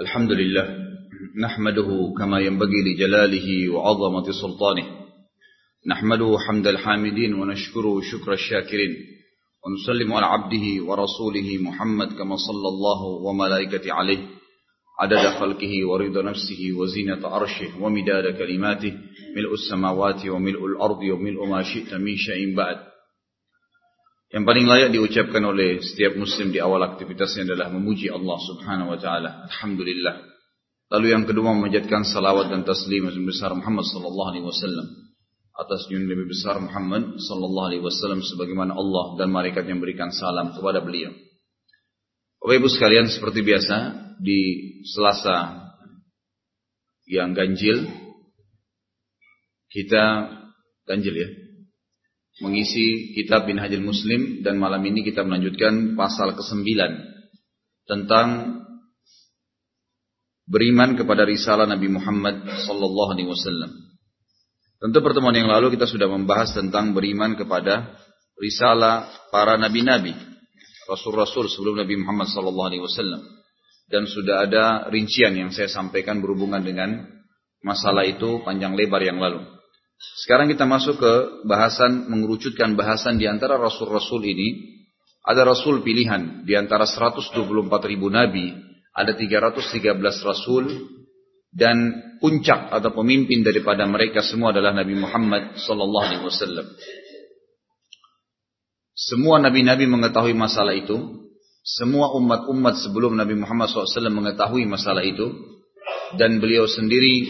الحمد لله نحمده كما ينبغي لجلاله وعظمة سلطانه. نحمده حمد الحامدين ونشكره شكر الشاكرين. ونسلم على عبده ورسوله محمد كما صلى الله وملائكته عليه. عدد خلقه ورضا نفسه وزينة عرشه ومداد كلماته. ملء السماوات وملء الأرض وملء ما شئت من شيء بعد. Yang paling layak diucapkan oleh setiap muslim di awal aktivitasnya adalah memuji Allah subhanahu wa ta'ala. Alhamdulillah. Lalu yang kedua memanjatkan salawat dan taslim besar Muhammad sallallahu alaihi wasallam. Atas junjungan lebih besar Muhammad sallallahu alaihi wasallam sebagaimana Allah dan malaikat yang berikan salam kepada beliau. Bapak Ibu sekalian seperti biasa di Selasa yang ganjil kita ganjil ya mengisi kitab bin Hajil Muslim dan malam ini kita melanjutkan pasal ke-9 tentang beriman kepada risalah Nabi Muhammad sallallahu alaihi wasallam. Tentu pertemuan yang lalu kita sudah membahas tentang beriman kepada risalah para nabi-nabi, rasul-rasul sebelum Nabi Muhammad sallallahu alaihi wasallam. Dan sudah ada rincian yang saya sampaikan berhubungan dengan masalah itu panjang lebar yang lalu. Sekarang kita masuk ke bahasan mengerucutkan bahasan di antara rasul-rasul ini. Ada rasul pilihan di antara 124 ribu nabi, ada 313 rasul dan puncak atau pemimpin daripada mereka semua adalah Nabi Muhammad sallallahu alaihi wasallam. Semua nabi-nabi mengetahui masalah itu, semua umat-umat sebelum Nabi Muhammad SAW mengetahui masalah itu, dan beliau sendiri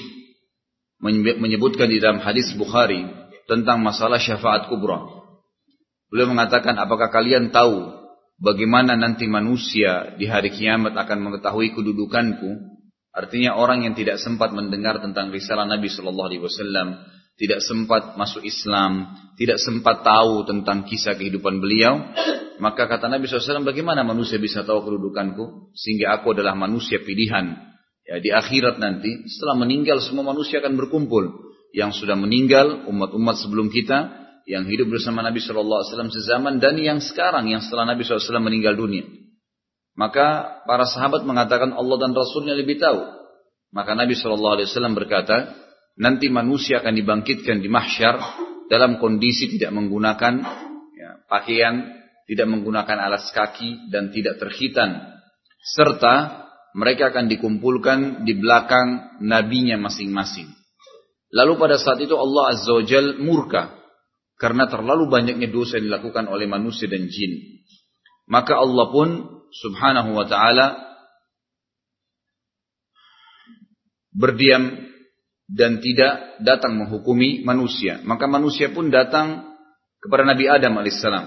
menyebutkan di dalam hadis Bukhari tentang masalah syafaat kubra. Beliau mengatakan, apakah kalian tahu bagaimana nanti manusia di hari kiamat akan mengetahui kedudukanku? Artinya orang yang tidak sempat mendengar tentang risalah Nabi Shallallahu Alaihi Wasallam, tidak sempat masuk Islam, tidak sempat tahu tentang kisah kehidupan beliau, maka kata Nabi SAW, bagaimana manusia bisa tahu kedudukanku? Sehingga aku adalah manusia pilihan Ya, di akhirat nanti setelah meninggal semua manusia akan berkumpul. Yang sudah meninggal umat-umat sebelum kita yang hidup bersama Nabi Shallallahu Alaihi Wasallam sezaman dan yang sekarang yang setelah Nabi SAW meninggal dunia. Maka para sahabat mengatakan Allah dan Rasulnya lebih tahu. Maka Nabi Shallallahu Alaihi Wasallam berkata, nanti manusia akan dibangkitkan di mahsyar dalam kondisi tidak menggunakan ya, pakaian, tidak menggunakan alas kaki dan tidak terhitan, serta mereka akan dikumpulkan di belakang nabinya masing-masing. Lalu pada saat itu Allah Azza wa Jal murka karena terlalu banyaknya dosa yang dilakukan oleh manusia dan jin. Maka Allah pun subhanahu wa ta'ala berdiam dan tidak datang menghukumi manusia. Maka manusia pun datang kepada Nabi Adam alaihissalam.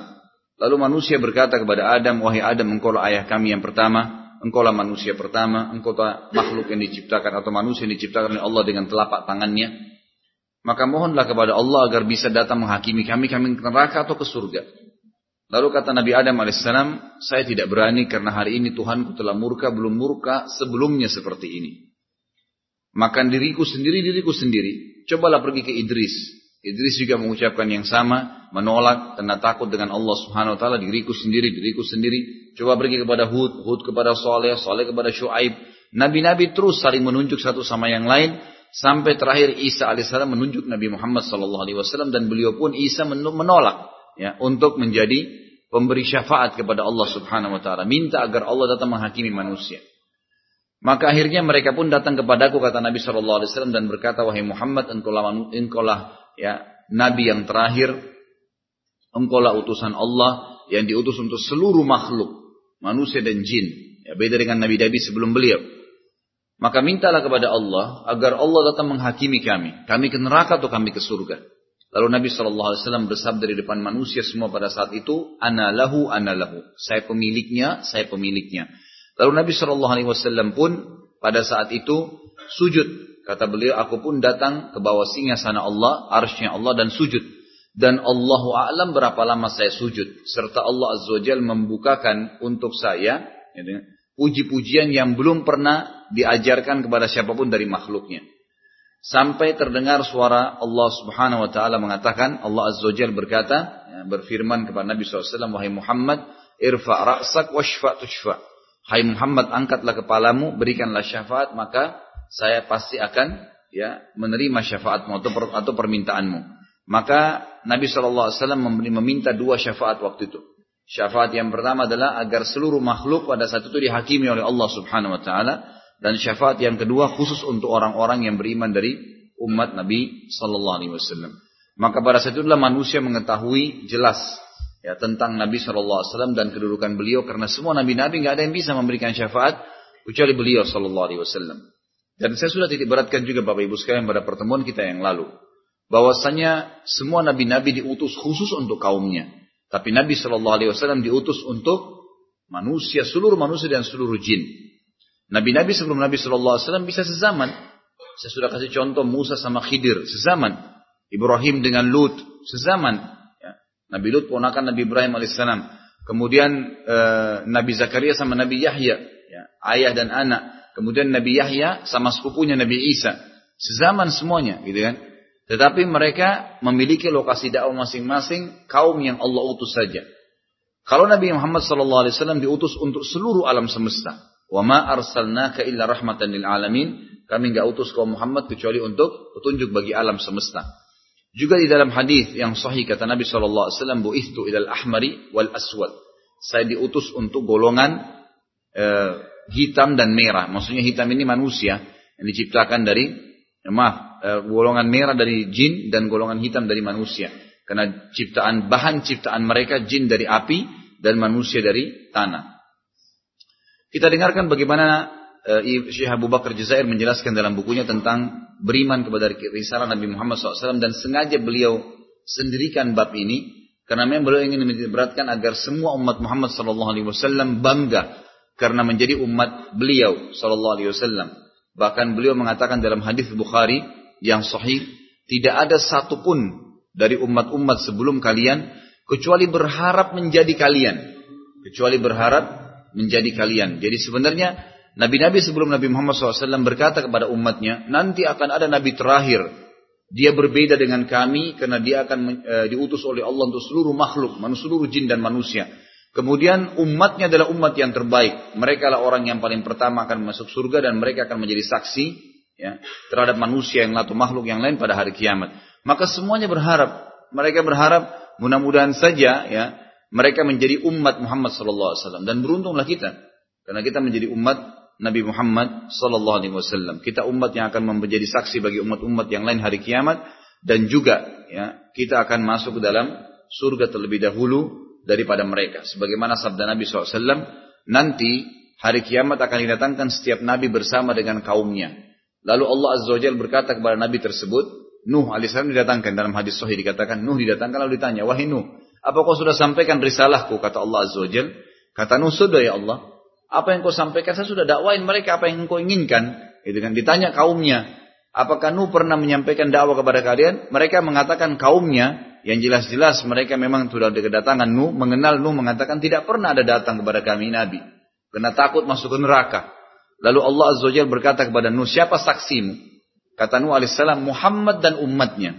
Lalu manusia berkata kepada Adam, wahai Adam, engkau ayah kami yang pertama, engkaulah manusia pertama, engkaulah makhluk yang diciptakan atau manusia yang diciptakan oleh Allah dengan telapak tangannya. Maka mohonlah kepada Allah agar bisa datang menghakimi kami, kami ke neraka atau ke surga. Lalu kata Nabi Adam alaihissalam, saya tidak berani karena hari ini Tuhanku telah murka, belum murka sebelumnya seperti ini. Makan diriku sendiri, diriku sendiri. Cobalah pergi ke Idris. Idris juga mengucapkan yang sama, menolak karena takut dengan Allah Subhanahu wa taala diriku sendiri, diriku sendiri. Coba pergi kepada Hud, Hud kepada Saleh, Saleh kepada Syuaib. Nabi-nabi terus saling menunjuk satu sama yang lain sampai terakhir Isa alaihissalam menunjuk Nabi Muhammad sallallahu alaihi wasallam dan beliau pun Isa menolak ya untuk menjadi pemberi syafaat kepada Allah Subhanahu wa taala, minta agar Allah datang menghakimi manusia. Maka akhirnya mereka pun datang kepadaku kata Nabi sallallahu alaihi wasallam dan berkata wahai Muhammad engkau lah ya nabi yang terakhir engkaulah utusan Allah yang diutus untuk seluruh makhluk manusia dan jin. Ya beda dengan nabi-nabi sebelum beliau. Maka mintalah kepada Allah agar Allah datang menghakimi kami. Kami ke neraka atau kami ke surga. Lalu Nabi saw bersabda di depan manusia semua pada saat itu ana lahu ana lahu. Saya pemiliknya saya pemiliknya. Lalu Nabi saw pun pada saat itu sujud. Kata beliau, aku pun datang ke bawah singa sana Allah, arsnya Allah dan sujud. Dan Allahu a'lam berapa lama saya sujud. Serta Allah Azza wa Jal membukakan untuk saya ya, puji-pujian yang belum pernah diajarkan kepada siapa pun dari makhluknya. Sampai terdengar suara Allah subhanahu wa ta'ala mengatakan, Allah Azza wa Jal berkata, ya, berfirman kepada Nabi SAW, Wahai Muhammad, irfa' ra'sak washfa' tushfa' Hai Muhammad, angkatlah kepalamu, berikanlah syafaat, maka saya pasti akan ya menerima syafaatmu atau permintaanmu. Maka Nabi SAW meminta dua syafaat waktu itu. Syafaat yang pertama adalah agar seluruh makhluk pada saat itu dihakimi oleh Allah Subhanahu Wa Taala dan syafaat yang kedua khusus untuk orang-orang yang beriman dari umat Nabi Sallallahu Alaihi Wasallam. Maka pada saat itulah manusia mengetahui jelas ya tentang Nabi Sallallahu Alaihi Wasallam dan kedudukan beliau karena semua nabi-nabi nggak ada yang bisa memberikan syafaat kecuali beliau Sallallahu Alaihi Wasallam. Dan saya sudah titik beratkan juga Bapak Ibu sekalian pada pertemuan kita yang lalu. Bahwasanya semua nabi-nabi diutus khusus untuk kaumnya. Tapi Nabi Shallallahu Alaihi Wasallam diutus untuk manusia, seluruh manusia dan seluruh jin. Nabi-nabi sebelum Nabi Shallallahu Alaihi Wasallam bisa sezaman. Saya sudah kasih contoh Musa sama Khidir sezaman. Ibrahim dengan Lut sezaman. Ya. Nabi Lut ponakan Nabi Ibrahim alaihissalam. Kemudian eh, Nabi Zakaria sama Nabi Yahya, ya, ayah dan anak. Kemudian Nabi Yahya sama sepupunya Nabi Isa. Sezaman semuanya gitu kan. Tetapi mereka memiliki lokasi dakwah masing-masing kaum yang Allah utus saja. Kalau Nabi Muhammad SAW diutus untuk seluruh alam semesta. Wa ma arsalnaka illa rahmatan lil alamin. Kami enggak utus kaum Muhammad kecuali untuk petunjuk bagi alam semesta. Juga di dalam hadis yang sahih kata Nabi SAW, Bu'ithtu ilal ahmari wal aswad. Saya diutus untuk golongan eh, hitam dan merah. Maksudnya hitam ini manusia yang diciptakan dari maaf, eh, golongan merah dari jin dan golongan hitam dari manusia. Karena ciptaan bahan ciptaan mereka jin dari api dan manusia dari tanah. Kita dengarkan bagaimana uh, Syekh Abu Bakar Jazair menjelaskan dalam bukunya tentang beriman kepada risalah Nabi Muhammad SAW dan sengaja beliau sendirikan bab ini karena memang beliau ingin memberatkan agar semua umat Muhammad SAW bangga karena menjadi umat beliau wasallam. Bahkan beliau mengatakan dalam hadis Bukhari yang sahih, tidak ada satupun dari umat-umat sebelum kalian kecuali berharap menjadi kalian. Kecuali berharap menjadi kalian. Jadi sebenarnya Nabi-Nabi sebelum Nabi Muhammad SAW berkata kepada umatnya, nanti akan ada Nabi terakhir. Dia berbeda dengan kami karena dia akan e, diutus oleh Allah untuk seluruh makhluk, seluruh jin dan manusia. Kemudian umatnya adalah umat yang terbaik. Mereka adalah orang yang paling pertama akan masuk surga dan mereka akan menjadi saksi ya, terhadap manusia yang atau makhluk yang lain pada hari kiamat. Maka semuanya berharap, mereka berharap mudah-mudahan saja ya mereka menjadi umat Muhammad sallallahu alaihi wasallam dan beruntunglah kita karena kita menjadi umat Nabi Muhammad sallallahu alaihi wasallam. Kita umat yang akan menjadi saksi bagi umat-umat yang lain hari kiamat dan juga ya kita akan masuk ke dalam surga terlebih dahulu daripada mereka. Sebagaimana sabda Nabi SAW, nanti hari kiamat akan didatangkan setiap nabi bersama dengan kaumnya. Lalu Allah Azza wa berkata kepada nabi tersebut, Nuh alaihissalam didatangkan dalam hadis sahih dikatakan Nuh didatangkan lalu ditanya, wahai Nuh, apa kau sudah sampaikan risalahku? Kata Allah Azza wa. Kata Nuh, sudah ya Allah. Apa yang kau sampaikan, saya sudah dakwain mereka apa yang kau inginkan. Itu kan ditanya kaumnya, apakah Nuh pernah menyampaikan dakwah kepada kalian? Mereka mengatakan kaumnya, yang jelas-jelas mereka memang sudah kedatangan Nuh, mengenal Nuh mengatakan tidak pernah ada datang kepada kami Nabi. Karena takut masuk ke neraka. Lalu Allah Azza wa berkata kepada Nuh, siapa saksimu? Kata Nuh alaihissalam, Muhammad dan umatnya.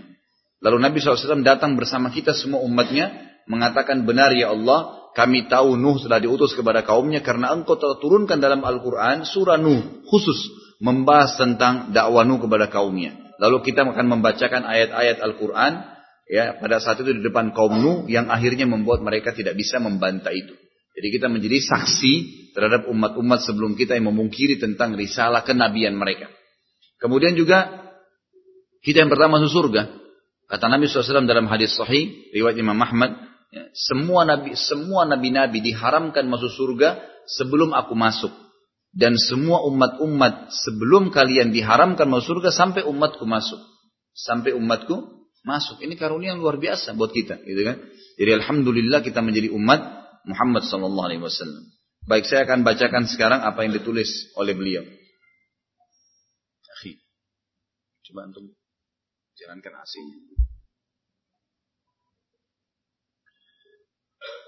Lalu Nabi SAW datang bersama kita semua umatnya, mengatakan benar ya Allah, kami tahu Nuh telah diutus kepada kaumnya karena engkau telah turunkan dalam Al-Quran surah Nuh khusus membahas tentang dakwah Nuh kepada kaumnya. Lalu kita akan membacakan ayat-ayat Al-Quran ya pada saat itu di depan kaum Nuh yang akhirnya membuat mereka tidak bisa membantah itu. Jadi kita menjadi saksi terhadap umat-umat sebelum kita yang memungkiri tentang risalah kenabian mereka. Kemudian juga kita yang pertama masuk surga. Kata Nabi SAW dalam hadis sahih riwayat Imam Ahmad, ya, semua nabi semua nabi-nabi diharamkan masuk surga sebelum aku masuk. Dan semua umat-umat sebelum kalian diharamkan masuk surga sampai umatku masuk. Sampai umatku masuk. Ini karunia yang luar biasa buat kita, gitu kan? Jadi alhamdulillah kita menjadi umat Muhammad sallallahu alaihi wasallam. Baik, saya akan bacakan sekarang apa yang ditulis oleh beliau. Coba untuk jalankan asing.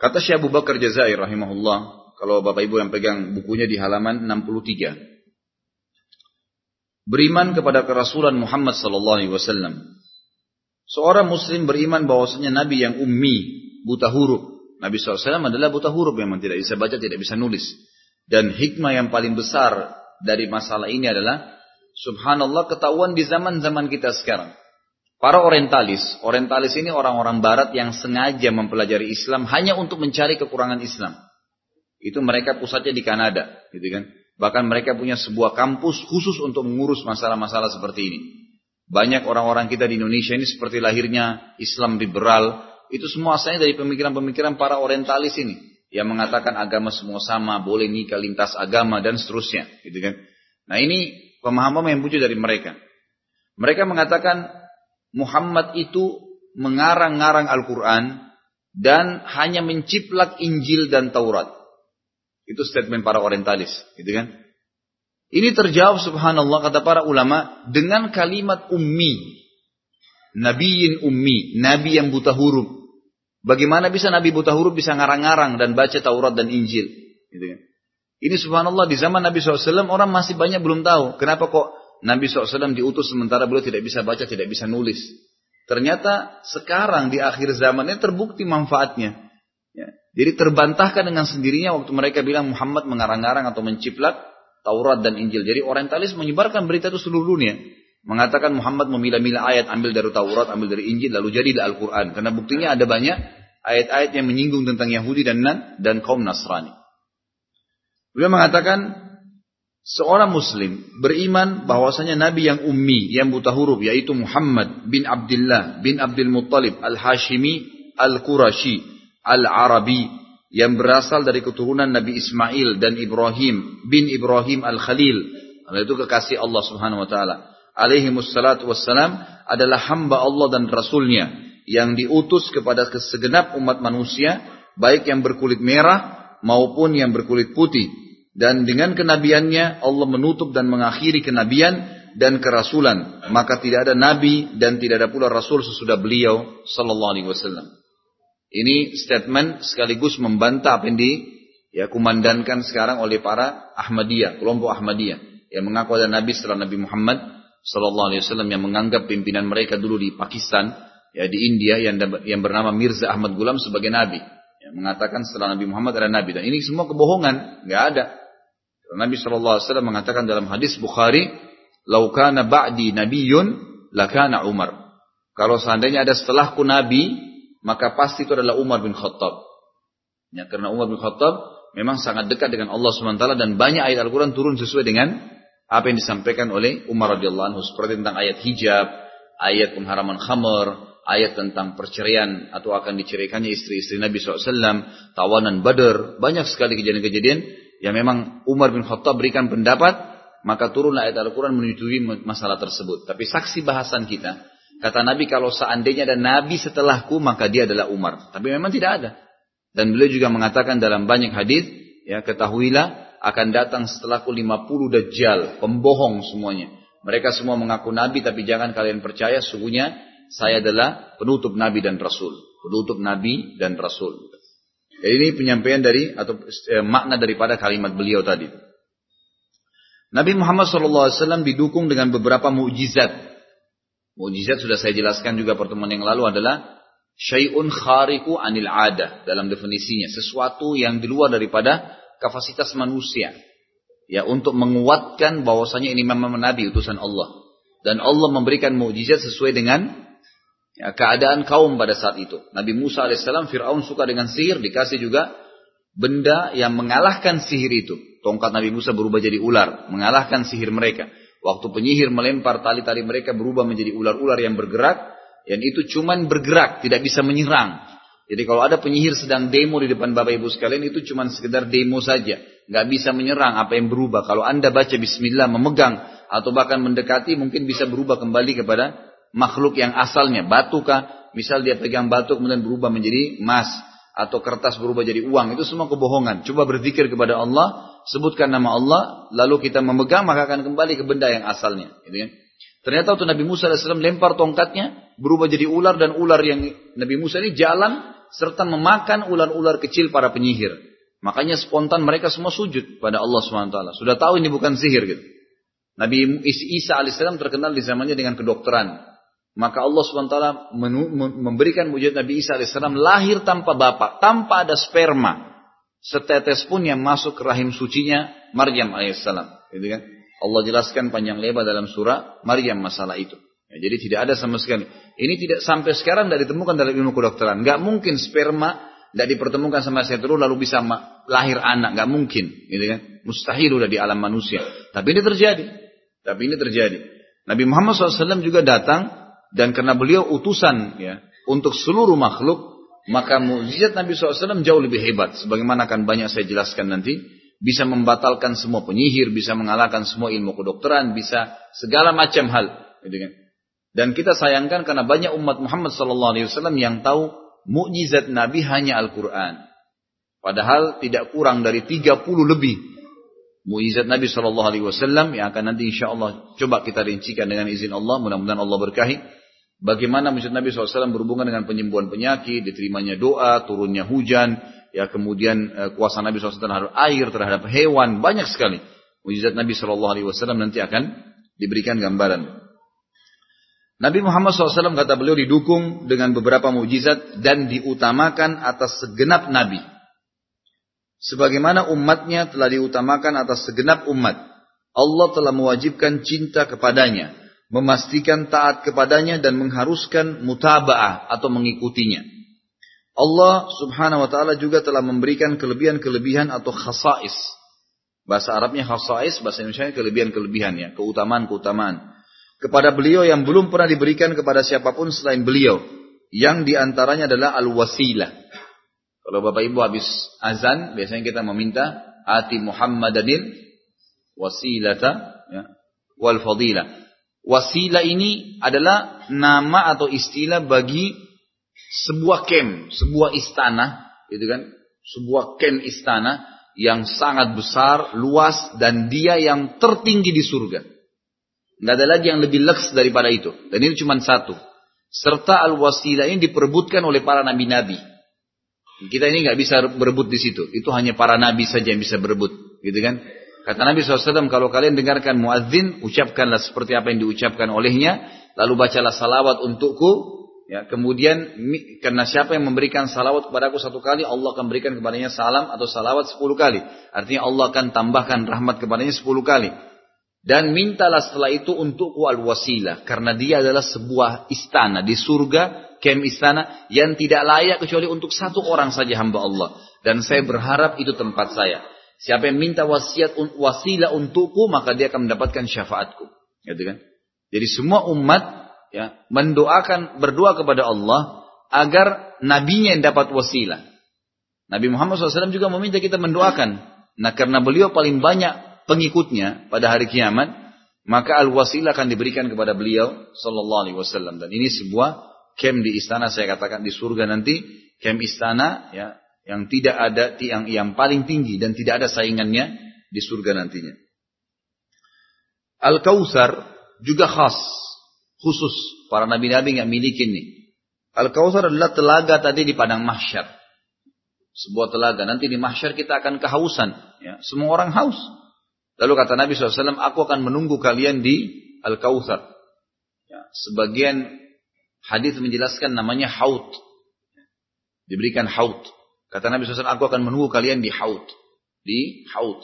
Kata Syekh Abu Bakar Jazair rahimahullah, kalau Bapak Ibu yang pegang bukunya di halaman 63. Beriman kepada kerasulan Muhammad sallallahu alaihi wasallam Seorang muslim beriman bahwasanya Nabi yang ummi, buta huruf. Nabi SAW adalah buta huruf memang tidak bisa baca, tidak bisa nulis. Dan hikmah yang paling besar dari masalah ini adalah subhanallah ketahuan di zaman-zaman kita sekarang. Para orientalis, orientalis ini orang-orang barat yang sengaja mempelajari Islam hanya untuk mencari kekurangan Islam. Itu mereka pusatnya di Kanada, gitu kan. Bahkan mereka punya sebuah kampus khusus untuk mengurus masalah-masalah seperti ini. Banyak orang-orang kita di Indonesia ini seperti lahirnya Islam liberal, itu semua asalnya dari pemikiran-pemikiran para orientalis ini yang mengatakan agama semua sama, boleh nikah lintas agama dan seterusnya, gitu kan. Nah, ini pemahaman yang muncul dari mereka. Mereka mengatakan Muhammad itu mengarang-ngarang Al-Quran dan hanya menciplak Injil dan Taurat. Itu statement para orientalis, gitu kan. Ini terjawab subhanallah kata para ulama dengan kalimat ummi. Nabiin ummi, nabi yang buta huruf. Bagaimana bisa Nabi buta huruf bisa ngarang-ngarang dan baca Taurat dan Injil? Gitu kan. Ini subhanallah di zaman Nabi SAW orang masih banyak belum tahu. Kenapa kok Nabi SAW diutus sementara beliau tidak bisa baca, tidak bisa nulis. Ternyata sekarang di akhir zamannya terbukti manfaatnya. Ya. Jadi terbantahkan dengan sendirinya waktu mereka bilang Muhammad mengarang-ngarang atau menciplak Taurat dan Injil. Jadi orientalis menyebarkan berita itu seluruh dunia. Mengatakan Muhammad memilah-milah ayat ambil dari Taurat, ambil dari Injil, lalu jadilah Al-Quran. Karena buktinya ada banyak ayat-ayat yang menyinggung tentang Yahudi dan dan kaum Nasrani. Beliau mengatakan seorang muslim beriman bahwasanya nabi yang ummi, yang buta huruf yaitu Muhammad bin Abdullah bin Abdul Muttalib Al-Hashimi Al-Qurashi Al-Arabi yang berasal dari keturunan Nabi Ismail dan Ibrahim bin Ibrahim Al-Khalil. Itu kekasih Allah Subhanahu wa taala alaihi wassalatu wassalam adalah hamba Allah dan Rasulnya yang diutus kepada segenap umat manusia, baik yang berkulit merah maupun yang berkulit putih. Dan dengan kenabiannya Allah menutup dan mengakhiri kenabian dan kerasulan. Maka tidak ada nabi dan tidak ada pula rasul sesudah beliau sallallahu alaihi wasallam. Ini statement sekaligus membantah apa yang di ya kumandankan sekarang oleh para Ahmadiyah, kelompok Ahmadiyah yang mengaku ada nabi setelah Nabi Muhammad Sallallahu Alaihi Wasallam yang menganggap pimpinan mereka dulu di Pakistan, ya di India yang yang bernama Mirza Ahmad Gulam sebagai nabi, yang mengatakan setelah Nabi Muhammad ada nabi dan ini semua kebohongan, nggak ada. Nabi Shallallahu Alaihi Wasallam mengatakan dalam hadis Bukhari, "Laukana ba'di nabiyun lakana Umar." Kalau seandainya ada setelahku nabi, maka pasti itu adalah Umar bin Khattab. Ya, karena Umar bin Khattab memang sangat dekat dengan Allah SWT dan banyak ayat Al-Quran turun sesuai dengan apa yang disampaikan oleh Umar radhiyallahu anhu seperti tentang ayat hijab, ayat pengharaman khamar, ayat tentang perceraian atau akan diceraikannya istri-istri Nabi SAW, tawanan Badar, banyak sekali kejadian-kejadian yang memang Umar bin Khattab berikan pendapat, maka turunlah ayat Al-Quran menyetujui masalah tersebut. Tapi saksi bahasan kita, kata Nabi kalau seandainya ada Nabi setelahku, maka dia adalah Umar. Tapi memang tidak ada. Dan beliau juga mengatakan dalam banyak hadis, ya ketahuilah akan datang setelahku 50 dajjal, pembohong semuanya. Mereka semua mengaku nabi tapi jangan kalian percaya sungguhnya saya adalah penutup nabi dan rasul. Penutup nabi dan rasul. Jadi ini penyampaian dari atau eh, makna daripada kalimat beliau tadi. Nabi Muhammad SAW didukung dengan beberapa mukjizat. Mukjizat sudah saya jelaskan juga pertemuan yang lalu adalah syai'un khariku anil adah dalam definisinya, sesuatu yang di luar daripada kapasitas manusia ya untuk menguatkan bahwasanya ini memang nabi utusan Allah dan Allah memberikan mukjizat sesuai dengan ya, keadaan kaum pada saat itu. Nabi Musa alaihissalam Fir'aun suka dengan sihir dikasih juga benda yang mengalahkan sihir itu. Tongkat Nabi Musa berubah jadi ular, mengalahkan sihir mereka. Waktu penyihir melempar tali-tali mereka berubah menjadi ular-ular yang bergerak, dan itu cuman bergerak, tidak bisa menyerang. Jadi kalau ada penyihir sedang demo di depan Bapak Ibu sekalian itu cuma sekedar demo saja. Nggak bisa menyerang apa yang berubah. Kalau Anda baca bismillah memegang atau bahkan mendekati mungkin bisa berubah kembali kepada makhluk yang asalnya. Batu kah? Misal dia pegang batu kemudian berubah menjadi emas. Atau kertas berubah jadi uang. Itu semua kebohongan. Coba berpikir kepada Allah. Sebutkan nama Allah. Lalu kita memegang maka akan kembali ke benda yang asalnya. Gitu kan? Ternyata waktu Nabi Musa AS lempar tongkatnya. Berubah jadi ular dan ular yang Nabi Musa ini jalan serta memakan ular-ular kecil para penyihir. Makanya spontan mereka semua sujud pada Allah SWT. Sudah tahu ini bukan sihir gitu. Nabi Isa alaihissalam terkenal di zamannya dengan kedokteran. Maka Allah SWT memberikan mujizat Nabi Isa alaihissalam lahir tanpa bapak, tanpa ada sperma. setetes pun yang masuk ke rahim sucinya Maryam alaihissalam. Gitu kan? Allah jelaskan panjang lebar dalam surah Maryam masalah itu. Ya, jadi tidak ada sama sekali. Ini tidak sampai sekarang tidak ditemukan dalam ilmu kedokteran. Gak mungkin sperma tidak dipertemukan sama seteru lalu bisa lahir anak. Gak mungkin. Gitu kan? Mustahil udah di alam manusia. Tapi ini terjadi. Tapi ini terjadi. Nabi Muhammad SAW juga datang dan karena beliau utusan ya untuk seluruh makhluk maka mukjizat Nabi SAW jauh lebih hebat. Sebagaimana akan banyak saya jelaskan nanti. Bisa membatalkan semua penyihir, bisa mengalahkan semua ilmu kedokteran, bisa segala macam hal. Gitu kan. Dan kita sayangkan karena banyak umat Muhammad SAW yang tahu mukjizat Nabi hanya Al-Quran. Padahal tidak kurang dari 30 lebih mukjizat Nabi SAW yang akan nanti insya Allah coba kita rincikan dengan izin Allah. Mudah-mudahan Allah berkahi. Bagaimana mujizat Nabi SAW berhubungan dengan penyembuhan penyakit, diterimanya doa, turunnya hujan, ya kemudian eh, kuasa Nabi SAW terhadap air, terhadap hewan, banyak sekali. Mujizat Nabi SAW nanti akan diberikan gambaran. Nabi Muhammad SAW kata beliau didukung dengan beberapa mujizat dan diutamakan atas segenap Nabi. Sebagaimana umatnya telah diutamakan atas segenap umat. Allah telah mewajibkan cinta kepadanya memastikan taat kepadanya dan mengharuskan mutaba'ah atau mengikutinya. Allah subhanahu wa ta'ala juga telah memberikan kelebihan-kelebihan atau khasais. Bahasa Arabnya khasais, bahasa Indonesia kelebihan-kelebihan ya, keutamaan-keutamaan. Kepada beliau yang belum pernah diberikan kepada siapa pun selain beliau. Yang di antaranya adalah al-wasilah. Kalau Bapak Ibu habis azan, biasanya kita meminta ati Muhammadanil wasilata ya, wal fadilah. Wasilah ini adalah nama atau istilah bagi sebuah kem, sebuah istana, gitu kan? Sebuah kem istana yang sangat besar, luas dan dia yang tertinggi di surga. Nggak ada lagi yang lebih leks daripada itu. Dan ini cuma satu. Serta al-wasilah ini diperebutkan oleh para nabi-nabi. Kita ini nggak bisa berebut di situ. Itu hanya para nabi saja yang bisa berebut, gitu kan? Kata Nabi SAW, kalau kalian dengarkan muadzin, ucapkanlah seperti apa yang diucapkan olehnya, lalu bacalah salawat untukku. Ya, kemudian karena siapa yang memberikan salawat kepadaku satu kali, Allah akan berikan kepadanya salam atau salawat sepuluh kali. Artinya Allah akan tambahkan rahmat kepadanya sepuluh kali. Dan mintalah setelah itu untukku al-wasilah. Karena dia adalah sebuah istana di surga, kem istana yang tidak layak kecuali untuk satu orang saja hamba Allah. Dan saya berharap itu tempat saya. Siapa yang minta wasiat wasilah untukku, maka dia akan mendapatkan syafaatku. Gitu kan? Jadi semua umat ya mendoakan berdoa kepada Allah agar nabinya yang dapat wasilah. Nabi Muhammad SAW juga meminta kita mendoakan. Nah karena beliau paling banyak pengikutnya pada hari kiamat, maka al-wasilah akan diberikan kepada beliau Sallallahu Alaihi Wasallam. Dan ini sebuah kem di istana saya katakan di surga nanti, kem istana ya yang tidak ada yang yang paling tinggi dan tidak ada saingannya di surga nantinya. al kausar juga khas, khusus para nabi-nabi yang miliki ini. al kausar adalah telaga tadi di padang mahsyar. Sebuah telaga. Nanti di mahsyar kita akan kehausan. Ya. Semua orang haus. Lalu kata Nabi SAW, aku akan menunggu kalian di al kausar Ya. Sebagian hadis menjelaskan namanya haut. Diberikan haut. Kata Nabi SAW, aku akan menunggu kalian di haut. Di haut.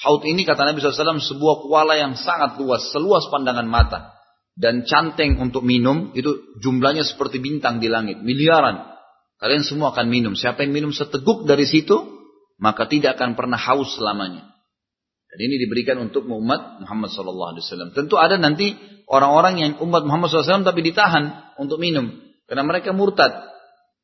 Haut ini kata Nabi SAW sebuah kuala yang sangat luas, seluas pandangan mata. Dan canteng untuk minum, itu jumlahnya seperti bintang di langit, miliaran. Kalian semua akan minum. Siapa yang minum seteguk dari situ, maka tidak akan pernah haus selamanya. Dan ini diberikan untuk umat Muhammad SAW. Tentu ada nanti orang-orang yang umat Muhammad SAW tapi ditahan untuk minum. Karena mereka murtad.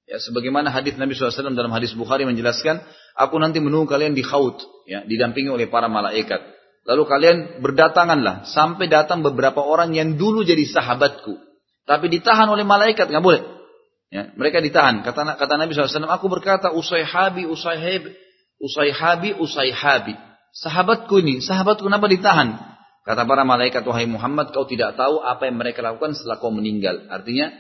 Ya, sebagaimana hadis Nabi SAW dalam hadis Bukhari menjelaskan, aku nanti menunggu kalian di khaut, ya, didampingi oleh para malaikat. Lalu kalian berdatanganlah sampai datang beberapa orang yang dulu jadi sahabatku, tapi ditahan oleh malaikat, nggak boleh. Ya, mereka ditahan. Kata, kata Nabi SAW, aku berkata, usai habi, usai habi, usai habi, usai habi. Sahabatku ini, sahabatku kenapa ditahan? Kata para malaikat, wahai Muhammad, kau tidak tahu apa yang mereka lakukan setelah kau meninggal. Artinya,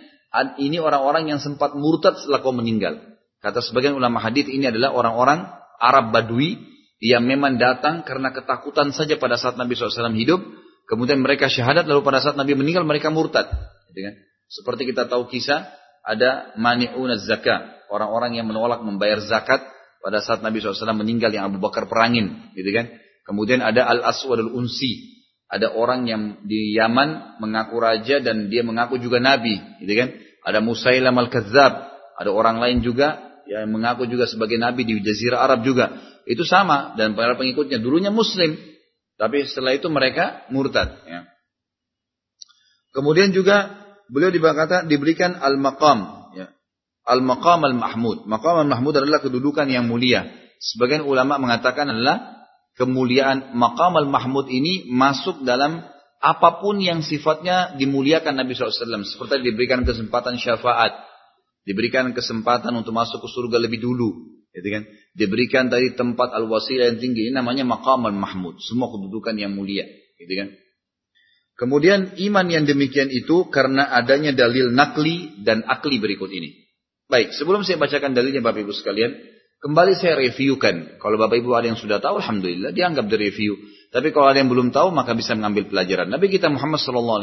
ini orang-orang yang sempat murtad setelah kau meninggal. Kata sebagian ulama hadis ini adalah orang-orang Arab Badui yang memang datang karena ketakutan saja pada saat Nabi SAW hidup. Kemudian mereka syahadat lalu pada saat Nabi meninggal mereka murtad. Gitu kan? Seperti kita tahu kisah ada mani'un zakat. Orang-orang yang menolak membayar zakat. Pada saat Nabi SAW meninggal yang Abu Bakar perangin, gitu kan? Kemudian ada Al Aswad Al Unsi, ada orang yang di Yaman mengaku raja dan dia mengaku juga nabi, gitu kan? Ada Musailam Al Kadzab, ada orang lain juga yang mengaku juga sebagai nabi di Jazirah Arab juga. Itu sama dan para pengikutnya dulunya Muslim, tapi setelah itu mereka murtad. Ya. Kemudian juga beliau diberikan al-maqam Al-maqam al-mahmud. Maqam al-mahmud adalah kedudukan yang mulia. Sebagian ulama mengatakan adalah kemuliaan maqam al-mahmud ini masuk dalam apa pun yang sifatnya dimuliakan Nabi SAW. Seperti diberikan kesempatan syafaat. Diberikan kesempatan untuk masuk ke surga lebih dulu. Gitu kan? Diberikan tadi tempat al-wasilah yang tinggi. Ini namanya maqam al-mahmud. Semua kedudukan yang mulia. Gitu kan? Kemudian iman yang demikian itu karena adanya dalil nakli dan akli berikut ini. Baik, sebelum saya bacakan dalilnya Bapak Ibu sekalian, kembali saya reviewkan. Kalau Bapak Ibu ada yang sudah tahu, Alhamdulillah, dianggap di review. Tapi kalau ada yang belum tahu, maka bisa mengambil pelajaran. Nabi kita Muhammad SAW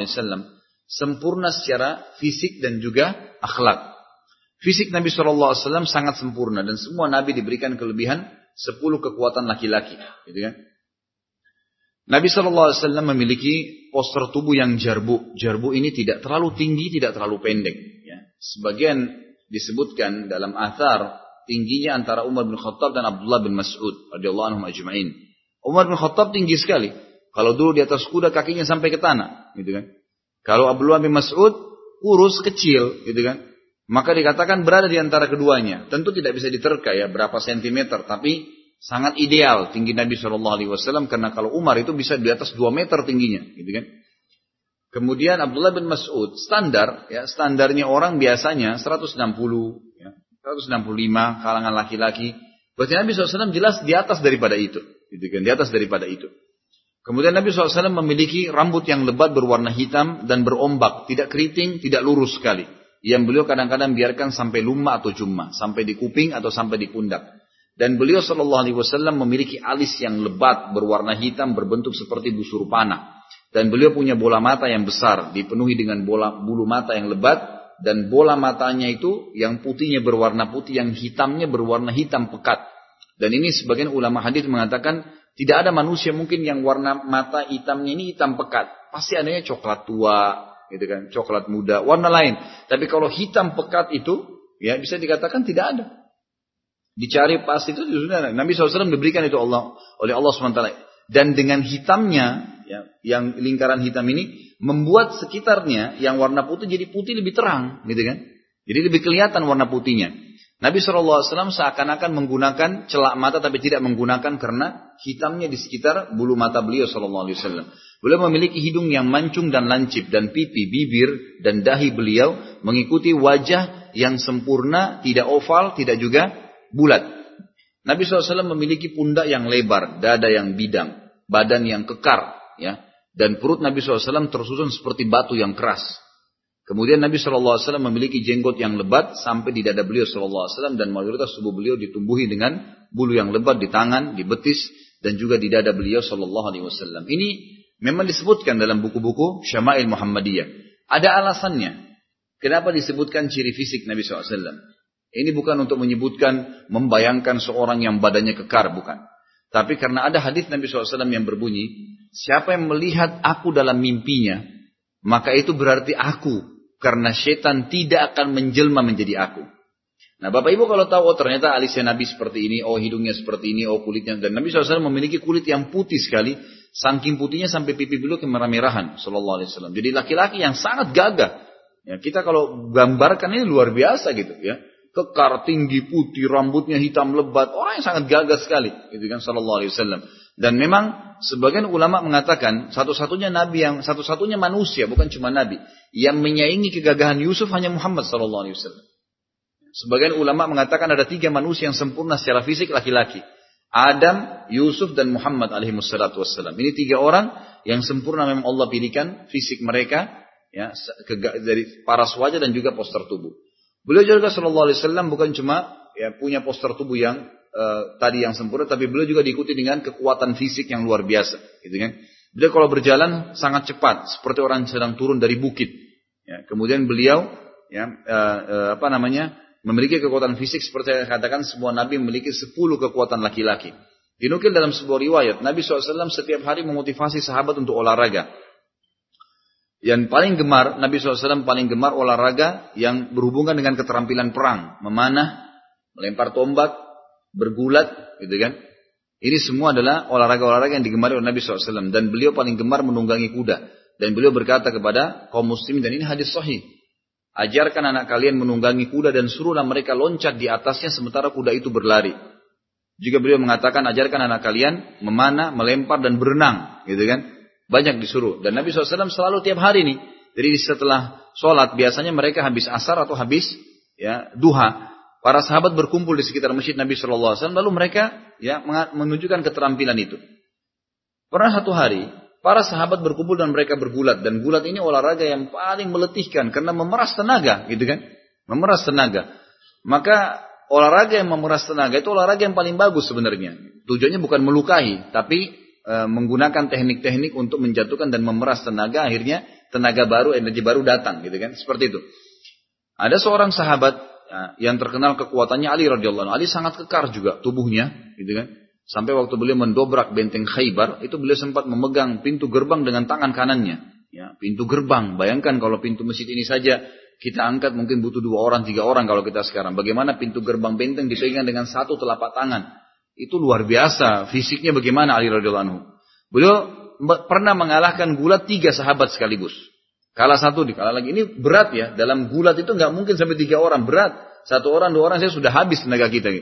sempurna secara fisik dan juga akhlak. Fisik Nabi SAW sangat sempurna dan semua Nabi diberikan kelebihan 10 kekuatan laki-laki. Gitu kan? Nabi SAW memiliki poster tubuh yang jarbu. Jarbu ini tidak terlalu tinggi, tidak terlalu pendek. Ya. Sebagian disebutkan dalam athar tingginya antara Umar bin Khattab dan Abdullah bin Mas'ud radhiyallahu anhum ajma'in. Umar bin Khattab tinggi sekali. Kalau dulu di atas kuda kakinya sampai ke tanah, gitu kan. Kalau Abdullah bin Mas'ud kurus kecil, gitu kan. Maka dikatakan berada di antara keduanya. Tentu tidak bisa diterka ya berapa sentimeter, tapi sangat ideal tinggi Nabi Shallallahu Alaihi Wasallam karena kalau Umar itu bisa di atas 2 meter tingginya, gitu kan. Kemudian Abdullah bin Mas'ud standar ya standarnya orang biasanya 160 ya, 165 kalangan laki-laki. Berarti Nabi SAW jelas di atas daripada itu, gitu kan? Di atas daripada itu. Kemudian Nabi SAW memiliki rambut yang lebat berwarna hitam dan berombak, tidak keriting, tidak lurus sekali. Yang beliau kadang-kadang biarkan sampai lumma atau jumma, sampai di kuping atau sampai di pundak. Dan beliau Shallallahu Alaihi Wasallam memiliki alis yang lebat berwarna hitam berbentuk seperti busur panah. Dan beliau punya bola mata yang besar, dipenuhi dengan bola bulu mata yang lebat, dan bola matanya itu yang putihnya berwarna putih, yang hitamnya berwarna hitam pekat. Dan ini sebagian ulama hadis mengatakan tidak ada manusia mungkin yang warna mata hitamnya ini hitam pekat. Pasti adanya coklat tua, gitu kan, coklat muda, warna lain. Tapi kalau hitam pekat itu, ya bisa dikatakan tidak ada. Dicari pas itu sudah Nabi SAW diberikan itu Allah oleh Allah SWT. Dan dengan hitamnya ya, yang lingkaran hitam ini membuat sekitarnya yang warna putih jadi putih lebih terang, gitu kan? Jadi lebih kelihatan warna putihnya. Nabi SAW seakan-akan menggunakan celak mata tapi tidak menggunakan karena hitamnya di sekitar bulu mata beliau SAW. Beliau memiliki hidung yang mancung dan lancip dan pipi, bibir dan dahi beliau mengikuti wajah yang sempurna, tidak oval, tidak juga bulat. Nabi SAW memiliki pundak yang lebar, dada yang bidang, badan yang kekar, ya. Dan perut Nabi SAW tersusun seperti batu yang keras. Kemudian Nabi SAW memiliki jenggot yang lebat sampai di dada beliau SAW dan mayoritas tubuh beliau ditumbuhi dengan bulu yang lebat di tangan, di betis dan juga di dada beliau SAW. Ini memang disebutkan dalam buku-buku Syama'il Muhammadiyah. Ada alasannya. Kenapa disebutkan ciri fisik Nabi SAW? Ini bukan untuk menyebutkan, membayangkan seorang yang badannya kekar, bukan. Tapi karena ada hadis Nabi SAW yang berbunyi, siapa yang melihat aku dalam mimpinya, maka itu berarti aku. Karena setan tidak akan menjelma menjadi aku. Nah Bapak Ibu kalau tahu, oh ternyata alisnya Nabi seperti ini, oh hidungnya seperti ini, oh kulitnya. Dan Nabi SAW memiliki kulit yang putih sekali. Saking putihnya sampai pipi beliau kemerah-merahan. Sallallahu Alaihi Wasallam. Jadi laki-laki yang sangat gagah. Ya, kita kalau gambarkan ini luar biasa gitu ya kekar, tinggi, putih, rambutnya hitam lebat, orang yang sangat gagah sekali, gitu kan sallallahu alaihi wasallam. Dan memang sebagian ulama mengatakan satu-satunya nabi yang satu-satunya manusia bukan cuma nabi yang menyaingi kegagahan Yusuf hanya Muhammad sallallahu alaihi wasallam. Sebagian ulama mengatakan ada tiga manusia yang sempurna secara fisik laki-laki. Adam, Yusuf, dan Muhammad alaihi wassalam. Ini tiga orang yang sempurna memang Allah pilihkan fisik mereka ya dari paras wajah dan juga poster tubuh. Beliau juga Shallallahu Alaihi Wasallam bukan cuma ya punya poster tubuh yang uh, tadi yang sempurna, tapi beliau juga diikuti dengan kekuatan fisik yang luar biasa, gitu kan? Beliau kalau berjalan sangat cepat, seperti orang sedang turun dari bukit. Ya, kemudian beliau ya uh, uh, apa namanya memiliki kekuatan fisik seperti yang katakan semua nabi memiliki 10 kekuatan laki-laki. Dinukil dalam sebuah riwayat, Nabi SAW setiap hari memotivasi sahabat untuk olahraga. Yang paling gemar, Nabi SAW paling gemar olahraga yang berhubungan dengan keterampilan perang. Memanah, melempar tombak, bergulat, gitu kan. Ini semua adalah olahraga-olahraga yang digemari oleh Nabi SAW. Dan beliau paling gemar menunggangi kuda. Dan beliau berkata kepada kaum muslim, dan ini hadis sahih. Ajarkan anak kalian menunggangi kuda dan suruhlah mereka loncat di atasnya sementara kuda itu berlari. Juga beliau mengatakan ajarkan anak kalian memanah, melempar dan berenang, gitu kan? Banyak disuruh. Dan Nabi SAW selalu tiap hari nih. Jadi setelah sholat biasanya mereka habis asar atau habis ya duha. Para sahabat berkumpul di sekitar masjid Nabi SAW lalu mereka ya menunjukkan keterampilan itu. Pernah satu hari para sahabat berkumpul dan mereka bergulat dan gulat ini olahraga yang paling meletihkan karena memeras tenaga gitu kan memeras tenaga maka olahraga yang memeras tenaga itu olahraga yang paling bagus sebenarnya. Tujuannya bukan melukai, tapi e, menggunakan teknik-teknik untuk menjatuhkan dan memeras tenaga, akhirnya tenaga baru, energi baru datang, gitu kan? Seperti itu. Ada seorang sahabat ya, yang terkenal kekuatannya Ali radhiyallahu anhu. Ali sangat kekar juga tubuhnya, gitu kan? Sampai waktu beliau mendobrak benteng Khaybar, itu beliau sempat memegang pintu gerbang dengan tangan kanannya. Ya, pintu gerbang. Bayangkan kalau pintu masjid ini saja kita angkat mungkin butuh dua orang, tiga orang kalau kita sekarang. Bagaimana pintu gerbang benteng dipegang dengan satu telapak tangan. Itu luar biasa. Fisiknya bagaimana Ali radhiyallahu anhu. Beliau pernah mengalahkan gulat tiga sahabat sekaligus. Kalah satu, di kalah lagi. Ini berat ya. Dalam gulat itu nggak mungkin sampai tiga orang. Berat. Satu orang, dua orang saya sudah habis tenaga kita.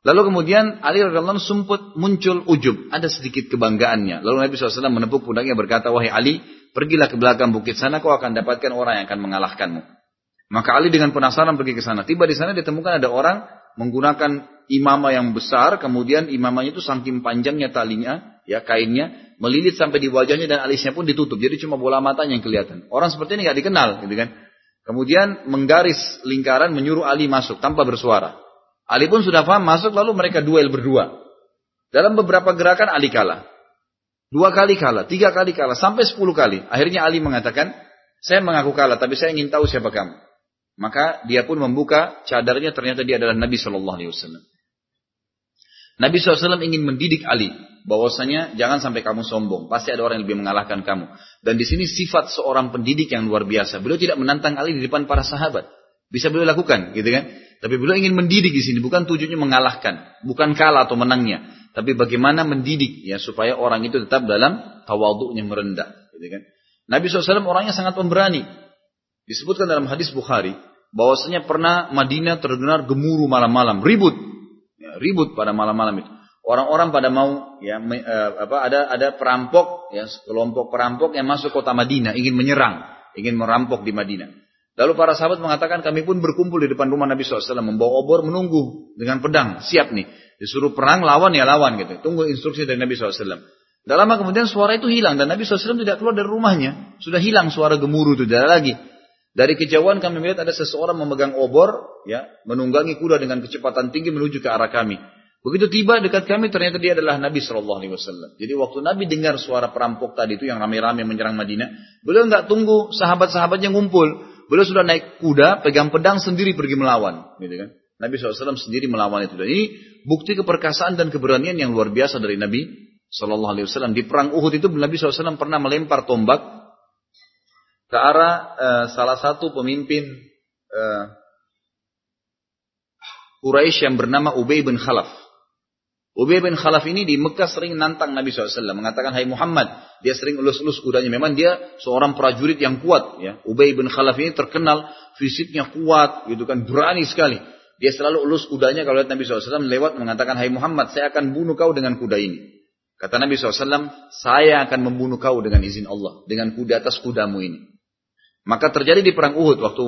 Lalu kemudian Ali anhu sempat muncul ujub. Ada sedikit kebanggaannya. Lalu Nabi SAW menepuk pundaknya berkata, Wahai Ali, Pergilah ke belakang bukit sana, kau akan dapatkan orang yang akan mengalahkanmu. Maka Ali dengan penasaran pergi ke sana. Tiba di sana ditemukan ada orang menggunakan imamah yang besar, kemudian imamahnya itu saking panjangnya talinya, ya kainnya, melilit sampai di wajahnya dan alisnya pun ditutup. Jadi cuma bola matanya yang kelihatan. Orang seperti ini nggak dikenal, gitu kan? Kemudian menggaris lingkaran menyuruh Ali masuk tanpa bersuara. Ali pun sudah paham masuk lalu mereka duel berdua. Dalam beberapa gerakan Ali kalah. Dua kali kalah, tiga kali kalah, sampai sepuluh kali. Akhirnya Ali mengatakan, saya mengaku kalah, tapi saya ingin tahu siapa kamu. Maka dia pun membuka cadarnya, ternyata dia adalah Nabi Wasallam. Nabi SAW ingin mendidik Ali, bahwasanya jangan sampai kamu sombong, pasti ada orang yang lebih mengalahkan kamu. Dan di sini sifat seorang pendidik yang luar biasa. Beliau tidak menantang Ali di depan para sahabat. Bisa beliau lakukan, gitu kan? Tapi beliau ingin mendidik di sini, bukan tujuannya mengalahkan, bukan kalah atau menangnya tapi bagaimana mendidik ya supaya orang itu tetap dalam tawaduknya merendah. Gitu kan? Nabi SAW orangnya sangat pemberani. Disebutkan dalam hadis Bukhari bahwasanya pernah Madinah terdengar gemuruh malam-malam, ribut, ya, ribut pada malam-malam itu. Orang-orang pada mau ya me, uh, apa ada ada perampok ya kelompok perampok yang masuk kota Madinah ingin menyerang, ingin merampok di Madinah. Lalu para sahabat mengatakan kami pun berkumpul di depan rumah Nabi SAW membawa obor menunggu dengan pedang siap nih Disuruh perang lawan ya lawan gitu. Tunggu instruksi dari Nabi SAW. Tidak lama kemudian suara itu hilang dan Nabi SAW tidak keluar dari rumahnya. Sudah hilang suara gemuruh itu tidak lagi. Dari kejauhan kami melihat ada seseorang memegang obor, ya, menunggangi kuda dengan kecepatan tinggi menuju ke arah kami. Begitu tiba dekat kami ternyata dia adalah Nabi Shallallahu Alaihi Wasallam. Jadi waktu Nabi dengar suara perampok tadi itu yang rame-rame menyerang Madinah, beliau nggak tunggu sahabat-sahabatnya ngumpul, beliau sudah naik kuda, pegang pedang sendiri pergi melawan, gitu kan? Nabi SAW sendiri melawan itu. Dan ini bukti keperkasaan dan keberanian yang luar biasa dari Nabi SAW. Di perang Uhud itu Nabi SAW pernah melempar tombak ke arah uh, salah satu pemimpin uh, Quraisy yang bernama Ubay bin Khalaf. Ubay bin Khalaf ini di Mekah sering nantang Nabi SAW. Mengatakan, Hai Muhammad. Dia sering elus-elus kudanya. Memang dia seorang prajurit yang kuat. Ya. Ubay bin Khalaf ini terkenal fisiknya kuat. gitu kan Berani sekali. Dia selalu ulus kudanya kalau lihat Nabi SAW lewat mengatakan, Hai Muhammad, saya akan bunuh kau dengan kuda ini. Kata Nabi SAW, saya akan membunuh kau dengan izin Allah. Dengan kuda atas kudamu ini. Maka terjadi di perang Uhud, waktu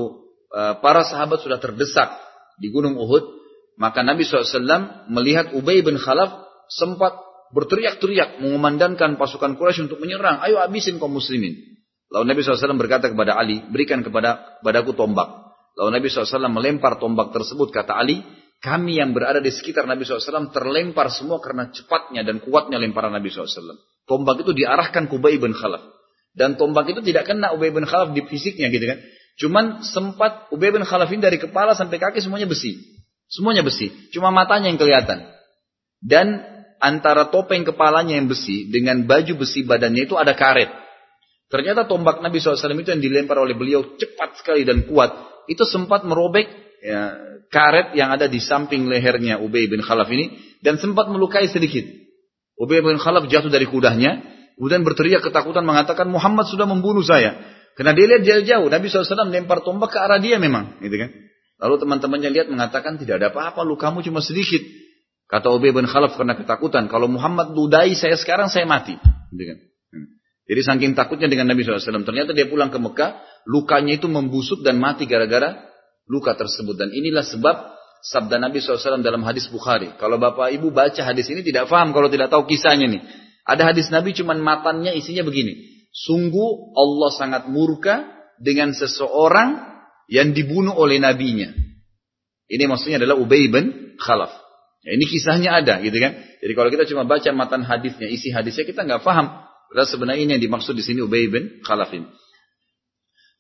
uh, para sahabat sudah terdesak di gunung Uhud, maka Nabi SAW melihat Ubay bin Khalaf sempat berteriak-teriak mengumandangkan pasukan Quraisy untuk menyerang. Ayo habisin kaum muslimin. Lalu Nabi SAW berkata kepada Ali, berikan kepada padaku tombak. Lalu Nabi SAW melempar tombak tersebut, kata Ali, kami yang berada di sekitar Nabi SAW terlempar semua karena cepatnya dan kuatnya lemparan Nabi SAW. Tombak itu diarahkan ke Ubay bin Khalaf. Dan tombak itu tidak kena Ubay bin Khalaf di fisiknya gitu kan. Cuman sempat Ubay bin Khalaf ini dari kepala sampai kaki semuanya besi. Semuanya besi. Cuma matanya yang kelihatan. Dan antara topeng kepalanya yang besi dengan baju besi badannya itu ada karet. Ternyata tombak Nabi SAW itu yang dilempar oleh beliau cepat sekali dan kuat. Itu sempat merobek ya, karet yang ada di samping lehernya Ubay bin Khalaf ini. Dan sempat melukai sedikit. Ubay bin Khalaf jatuh dari kudanya. Kemudian berteriak ketakutan mengatakan Muhammad sudah membunuh saya. Karena dia lihat jauh-jauh. Nabi SAW lempar tombak ke arah dia memang. Gitu kan. Lalu teman-temannya lihat mengatakan tidak ada apa-apa. Lukamu cuma sedikit. Kata Ubay bin Khalaf karena ketakutan. Kalau Muhammad dudai saya sekarang saya mati. Gitu kan. Hmm. Jadi saking takutnya dengan Nabi SAW. Ternyata dia pulang ke Mekah. Lukanya itu membusuk dan mati gara-gara luka tersebut. Dan inilah sebab sabda Nabi SAW dalam hadis Bukhari. Kalau bapak ibu baca hadis ini tidak paham kalau tidak tahu kisahnya nih. Ada hadis Nabi cuman matannya isinya begini. Sungguh Allah sangat murka dengan seseorang yang dibunuh oleh nabinya. Ini maksudnya adalah Ubay bin Khalaf. Ya, ini kisahnya ada gitu kan. Jadi kalau kita cuma baca matan hadisnya, isi hadisnya kita nggak paham. Padahal sebenarnya ini yang dimaksud di sini Ubay bin Khalafin.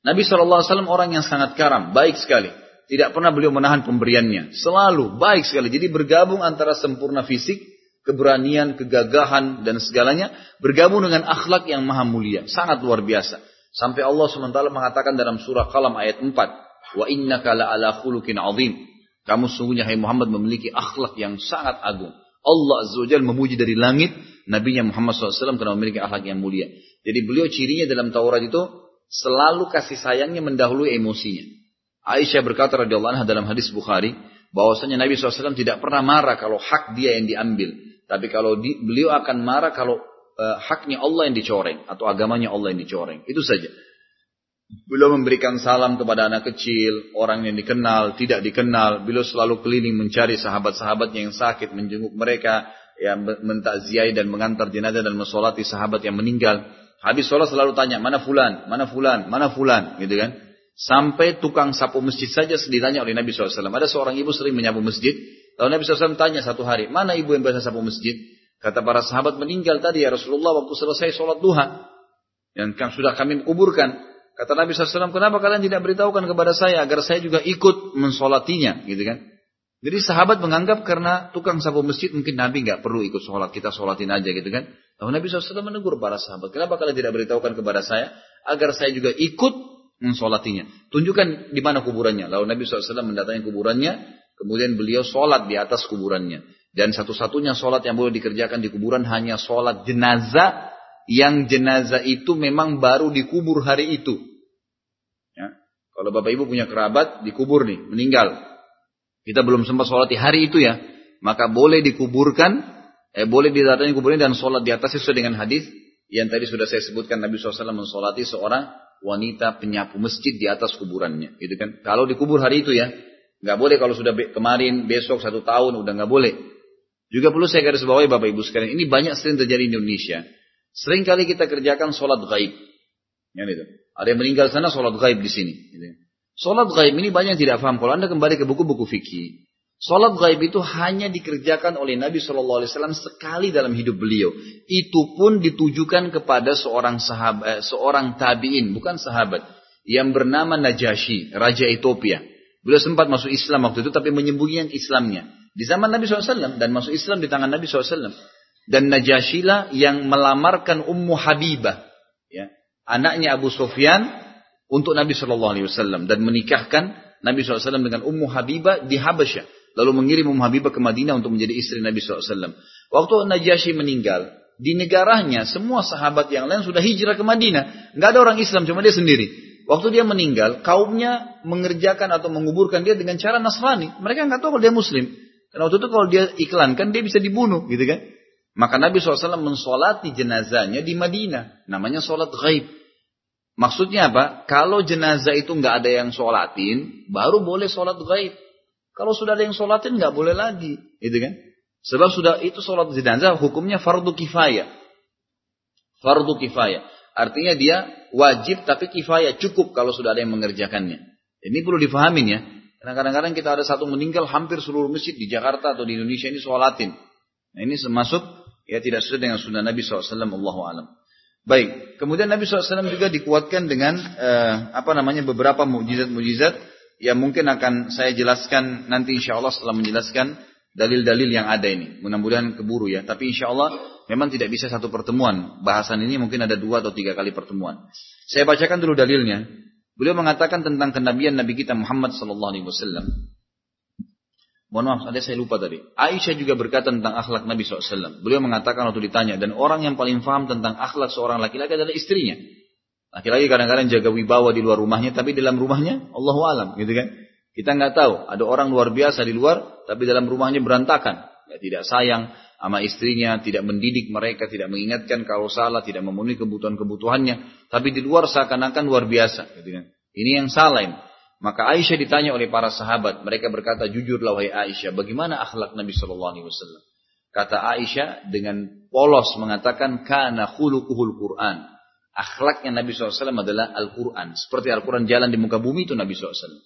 Nabi SAW orang yang sangat karam, baik sekali. Tidak pernah beliau menahan pemberiannya. Selalu baik sekali. Jadi bergabung antara sempurna fisik, keberanian, kegagahan, dan segalanya. Bergabung dengan akhlak yang maha mulia. Sangat luar biasa. Sampai Allah SWT mengatakan dalam surah Qalam ayat 4. Wa innaka ala khulukin azim. Kamu sungguhnya hai Muhammad memiliki akhlak yang sangat agung. Allah Azza wa Jal memuji dari langit Nabi Muhammad SAW karena memiliki akhlak yang mulia. Jadi beliau cirinya dalam Taurat itu selalu kasih sayangnya mendahului emosinya. Aisyah berkata radhiyallahu anha dalam hadis Bukhari bahwasanya Nabi SAW tidak pernah marah kalau hak dia yang diambil. Tapi kalau di, beliau akan marah kalau uh, haknya Allah yang dicoreng atau agamanya Allah yang dicoreng. Itu saja. Beliau memberikan salam kepada anak kecil, orang yang dikenal, tidak dikenal. Beliau selalu keliling mencari sahabat-sahabatnya yang sakit, menjenguk mereka, yang mentakziai dan mengantar jenazah dan mensolati sahabat yang meninggal. Habis sholat selalu tanya, mana fulan, mana fulan, mana fulan, gitu kan. Sampai tukang sapu masjid saja ditanya oleh Nabi SAW. Ada seorang ibu sering menyapu masjid. Lalu Nabi SAW tanya satu hari, mana ibu yang biasa sapu masjid? Kata para sahabat meninggal tadi ya Rasulullah waktu selesai sholat duha. Yang sudah kami kuburkan. Kata Nabi SAW, kenapa kalian tidak beritahukan kepada saya agar saya juga ikut mensolatinya, gitu kan? Jadi sahabat menganggap karena tukang sapu masjid mungkin Nabi nggak perlu ikut sholat, kita sholatin aja gitu kan. Lalu Nabi SAW menegur para sahabat, kenapa kalian tidak beritahukan kepada saya agar saya juga ikut mensolatinya. Tunjukkan di mana kuburannya. Lalu Nabi SAW mendatangi kuburannya, kemudian beliau sholat di atas kuburannya. Dan satu-satunya sholat yang boleh dikerjakan di kuburan hanya sholat jenazah yang jenazah itu memang baru dikubur hari itu. Ya. Kalau bapak ibu punya kerabat dikubur nih, meninggal. Kita belum sempat sholat di hari itu ya. Maka boleh dikuburkan, eh, boleh didatangi kuburnya dan sholat di atas sesuai dengan hadis yang tadi sudah saya sebutkan Nabi SAW mensolati seorang wanita penyapu masjid di atas kuburannya. Gitu kan? Kalau dikubur hari itu ya, nggak boleh kalau sudah kemarin, besok, satu tahun, udah nggak boleh. Juga perlu saya garis bawahi Bapak Ibu sekalian, ini banyak sering terjadi di Indonesia. Sering kali kita kerjakan sholat gaib. Ya, itu. Ada yang meninggal sana sholat gaib di sini. Sholat gaib ini banyak yang tidak paham. Kalau anda kembali ke buku-buku fikih, sholat gaib itu hanya dikerjakan oleh Nabi Shallallahu Alaihi Wasallam sekali dalam hidup beliau. Itu pun ditujukan kepada seorang sahabat, eh, seorang tabiin, bukan sahabat, yang bernama Najasyi, Raja Ethiopia. Beliau sempat masuk Islam waktu itu, tapi menyembunyikan Islamnya. Di zaman Nabi SAW dan masuk Islam di tangan Nabi SAW. Dan Najashilah yang melamarkan Ummu Habibah. Ya, anaknya Abu Sufyan untuk Nabi Shallallahu Alaihi Wasallam dan menikahkan Nabi SAW dengan Ummu Habibah di Habasyah. Lalu mengirim Ummu Habibah ke Madinah untuk menjadi istri Nabi SAW. Waktu Najasyi meninggal, di negaranya semua sahabat yang lain sudah hijrah ke Madinah. Nggak ada orang Islam, cuma dia sendiri. Waktu dia meninggal, kaumnya mengerjakan atau menguburkan dia dengan cara Nasrani. Mereka nggak tahu kalau dia Muslim. Karena waktu itu kalau dia iklankan, dia bisa dibunuh, gitu kan? Maka Nabi SAW mensolati jenazahnya di Madinah. Namanya sholat gaib. Maksudnya apa? Kalau jenazah itu nggak ada yang sholatin, baru boleh sholat gaib. Kalau sudah ada yang sholatin, nggak boleh lagi. Gitu kan? Sebab sudah itu sholat jenazah hukumnya fardu kifayah. Fardu kifayah. Artinya dia wajib tapi kifayah cukup kalau sudah ada yang mengerjakannya. Ini perlu difahamin ya. Karena kadang-kadang kita ada satu meninggal hampir seluruh masjid di Jakarta atau di Indonesia ini sholatin. Nah ini termasuk ya tidak sesuai dengan sunnah Nabi SAW. Allah alam. Baik, kemudian Nabi SAW juga dikuatkan dengan uh, apa namanya beberapa mujizat-mujizat yang mungkin akan saya jelaskan nanti insya Allah setelah menjelaskan dalil-dalil yang ada ini. Mudah-mudahan keburu ya. Tapi insya Allah memang tidak bisa satu pertemuan. Bahasan ini mungkin ada dua atau tiga kali pertemuan. Saya bacakan dulu dalilnya. Beliau mengatakan tentang kenabian Nabi kita Muhammad Sallallahu Alaihi Wasallam. Mohon maaf, ada saya lupa tadi. Aisyah juga berkata tentang akhlak Nabi SAW. Beliau mengatakan waktu ditanya, dan orang yang paling faham tentang akhlak seorang laki-laki adalah istrinya. Laki-laki kadang-kadang jaga wibawa di luar rumahnya, tapi dalam rumahnya Allah alam, gitu kan? Kita nggak tahu. Ada orang luar biasa di luar, tapi dalam rumahnya berantakan. Ya, tidak sayang sama istrinya, tidak mendidik mereka, tidak mengingatkan kalau salah, tidak memenuhi kebutuhan-kebutuhannya. Tapi di luar seakan-akan luar biasa, gitu kan? Ini yang salah ini. Maka Aisyah ditanya oleh para sahabat, mereka berkata, jujurlah wahai Aisyah, bagaimana akhlak Nabi Shallallahu Alaihi Wasallam? Kata Aisyah dengan polos mengatakan, kana khuluquhul Quran. Akhlaknya Nabi SAW adalah Al-Quran. Seperti Al-Quran jalan di muka bumi itu Nabi SAW.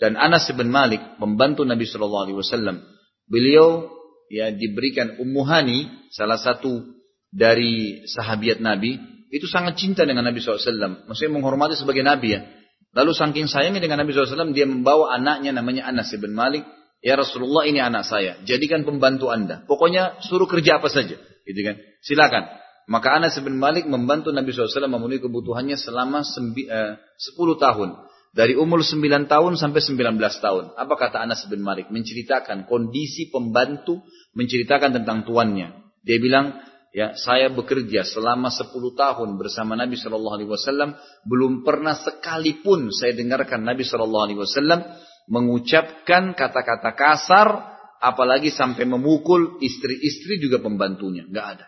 Dan Anas bin Malik, membantu Nabi Shallallahu Alaihi Wasallam, beliau ya diberikan Ummu Hani, salah satu dari sahabiat Nabi, itu sangat cinta dengan Nabi SAW. Maksudnya menghormati sebagai Nabi ya. Lalu saking sayangnya dengan Nabi SAW, dia membawa anaknya namanya Anas bin Malik. Ya Rasulullah ini anak saya, jadikan pembantu anda. Pokoknya suruh kerja apa saja. Gitu kan. Silakan. Maka Anas bin Malik membantu Nabi SAW memenuhi kebutuhannya selama eh, 10 tahun. Dari umur 9 tahun sampai 19 tahun. Apa kata Anas bin Malik? Menceritakan kondisi pembantu, menceritakan tentang tuannya. Dia bilang, ya saya bekerja selama 10 tahun bersama Nabi Shallallahu Alaihi Wasallam. Belum pernah sekalipun saya dengarkan Nabi Shallallahu Alaihi Wasallam mengucapkan kata-kata kasar apalagi sampai memukul istri-istri juga pembantunya. Nggak ada.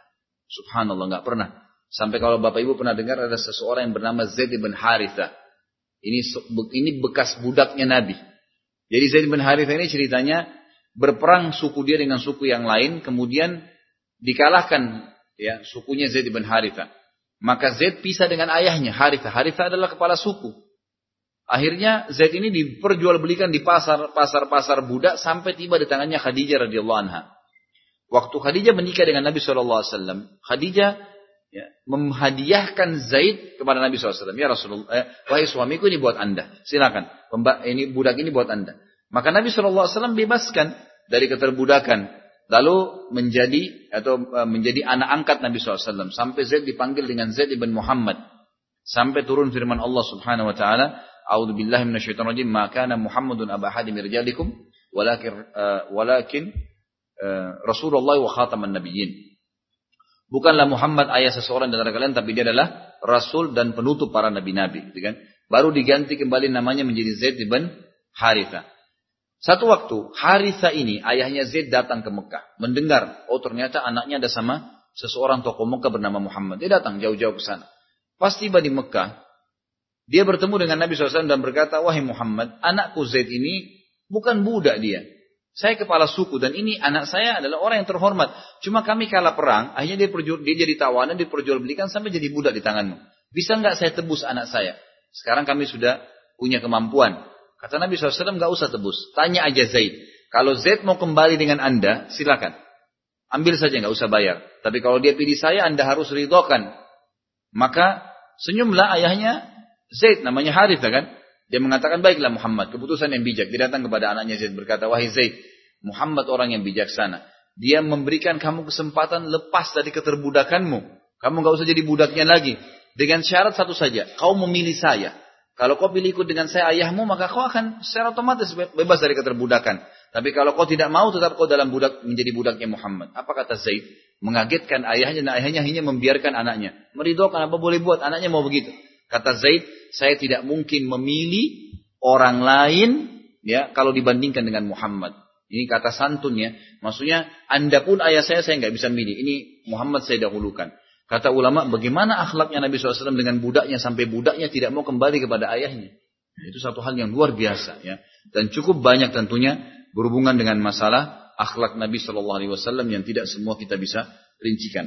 Subhanallah nggak pernah. Sampai kalau bapak ibu pernah dengar ada seseorang yang bernama Zaid bin Haritha. Ini ini bekas budaknya Nabi. Jadi Zaid bin Haritha ini ceritanya berperang suku dia dengan suku yang lain kemudian dikalahkan ya sukunya Zaid bin Haritha. Maka Zaid pisah dengan ayahnya Haritha. Haritha adalah kepala suku. Akhirnya Zaid ini diperjualbelikan di pasar pasar pasar budak sampai tiba di tangannya Khadijah radhiyallahu anha. Waktu Khadijah menikah dengan Nabi SAW, Khadijah ya, menghadiahkan Zaid kepada Nabi SAW. Ya Rasulullah, eh, wahai suamiku ini buat anda. Silakan, ini budak ini buat anda. Maka Nabi SAW bebaskan dari keterbudakan lalu menjadi atau e, menjadi anak angkat Nabi SAW. Sampai Zaid dipanggil dengan Zaid ibn Muhammad. Sampai turun firman Allah Subhanahu wa taala A'udzu billahi minasyaitonir rajim. Ma kana Muhammadun aba hadim rijalikum walakin uh, walakin uh, Rasulullah wa khataman nabiyyin. Bukanlah Muhammad ayah seseorang dari kalian tapi dia adalah rasul dan penutup para nabi-nabi gitu kan? Baru diganti kembali namanya menjadi Zaid bin Haritha satu waktu, Haritha ini, ayahnya Zaid datang ke Mekah. Mendengar, oh ternyata anaknya ada sama seseorang tokoh Mekah bernama Muhammad. Dia datang jauh-jauh ke sana. Pas tiba di Mekah, dia bertemu dengan Nabi SAW dan berkata, Wahai Muhammad, anakku Zaid ini bukan budak dia. Saya kepala suku dan ini anak saya adalah orang yang terhormat. Cuma kami kalah perang, akhirnya dia, perjual, dia jadi tawanan, diperjualbelikan sampai jadi budak di tanganmu. Bisa nggak saya tebus anak saya? Sekarang kami sudah punya kemampuan. Kata Nabi SAW, nggak usah tebus. Tanya aja Zaid. Kalau Zaid mau kembali dengan anda, silakan. Ambil saja, nggak usah bayar. Tapi kalau dia pilih saya, anda harus ridhokan. Maka senyumlah ayahnya Zaid, namanya Harith kan. Dia mengatakan, baiklah Muhammad, keputusan yang bijak. Dia datang kepada anaknya Zaid berkata, wahai Zaid, Muhammad orang yang bijaksana. Dia memberikan kamu kesempatan lepas dari keterbudakanmu. Kamu nggak usah jadi budaknya lagi. Dengan syarat satu saja, kau memilih saya. Kalau kau pilih ikut dengan saya ayahmu, maka kau akan secara otomatis bebas dari keterbudakan. Tapi kalau kau tidak mau, tetap kau dalam budak menjadi budaknya Muhammad. Apa kata Zaid? Mengagetkan ayahnya dan ayahnya hanya membiarkan anaknya. Meridhokan apa boleh buat, anaknya mau begitu. Kata Zaid, saya tidak mungkin memilih orang lain ya kalau dibandingkan dengan Muhammad. Ini kata santunnya. Maksudnya, anda pun ayah saya, saya nggak bisa milih. Ini Muhammad saya dahulukan. Kata ulama, bagaimana akhlaknya Nabi SAW dengan budaknya sampai budaknya tidak mau kembali kepada ayahnya. Itu satu hal yang luar biasa ya. Dan cukup banyak tentunya berhubungan dengan masalah akhlak Nabi SAW yang tidak semua kita bisa rincikan.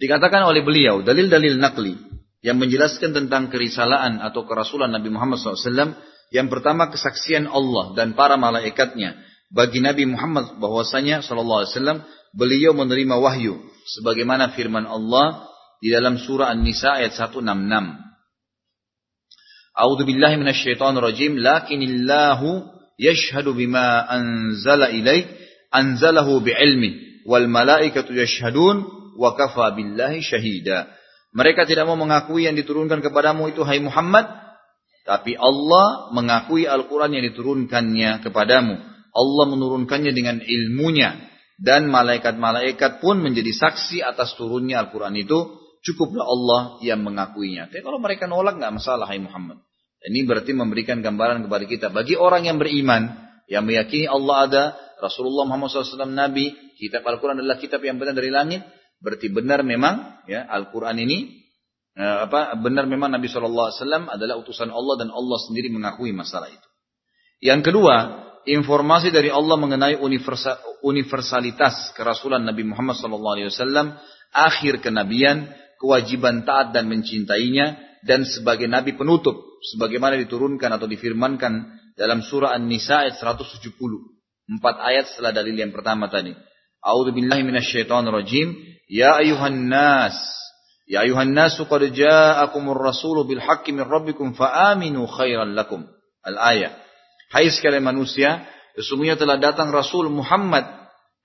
Dikatakan oleh beliau dalil-dalil nakli yang menjelaskan tentang kerisalaan atau kerasulan Nabi Muhammad SAW. Yang pertama kesaksian Allah dan para malaikatnya bagi Nabi Muhammad bahwasanya SAW beliau menerima wahyu sebagaimana firman Allah di dalam surah An-Nisa ayat 166. A'udzu billahi minasyaitonir rajim lakinillahu yashhadu bima anzala ilaik anzalahu bi'ilmi wal malaikatu yashhadun wa kafa billahi syahida. Mereka tidak mau mengakui yang diturunkan kepadamu itu hai Muhammad, tapi Allah mengakui Al-Quran yang diturunkannya kepadamu. Allah menurunkannya dengan ilmunya. Dan malaikat-malaikat pun menjadi saksi atas turunnya Al-Quran itu Cukuplah Allah yang mengakuinya. Tapi kalau mereka nolak nggak masalah, hai Muhammad. Ini berarti memberikan gambaran kepada kita. Bagi orang yang beriman, yang meyakini Allah ada, Rasulullah Muhammad SAW Nabi, kitab Al-Quran adalah kitab yang benar dari langit, berarti benar memang ya Al-Quran ini eh, apa benar memang Nabi SAW adalah utusan Allah dan Allah sendiri mengakui masalah itu. Yang kedua, informasi dari Allah mengenai universalitas kerasulan Nabi Muhammad SAW, akhir kenabian kewajiban taat dan mencintainya dan sebagai nabi penutup sebagaimana diturunkan atau difirmankan dalam surah An-Nisa ayat 170. Empat ayat setelah dalil yang pertama tadi. A'udzu billahi minasyaitonir rajim. Ya ayuhan nas Ya ayuhan nas qad ja'akumur rasulu bil haqqi min rabbikum fa aminu khairan lakum. Al-ayat. Hai sekalian manusia, sesungguhnya telah datang Rasul Muhammad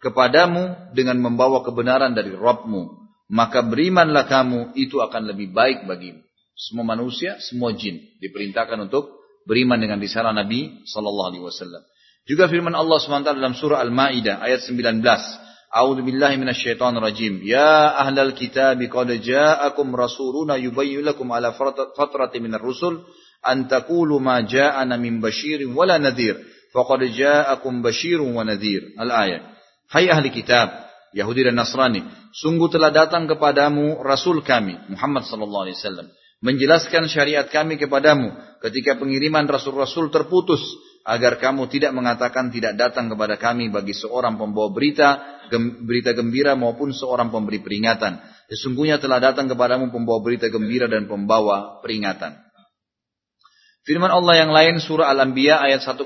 kepadamu dengan membawa kebenaran dari Rabbmu maka berimanlah kamu itu akan lebih baik bagimu. Semua manusia, semua jin diperintahkan untuk beriman dengan risalah Nabi sallallahu alaihi wasallam. Juga firman Allah SWT dalam surah Al-Maidah ayat 19. A'udzu billahi minasyaitonir rajim. Ya ahlal kitab qad ja'akum rasuluna yubayyin lakum ala fatratin minar rusul an taqulu ma ja'ana min basyirin wala nadhir. Faqad ja'akum basyirun wa nadhir. Al-ayat. Hai ahli kitab, Yahudi dan Nasrani, sungguh telah datang kepadamu Rasul kami, Muhammad sallallahu alaihi wasallam, menjelaskan syariat kami kepadamu ketika pengiriman Rasul-Rasul terputus, agar kamu tidak mengatakan tidak datang kepada kami bagi seorang pembawa berita, berita gembira maupun seorang pemberi peringatan. Sesungguhnya telah datang kepadamu pembawa berita gembira dan pembawa peringatan. Firman Allah yang lain surah Al-Anbiya ayat 107.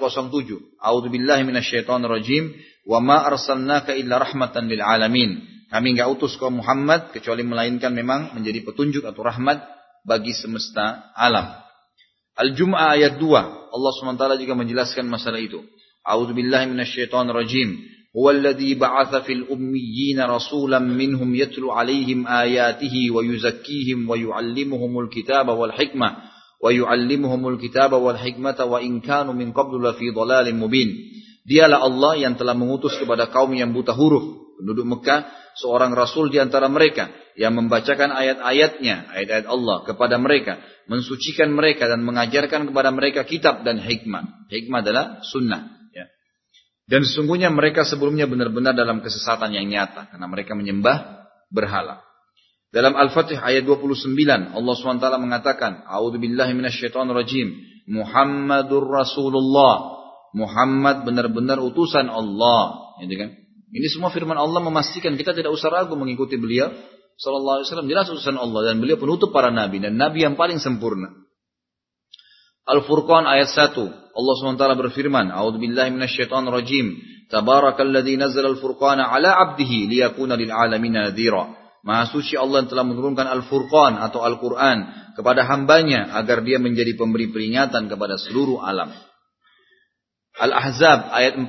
A'udzu billahi minasyaitonir rajim. Wa ma arsalnaka illa rahmatan lil alamin. Kami enggak utus kau Muhammad kecuali melainkan memang menjadi petunjuk atau rahmat bagi semesta alam. Al-Jum'ah ayat 2. Allah SWT juga menjelaskan masalah itu. A'udzu billahi minasyaitonir rajim. هو الذي بعث في الأميين رسولا منهم يتلو عليهم آياته ويزكيهم ويعلمهم الكتاب والحكمة wa yu'allimuhumul kitaba wal hikmata wa in kanu dhalalin mubin. Dialah Allah yang telah mengutus kepada kaum yang buta huruf, penduduk Mekah, seorang rasul di antara mereka yang membacakan ayat-ayatnya, ayat-ayat Allah kepada mereka, mensucikan mereka dan mengajarkan kepada mereka kitab dan hikmah. Hikmah adalah sunnah. Ya. Dan sesungguhnya mereka sebelumnya benar-benar dalam kesesatan yang nyata karena mereka menyembah berhala. Dalam Al-Fatih ayat 29 Allah SWT mengatakan A'udzu billahi minasyaitonir rajim. Muhammadur Rasulullah. Muhammad benar-benar utusan Allah. Gitu kan? Ini semua firman Allah memastikan kita tidak usah ragu mengikuti beliau. Sallallahu alaihi wasallam jelas utusan Allah dan beliau penutup para nabi dan nabi yang paling sempurna. Al-Furqan ayat 1 Allah SWT berfirman A'udzu billahi minasyaitonir rajim. Tabarakalladzi nazzala al-furqana ala 'abdihi liyakuna lil 'alamin nadhira Maha suci Allah yang telah menurunkan Al-Furqan atau Al-Quran kepada hambanya agar dia menjadi pemberi peringatan kepada seluruh alam. Al-Ahzab ayat 40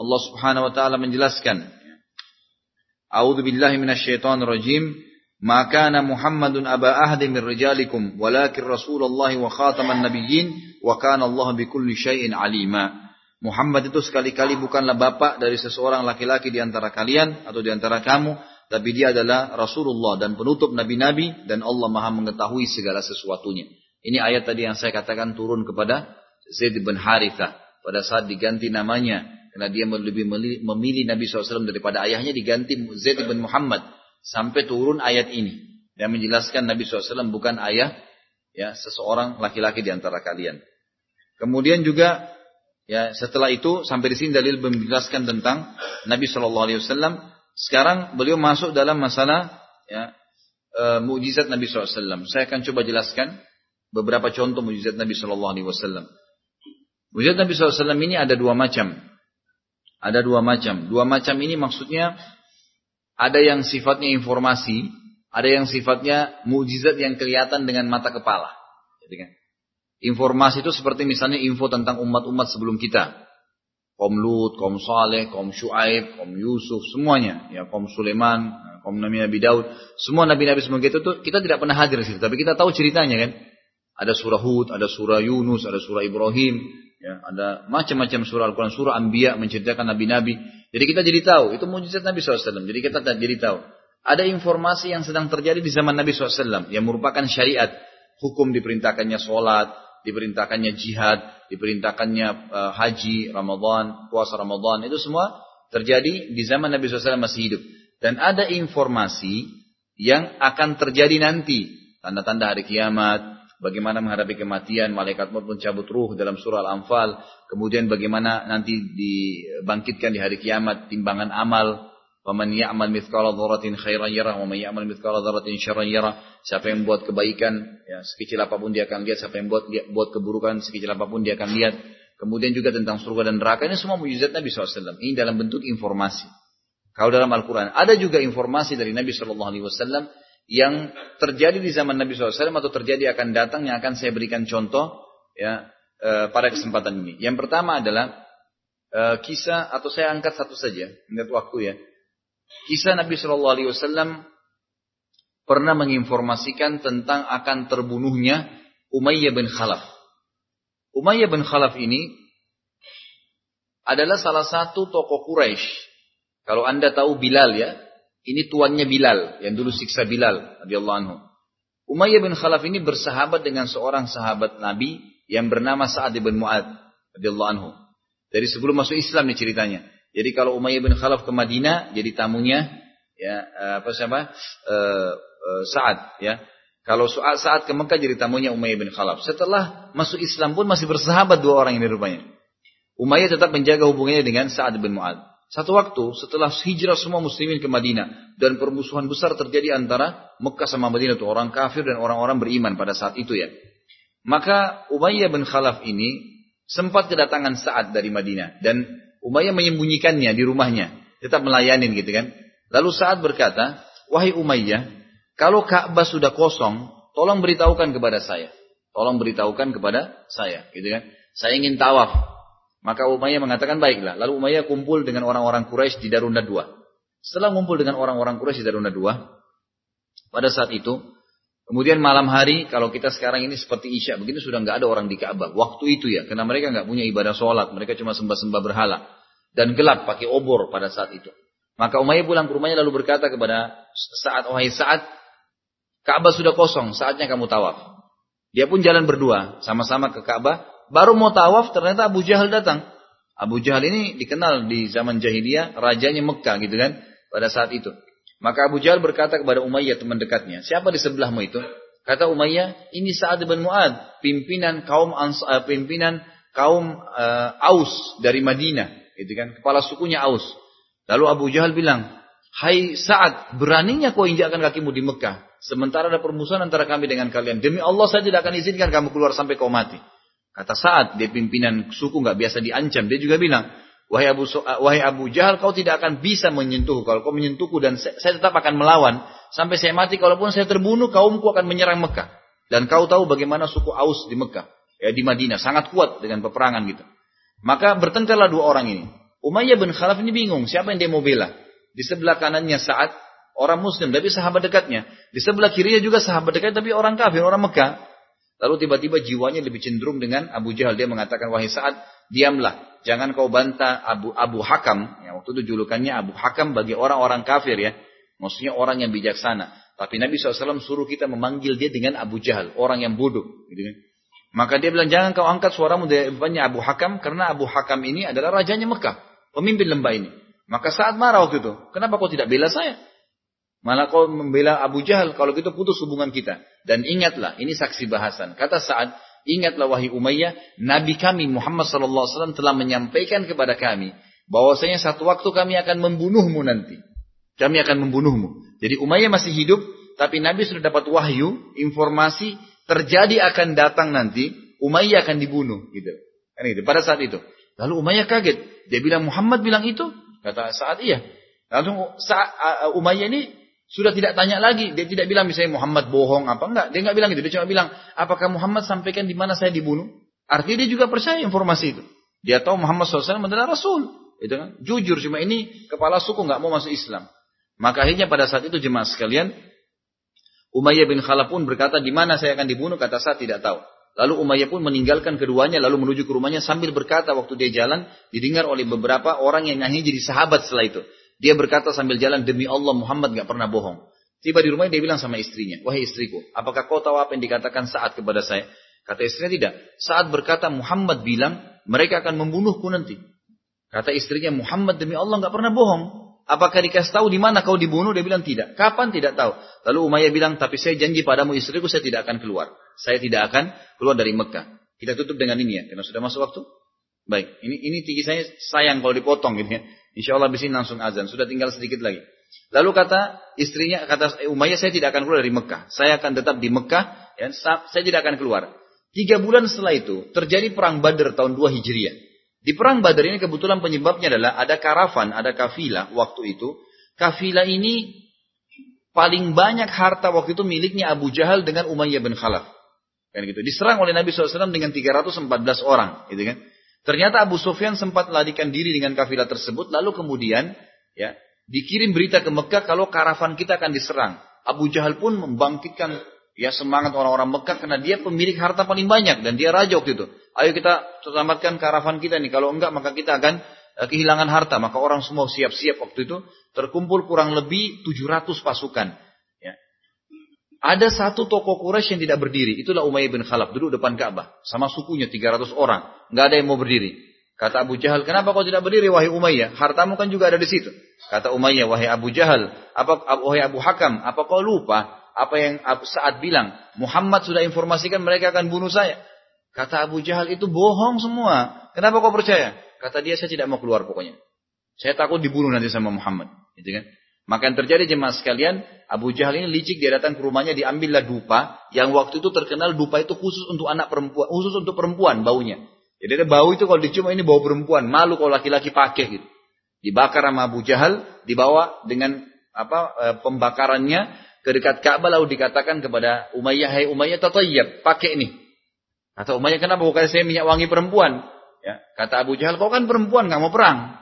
Allah subhanahu wa ta'ala menjelaskan A'udhu billahi minasyaitonir rajim Ma kana Muhammadun aba ahdi min rijalikum walakin Rasulullah wa khataman nabiyyin wa kana Allah bikulli syai'in alima. Muhammad itu sekali-kali bukanlah bapak dari seseorang laki-laki di antara kalian atau di antara kamu, tapi dia adalah Rasulullah dan penutup nabi-nabi dan Allah Maha mengetahui segala sesuatunya. Ini ayat tadi yang saya katakan turun kepada Zaid bin Harithah pada saat diganti namanya karena dia lebih memilih Nabi SAW daripada ayahnya diganti Zaid bin Muhammad sampai turun ayat ini yang menjelaskan Nabi SAW bukan ayah ya seseorang laki-laki di antara kalian. Kemudian juga ya setelah itu sampai di sini dalil menjelaskan tentang Nabi SAW sekarang beliau masuk dalam masalah ya, e, mujizat Nabi SAW. Saya akan coba jelaskan beberapa contoh mujizat Nabi SAW. Mujizat Nabi SAW ini ada dua macam. Ada dua macam. Dua macam ini maksudnya ada yang sifatnya informasi, ada yang sifatnya mujizat yang kelihatan dengan mata kepala. Kan? Informasi itu seperti misalnya info tentang umat-umat sebelum kita. Kaum Lut, kaum Saleh, kaum Shu'aib, kaum Yusuf, semuanya. Ya, kaum Sulaiman, kaum Nabi Nabi Daud. Semua Nabi-Nabi kita itu kita tidak pernah hadir di situ. Tapi kita tahu ceritanya kan. Ada surah Hud, ada surah Yunus, ada surah Ibrahim. Ya, ada macam-macam surah Al-Quran, surah Anbiya menceritakan Nabi-Nabi. Jadi kita jadi tahu, itu mujizat Nabi SAW. Jadi kita jadi tahu. Ada informasi yang sedang terjadi di zaman Nabi SAW. Yang merupakan syariat. Hukum diperintahkannya sholat, diperintahkannya jihad, diperintahkannya uh, haji, Ramadan, puasa Ramadan, itu semua terjadi di zaman Nabi SAW masih hidup. Dan ada informasi yang akan terjadi nanti, tanda-tanda hari kiamat, bagaimana menghadapi kematian, malaikat maut pun cabut ruh dalam surah Al-Anfal, kemudian bagaimana nanti dibangkitkan di hari kiamat timbangan amal, Waman ya'mal mithqala dzarratin khairan yarah wa man ya'mal mithqala dzarratin syarran yarah. Siapa yang buat kebaikan ya sekecil apa pun dia akan lihat, siapa yang buat buat keburukan sekecil apa pun dia akan lihat. Kemudian juga tentang surga dan neraka ini semua mujizat Nabi SAW. Ini dalam bentuk informasi. Kalau dalam Al-Quran ada juga informasi dari Nabi SAW yang terjadi di zaman Nabi SAW atau terjadi akan datang yang akan saya berikan contoh ya e, pada kesempatan ini. Yang pertama adalah e, kisah atau saya angkat satu saja, melihat waktu ya. Kisah Nabi Shallallahu Alaihi Wasallam pernah menginformasikan tentang akan terbunuhnya Umayyah bin Khalaf. Umayyah bin Khalaf ini adalah salah satu tokoh Quraisy. Kalau anda tahu Bilal ya, ini tuannya Bilal yang dulu siksa Bilal radhiyallahu anhu. Umayyah bin Khalaf ini bersahabat dengan seorang sahabat Nabi yang bernama Sa'ad bin Mu'ad radhiyallahu anhu. Dari sebelum masuk Islam nih ceritanya. Jadi kalau Umayyah bin Khalaf ke Madinah jadi tamunya ya eh, apa siapa? Uh, uh, Sa'ad ya. Kalau saat saat ke Mekah jadi tamunya Umayyah bin Khalaf. Setelah masuk Islam pun masih bersahabat dua orang ini rupanya. Umayyah tetap menjaga hubungannya dengan Sa'ad bin Mu'ad. Satu waktu setelah hijrah semua muslimin ke Madinah dan permusuhan besar terjadi antara Mekah sama Madinah itu orang kafir dan orang-orang beriman pada saat itu ya. Maka Umayyah bin Khalaf ini sempat kedatangan Sa'ad dari Madinah dan Umayyah menyembunyikannya di rumahnya, tetap melayani gitu kan. Lalu saat berkata, "Wahai Umayyah, kalau Ka'bah sudah kosong, tolong beritahukan kepada saya. Tolong beritahukan kepada saya, gitu kan. Saya ingin tawaf." Maka Umayyah mengatakan, "Baiklah." Lalu Umayyah kumpul dengan orang-orang Quraisy di Darunda II. Setelah kumpul dengan orang-orang Quraisy di Darunda II, pada saat itu Kemudian malam hari, kalau kita sekarang ini seperti Isya, begitu sudah nggak ada orang di Ka'bah. Waktu itu ya, karena mereka nggak punya ibadah sholat, mereka cuma sembah-sembah berhala dan gelap pakai obor pada saat itu. Maka Umayyah pulang ke rumahnya lalu berkata kepada saat wahai saat Ka'bah sudah kosong, saatnya kamu tawaf. Dia pun jalan berdua, sama-sama ke Ka'bah. Baru mau tawaf, ternyata Abu Jahal datang. Abu Jahal ini dikenal di zaman jahiliyah, rajanya Mekah gitu kan, pada saat itu. Maka Abu Jahal berkata kepada Umayyah teman dekatnya, siapa di sebelahmu itu? Kata Umayyah, ini Sa'ad bin Mu'ad, pimpinan kaum uh, pimpinan kaum uh, Aus dari Madinah, gitu kan? Kepala sukunya Aus. Lalu Abu Jahal bilang, Hai Sa'ad, beraninya kau injakkan kakimu di Mekah. Sementara ada permusuhan antara kami dengan kalian. Demi Allah saya tidak akan izinkan kamu keluar sampai kau mati. Kata Sa'ad, dia pimpinan suku nggak biasa diancam. Dia juga bilang, Wahai Abu, wahai Abu Jahal, kau tidak akan bisa menyentuh. Kalau kau menyentuhku dan saya, saya tetap akan melawan. Sampai saya mati, kalaupun saya terbunuh, kaumku akan menyerang Mekah. Dan kau tahu bagaimana suku Aus di Mekah. Ya, di Madinah. Sangat kuat dengan peperangan gitu. Maka bertengkarlah dua orang ini. Umayyah bin Khalaf ini bingung. Siapa yang dia mau bela? Di sebelah kanannya saat orang muslim. Tapi sahabat dekatnya. Di sebelah kirinya juga sahabat dekatnya. Tapi orang kafir, orang Mekah. Lalu tiba-tiba jiwanya lebih cenderung dengan Abu Jahal. Dia mengatakan, wahai saat diamlah. Jangan kau bantah Abu Abu Hakam. Ya, waktu itu julukannya Abu Hakam bagi orang-orang kafir ya. Maksudnya orang yang bijaksana. Tapi Nabi SAW suruh kita memanggil dia dengan Abu Jahal. Orang yang bodoh. Gitu kan. Maka dia bilang, jangan kau angkat suaramu dari depannya Abu Hakam. Karena Abu Hakam ini adalah rajanya Mekah. Pemimpin lembah ini. Maka saat marah waktu itu. Kenapa kau tidak bela saya? Malah kau membela Abu Jahal kalau gitu putus hubungan kita. Dan ingatlah, ini saksi bahasan. Kata saat ingatlah wahai Umayyah, Nabi kami Muhammad wasallam telah menyampaikan kepada kami bahwasanya satu waktu kami akan membunuhmu nanti. Kami akan membunuhmu. Jadi Umayyah masih hidup, tapi Nabi sudah dapat wahyu, informasi terjadi akan datang nanti, Umayyah akan dibunuh gitu. Kan itu pada saat itu. Lalu Umayyah kaget. Dia bilang Muhammad bilang itu? Kata saat iya. Lalu saat Umayyah ini Sudah tidak tanya lagi, dia tidak bilang misalnya Muhammad bohong apa enggak, dia enggak bilang gitu, dia cuma bilang, apakah Muhammad sampaikan di mana saya dibunuh? Artinya dia juga percaya informasi itu. Dia tahu Muhammad SAW adalah Rasul. Itu kan? Jujur cuma ini kepala suku nggak mau masuk Islam. Maka akhirnya pada saat itu jemaah sekalian, Umayyah bin Khalaf pun berkata, di mana saya akan dibunuh? Kata saya tidak tahu. Lalu Umayyah pun meninggalkan keduanya lalu menuju ke rumahnya sambil berkata waktu dia jalan didengar oleh beberapa orang yang akhirnya jadi sahabat setelah itu. Dia berkata sambil jalan demi Allah Muhammad gak pernah bohong. Tiba di rumahnya dia bilang sama istrinya, wahai istriku, apakah kau tahu apa yang dikatakan saat kepada saya? Kata istrinya tidak. Saat berkata Muhammad bilang mereka akan membunuhku nanti. Kata istrinya Muhammad demi Allah gak pernah bohong. Apakah dikasih tahu di mana kau dibunuh? Dia bilang tidak. Kapan? Tidak tahu. Lalu Umayyah bilang, tapi saya janji padamu istriku saya tidak akan keluar. Saya tidak akan keluar dari Mekah. Kita tutup dengan ini ya, karena sudah masuk waktu. Baik, ini ini tinggi saya sayang kalau dipotong gitu ya. Insya Allah bisa langsung azan. Sudah tinggal sedikit lagi. Lalu kata istrinya, kata Umayyah, saya tidak akan keluar dari Mekah. Saya akan tetap di Mekah. Ya, saya tidak akan keluar. Tiga bulan setelah itu terjadi perang Badar tahun 2 Hijriah. Di perang Badar ini kebetulan penyebabnya adalah ada karavan, ada kafilah waktu itu. Kafilah ini paling banyak harta waktu itu miliknya Abu Jahal dengan Umayyah bin Khalaf. Kan gitu. Diserang oleh Nabi SAW dengan 314 orang, gitu kan. Ternyata Abu Sufyan sempat melarikan diri dengan kafilah tersebut, lalu kemudian ya dikirim berita ke Mekah kalau karavan kita akan diserang. Abu Jahal pun membangkitkan ya semangat orang-orang Mekah karena dia pemilik harta paling banyak dan dia raja waktu itu. Ayo kita selamatkan karavan kita nih. Kalau enggak maka kita akan uh, kehilangan harta. Maka orang semua siap-siap waktu itu terkumpul kurang lebih 700 pasukan. Ya. Ada satu toko Quraisy yang tidak berdiri. Itulah Umayyah bin Khalaf duduk depan Ka'bah sama sukunya 300 orang. Enggak ada yang mau berdiri. Kata Abu Jahal, kenapa kau tidak berdiri wahai Umayyah? Hartamu kan juga ada di situ. Kata Umayyah, wahai Abu Jahal, apa wahai Abu Hakam, apa kau lupa apa yang saat bilang, Muhammad sudah informasikan mereka akan bunuh saya. Kata Abu Jahal itu bohong semua. Kenapa kau percaya? Kata dia saya tidak mau keluar pokoknya. Saya takut dibunuh nanti sama Muhammad. Gitu kan? Maka yang terjadi jemaah sekalian, Abu Jahal ini licik dia datang ke rumahnya diambillah dupa yang waktu itu terkenal dupa itu khusus untuk anak perempuan, khusus untuk perempuan baunya. Jadi ada bau itu kalau dicium ini bau perempuan, malu kalau laki-laki pakai gitu. Dibakar sama Abu Jahal, dibawa dengan apa e, pembakarannya ke dekat Ka'bah lalu dikatakan kepada Umayyah, "Hai Umayyah, tatayyab, pakai ini." Kata Umayyah, "Kenapa bukan saya minyak wangi perempuan?" Ya, kata Abu Jahal, "Kau kan perempuan, nggak mau perang."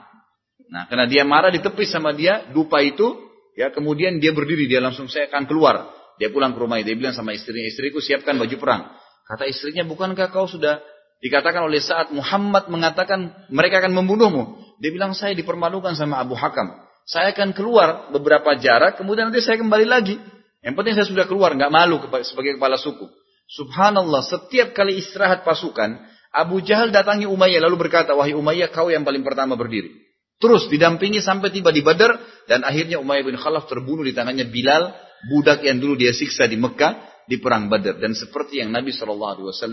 Nah, karena dia marah ditepis sama dia, dupa itu, ya kemudian dia berdiri, dia langsung saya akan keluar. Dia pulang ke rumah, dia bilang sama istrinya, "Istriku, siapkan baju perang." Kata istrinya, "Bukankah kau sudah dikatakan oleh saat Muhammad mengatakan mereka akan membunuhmu?" Dia bilang, "Saya dipermalukan sama Abu Hakam." Saya akan keluar beberapa jarak, kemudian nanti saya kembali lagi. Yang penting saya sudah keluar, nggak malu sebagai kepala suku. Subhanallah, setiap kali istirahat pasukan, Abu Jahal datangi Umayyah lalu berkata, wahai Umayyah kau yang paling pertama berdiri. Terus didampingi sampai tiba di Badar dan akhirnya Umayyah bin Khalaf terbunuh di tangannya Bilal, budak yang dulu dia siksa di Mekah di perang Badar dan seperti yang Nabi SAW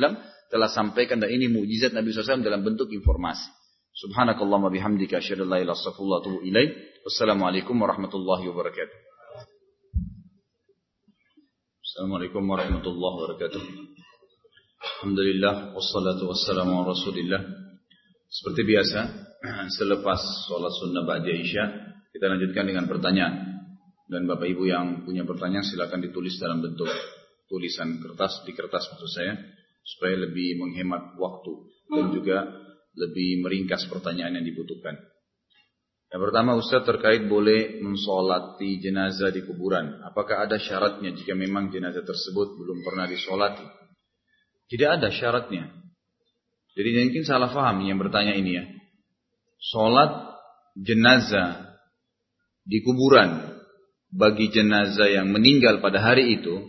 telah sampaikan dan ini mujizat Nabi SAW dalam bentuk informasi. Subhanakallahumma bihamdika asyhadu an la ilaha illa anta Wassalamualaikum warahmatullahi wabarakatuh. Assalamualaikum warahmatullahi wabarakatuh. Alhamdulillah wassalatu wassalamu ala Rasulillah. Seperti biasa, selepas sholat sunnah ba'da Isya, kita lanjutkan dengan pertanyaan. Dan Bapak Ibu yang punya pertanyaan silakan ditulis dalam bentuk tulisan kertas di kertas maksud saya supaya lebih menghemat waktu dan juga lebih meringkas pertanyaan yang dibutuhkan. Yang pertama Ustaz terkait boleh mensolati jenazah di kuburan. Apakah ada syaratnya jika memang jenazah tersebut belum pernah disolati? Tidak ada syaratnya. Jadi mungkin salah faham yang bertanya ini ya. Solat jenazah di kuburan bagi jenazah yang meninggal pada hari itu,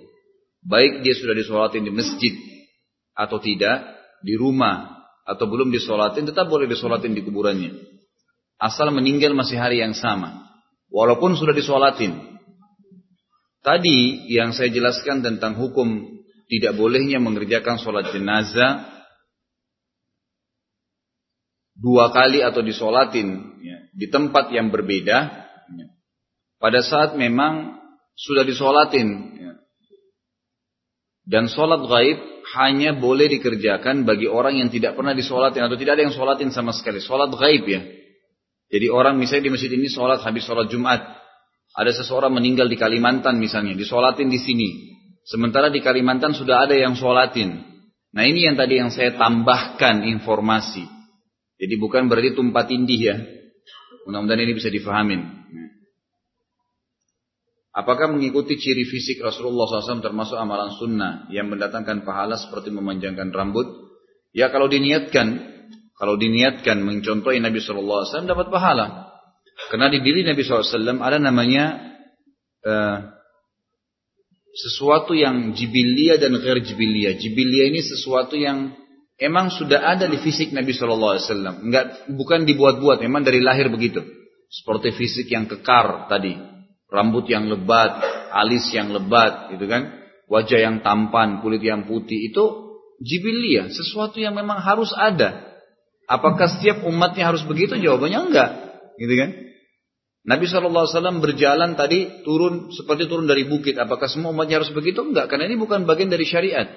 baik dia sudah disolatin di masjid atau tidak, di rumah atau belum disolatin, tetap boleh disolatin di kuburannya. Asal meninggal masih hari yang sama. Walaupun sudah disolatin. Tadi yang saya jelaskan tentang hukum tidak bolehnya mengerjakan sholat jenazah dua kali atau disolatin ya, di tempat yang berbeda. Ya. Pada saat memang sudah disolatin. Ya. Dan sholat gaib hanya boleh dikerjakan bagi orang yang tidak pernah disolatin atau tidak ada yang solatin sama sekali. Sholat gaib ya. Jadi orang misalnya di masjid ini sholat habis sholat Jumat. Ada seseorang meninggal di Kalimantan misalnya, disolatin di sini. Sementara di Kalimantan sudah ada yang solatin. Nah ini yang tadi yang saya tambahkan informasi. Jadi bukan berarti tumpah tindih ya. Mudah-mudahan ini bisa difahamin. Apakah mengikuti ciri fisik Rasulullah SAW termasuk amalan sunnah yang mendatangkan pahala seperti memanjangkan rambut? Ya kalau diniatkan, kalau diniatkan mencontohi Nabi SAW dapat pahala. Karena di diri Nabi SAW ada namanya uh, sesuatu yang jibilia dan ghair jibilia. Jibilia ini sesuatu yang emang sudah ada di fisik Nabi SAW. Enggak, bukan dibuat-buat, memang dari lahir begitu. Seperti fisik yang kekar tadi rambut yang lebat, alis yang lebat, gitu kan, wajah yang tampan, kulit yang putih itu jibilia, sesuatu yang memang harus ada. Apakah setiap umatnya harus begitu? Jawabannya enggak, gitu kan? Nabi SAW berjalan tadi turun seperti turun dari bukit. Apakah semua umatnya harus begitu? Enggak, karena ini bukan bagian dari syariat.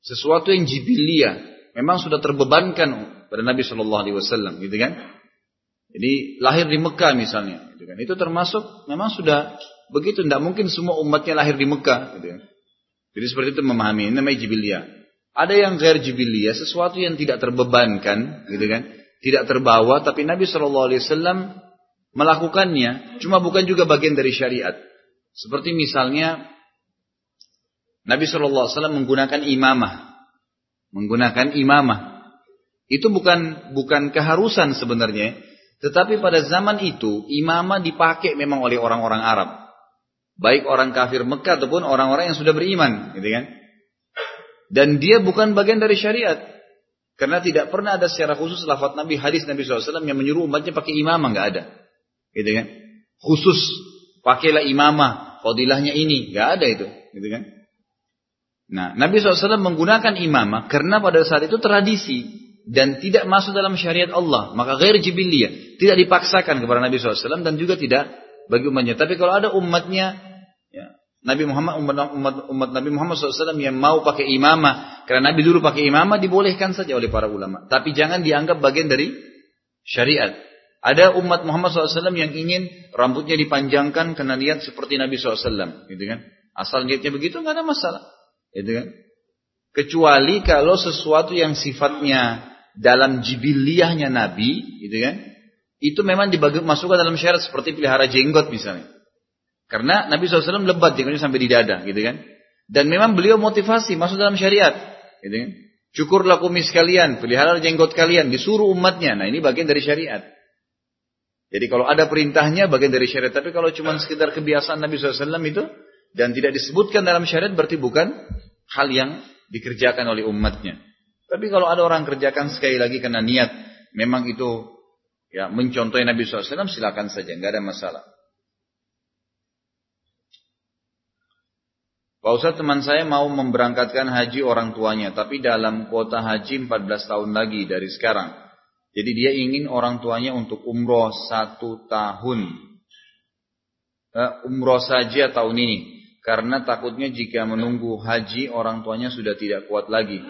Sesuatu yang jibilia, memang sudah terbebankan pada Nabi SAW, gitu kan? Jadi lahir di Mekah misalnya, gitu kan. Itu termasuk memang sudah begitu. Tidak mungkin semua umatnya lahir di Mekah. Gitu kan. Jadi seperti itu memahami. Ini namanya jibilia. Ada yang gair jibilia, sesuatu yang tidak terbebankan, gitu kan. Tidak terbawa, tapi Nabi Shallallahu Alaihi Wasallam melakukannya. Cuma bukan juga bagian dari syariat. Seperti misalnya Nabi Shallallahu Alaihi Wasallam menggunakan imamah, menggunakan imamah. Itu bukan bukan keharusan sebenarnya, tetapi pada zaman itu imamah dipakai memang oleh orang-orang Arab. Baik orang kafir Mekah ataupun orang-orang yang sudah beriman, gitu kan? Dan dia bukan bagian dari syariat. Karena tidak pernah ada secara khusus lafaz Nabi hadis Nabi SAW yang menyuruh umatnya pakai imamah, nggak ada. Gitu kan? Khusus pakailah imamah, fadilahnya ini, nggak ada itu, gitu kan? Nah, Nabi SAW menggunakan imamah karena pada saat itu tradisi dan tidak masuk dalam syariat Allah, maka ghair jibiliyah, tidak dipaksakan kepada Nabi SAW dan juga tidak bagi umatnya. Tapi kalau ada umatnya, ya, Nabi Muhammad umat, umat, umat Nabi Muhammad SAW yang mau pakai imamah, karena Nabi dulu pakai imamah dibolehkan saja oleh para ulama. Tapi jangan dianggap bagian dari syariat. Ada umat Muhammad SAW yang ingin rambutnya dipanjangkan karena niat seperti Nabi SAW, gitu kan? Asal niatnya begitu nggak ada masalah, gitu kan? Kecuali kalau sesuatu yang sifatnya dalam jibiliahnya Nabi, gitu kan? Itu memang dimasukkan dalam syarat seperti pelihara jenggot misalnya. Karena Nabi SAW lebat jenggotnya sampai di dada, gitu kan? Dan memang beliau motivasi masuk dalam syariat, gitu kan? Cukurlah kumis kalian, pelihara jenggot kalian, disuruh umatnya. Nah ini bagian dari syariat. Jadi kalau ada perintahnya bagian dari syariat. Tapi kalau cuma sekedar kebiasaan Nabi SAW itu dan tidak disebutkan dalam syariat berarti bukan hal yang dikerjakan oleh umatnya. Tapi kalau ada orang kerjakan sekali lagi karena niat, memang itu ya mencontohi Nabi SAW, silakan saja, nggak ada masalah. Pak Ustaz teman saya mau memberangkatkan haji orang tuanya, tapi dalam kuota haji 14 tahun lagi dari sekarang. Jadi dia ingin orang tuanya untuk umroh satu tahun. Uh, umroh saja tahun ini karena takutnya jika menunggu haji orang tuanya sudah tidak kuat lagi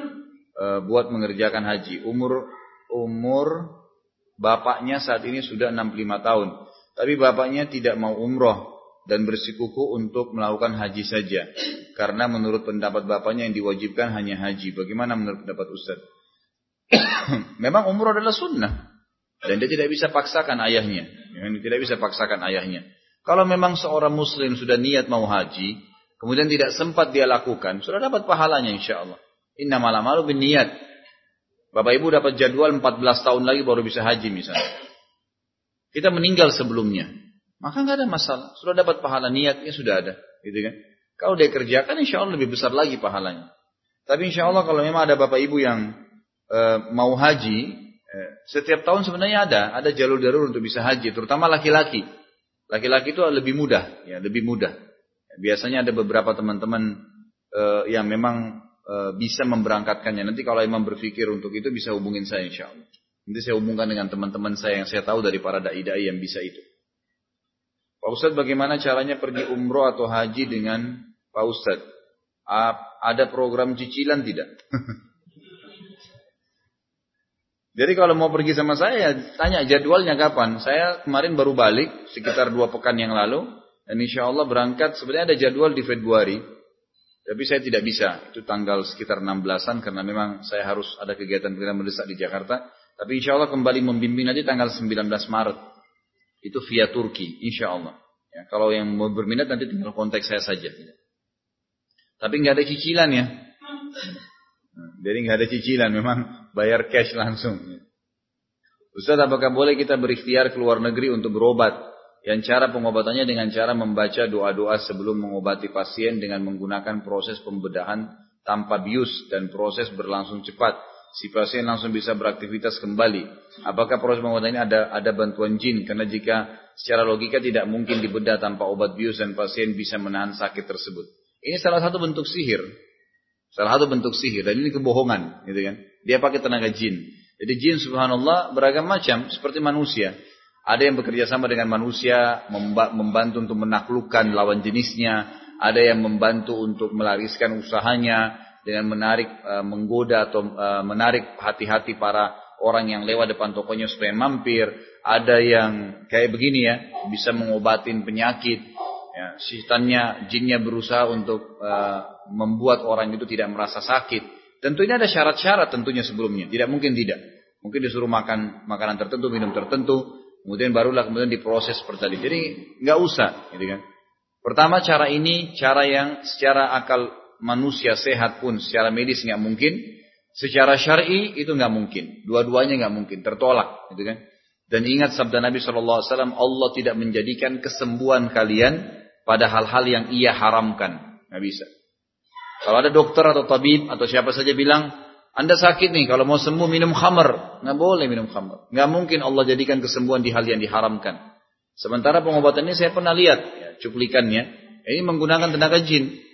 e, buat mengerjakan haji. Umur umur bapaknya saat ini sudah 65 tahun, tapi bapaknya tidak mau umroh dan bersikuku untuk melakukan haji saja. Karena menurut pendapat bapaknya yang diwajibkan hanya haji. Bagaimana menurut pendapat Ustaz? Memang umroh adalah sunnah. Dan dia tidak bisa paksakan ayahnya. Tidak bisa paksakan ayahnya. Kalau memang seorang muslim sudah niat mau haji, kemudian tidak sempat dia lakukan, sudah dapat pahalanya insya Allah. Inna malam malu bin niat. Bapak ibu dapat jadwal 14 tahun lagi baru bisa haji misalnya. Kita meninggal sebelumnya. Maka nggak ada masalah. Sudah dapat pahala niatnya sudah ada. Gitu kan? Kalau dia kerjakan insya Allah lebih besar lagi pahalanya. Tapi insya Allah kalau memang ada bapak ibu yang e, mau haji, e, setiap tahun sebenarnya ada, ada jalur-jalur untuk bisa haji, terutama laki-laki. Laki-laki itu lebih mudah, ya lebih mudah. Biasanya ada beberapa teman-teman uh, yang memang uh, bisa memberangkatkannya. Nanti kalau imam berpikir untuk itu bisa hubungin saya insya Allah. Nanti saya hubungkan dengan teman-teman saya yang saya tahu dari para dai-dai yang bisa itu. Pak Ustadz bagaimana caranya pergi umroh atau haji dengan Pak Ustadz? Ada program cicilan tidak? Jadi kalau mau pergi sama saya, tanya jadwalnya kapan. Saya kemarin baru balik, sekitar dua pekan yang lalu. Dan insya Allah berangkat, sebenarnya ada jadwal di Februari. Tapi saya tidak bisa, itu tanggal sekitar 16-an karena memang saya harus ada kegiatan-kegiatan mendesak di Jakarta. Tapi insya Allah kembali membimbing nanti tanggal 19 Maret. Itu via Turki, insya Allah. Ya, kalau yang mau berminat nanti tinggal kontak saya saja. Tapi nggak ada cicilan ya. Jadi nggak ada cicilan, memang bayar cash langsung. Ustaz, apakah boleh kita berikhtiar ke luar negeri untuk berobat? Yang cara pengobatannya dengan cara membaca doa-doa sebelum mengobati pasien dengan menggunakan proses pembedahan tanpa bius dan proses berlangsung cepat. Si pasien langsung bisa beraktivitas kembali. Apakah proses pengobatan ini ada ada bantuan jin? Karena jika secara logika tidak mungkin dibedah tanpa obat bius dan pasien bisa menahan sakit tersebut. Ini salah satu bentuk sihir. Salah satu bentuk sihir dan ini kebohongan, gitu kan? Dia pakai tenaga jin. Jadi jin subhanallah beragam macam seperti manusia. Ada yang bekerja sama dengan manusia, membantu untuk menaklukkan lawan jenisnya. Ada yang membantu untuk melariskan usahanya dengan menarik, e, menggoda atau e, menarik hati-hati para orang yang lewat depan tokonya supaya mampir. Ada yang kayak begini ya, bisa mengobatin penyakit. Ya, setannya, jinnya berusaha untuk uh, membuat orang itu tidak merasa sakit. Tentunya ada syarat-syarat tentunya sebelumnya. Tidak mungkin tidak. Mungkin disuruh makan makanan tertentu, minum tertentu, kemudian barulah kemudian diproses seperti tadi. Jadi nggak usah, gitu kan. Pertama cara ini cara yang secara akal manusia sehat pun secara medis nggak mungkin, secara syar'i itu nggak mungkin. Dua-duanya nggak mungkin, tertolak, gitu kan. Dan ingat sabda Nabi SAW, Allah tidak menjadikan kesembuhan kalian pada hal-hal yang ia haramkan. Nggak bisa. Kalau ada dokter atau tabib atau siapa saja bilang, anda sakit nih, kalau mau sembuh minum khamar. Nggak boleh minum khamar. Nggak mungkin Allah jadikan kesembuhan di hal yang diharamkan. Sementara pengobatan ini saya pernah lihat, ya, cuplikannya. Ini menggunakan tenaga jin.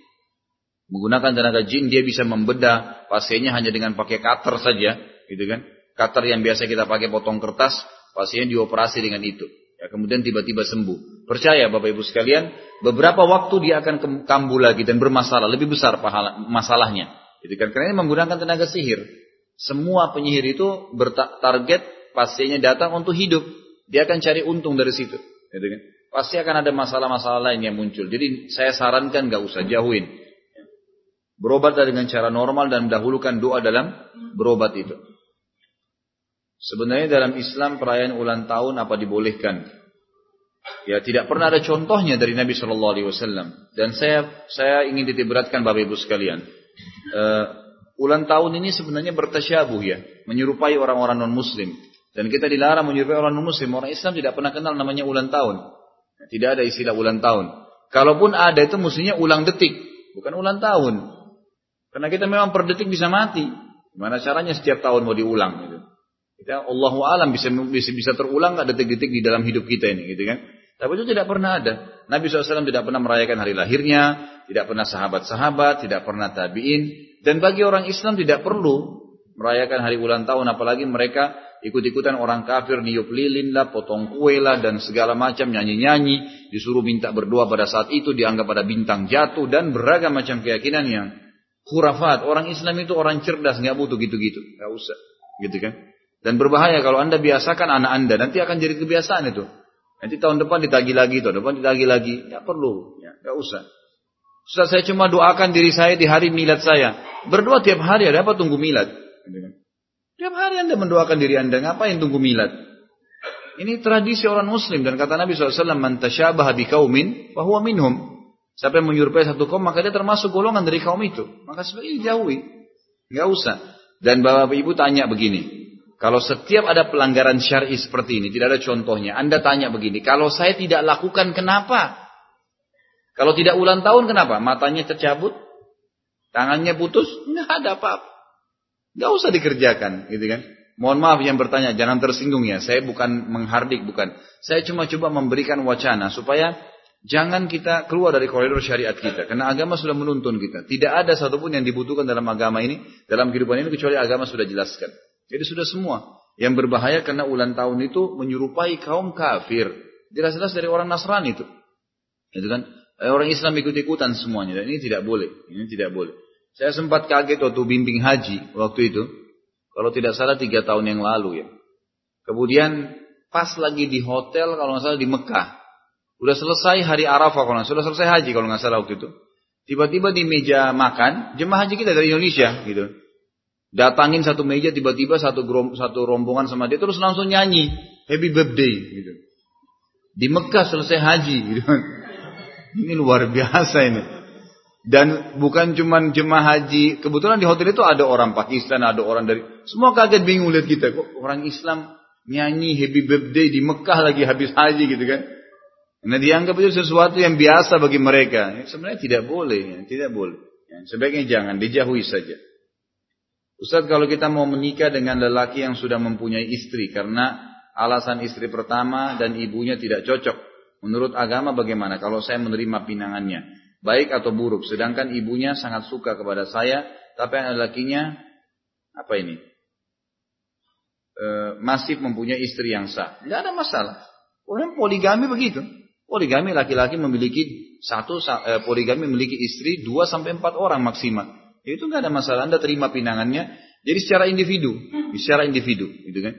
Menggunakan tenaga jin, dia bisa membedah pasiennya hanya dengan pakai cutter saja. gitu kan? Cutter yang biasa kita pakai potong kertas, pasien dioperasi dengan itu. Ya, kemudian tiba-tiba sembuh. Percaya Bapak Ibu sekalian, beberapa waktu dia akan kambuh lagi dan bermasalah, lebih besar pahala, masalahnya. Jadi kan karena ini menggunakan tenaga sihir. Semua penyihir itu bertarget pasiennya datang untuk hidup. Dia akan cari untung dari situ. Gitu kan? Pasti akan ada masalah-masalah lain yang muncul. Jadi saya sarankan gak usah jauhin. Berobat dengan cara normal dan dahulukan doa dalam berobat itu. Sebenarnya dalam Islam perayaan ulang tahun apa dibolehkan? Ya tidak pernah ada contohnya dari Nabi Shallallahu Alaihi Wasallam. Dan saya saya ingin ditiberatkan bapak ibu sekalian. Uh, ulang tahun ini sebenarnya bertasyabuh ya, menyerupai orang-orang non Muslim. Dan kita dilarang menyerupai orang non Muslim. Orang Islam tidak pernah kenal namanya ulang tahun. Tidak ada istilah ulang tahun. Kalaupun ada itu mestinya ulang detik, bukan ulang tahun. Karena kita memang per detik bisa mati. Gimana caranya setiap tahun mau diulang? Gitu. Kita Allahu alam bisa bisa bisa terulang nggak detik-detik di dalam hidup kita ini, gitu kan? Tapi itu tidak pernah ada. Nabi SAW tidak pernah merayakan hari lahirnya, tidak pernah sahabat-sahabat, tidak pernah tabiin. Dan bagi orang Islam tidak perlu merayakan hari ulang tahun, apalagi mereka ikut-ikutan orang kafir niup lilin lah, potong kue lah, dan segala macam nyanyi-nyanyi, disuruh minta berdoa pada saat itu, dianggap pada bintang jatuh, dan beragam macam keyakinan yang khurafat. Orang Islam itu orang cerdas, nggak butuh gitu-gitu, nggak usah, gitu kan? Dan berbahaya kalau anda biasakan anak anda, nanti akan jadi kebiasaan itu. Nanti tahun depan ditagi lagi, tahun depan ditagi lagi. Tidak perlu, ya, gak usah. Sudah saya cuma doakan diri saya di hari milad saya. Berdoa tiap hari, ada apa tunggu milad? Tiap hari anda mendoakan diri anda, ngapain tunggu milad? Ini tradisi orang muslim dan kata Nabi SAW, Man tasyabaha biqaumin, bahwa minhum. Siapa yang menyerupai satu kaum, maka dia termasuk golongan dari kaum itu. Maka sebaiknya jauhi. Gak usah. Dan bapak ibu tanya begini, kalau setiap ada pelanggaran syar'i seperti ini, tidak ada contohnya. Anda tanya begini, kalau saya tidak lakukan kenapa? Kalau tidak ulang tahun kenapa? Matanya tercabut? Tangannya putus? Nggak ada apa-apa. Nggak usah dikerjakan, gitu kan? Mohon maaf yang bertanya, jangan tersinggung ya. Saya bukan menghardik, bukan. Saya cuma coba memberikan wacana supaya jangan kita keluar dari koridor syariat kita. Karena agama sudah menuntun kita. Tidak ada satupun yang dibutuhkan dalam agama ini, dalam kehidupan ini kecuali agama sudah jelaskan. Jadi sudah semua. Yang berbahaya karena ulang tahun itu menyerupai kaum kafir. Jelas-jelas dari orang Nasrani itu. Itu kan eh, orang Islam ikut-ikutan semuanya. Dan ini tidak boleh. Ini tidak boleh. Saya sempat kaget waktu bimbing haji waktu itu. Kalau tidak salah tiga tahun yang lalu ya. Kemudian pas lagi di hotel kalau nggak salah di Mekah. Udah selesai hari Arafah kalau nggak selesai haji kalau nggak salah waktu itu. Tiba-tiba di meja makan, jemaah haji kita dari Indonesia gitu. Datangin satu meja tiba-tiba satu satu rombongan sama dia terus langsung nyanyi happy birthday gitu. Di Mekah selesai haji gitu. Ini luar biasa ini. Dan bukan cuma jemaah haji, kebetulan di hotel itu ada orang Pakistan, ada orang dari semua kaget bingung lihat kita kok orang Islam nyanyi happy birthday di Mekah lagi habis haji gitu kan. Nah dianggap itu sesuatu yang biasa bagi mereka. Ya, sebenarnya tidak boleh, ya, tidak boleh. Ya, sebaiknya jangan, dijauhi saja. Ustaz kalau kita mau menikah dengan lelaki yang sudah mempunyai istri karena alasan istri pertama dan ibunya tidak cocok. Menurut agama bagaimana kalau saya menerima pinangannya? baik atau buruk. Sedangkan ibunya sangat suka kepada saya, tapi anak lakinya apa ini? E, masih mempunyai istri yang sah. Tidak ada masalah. Orang poligami begitu. Poligami laki-laki memiliki satu e, poligami memiliki istri dua sampai empat orang maksimal. Itu nggak ada masalah. Anda terima pinangannya. Jadi secara individu, secara individu, gitu kan?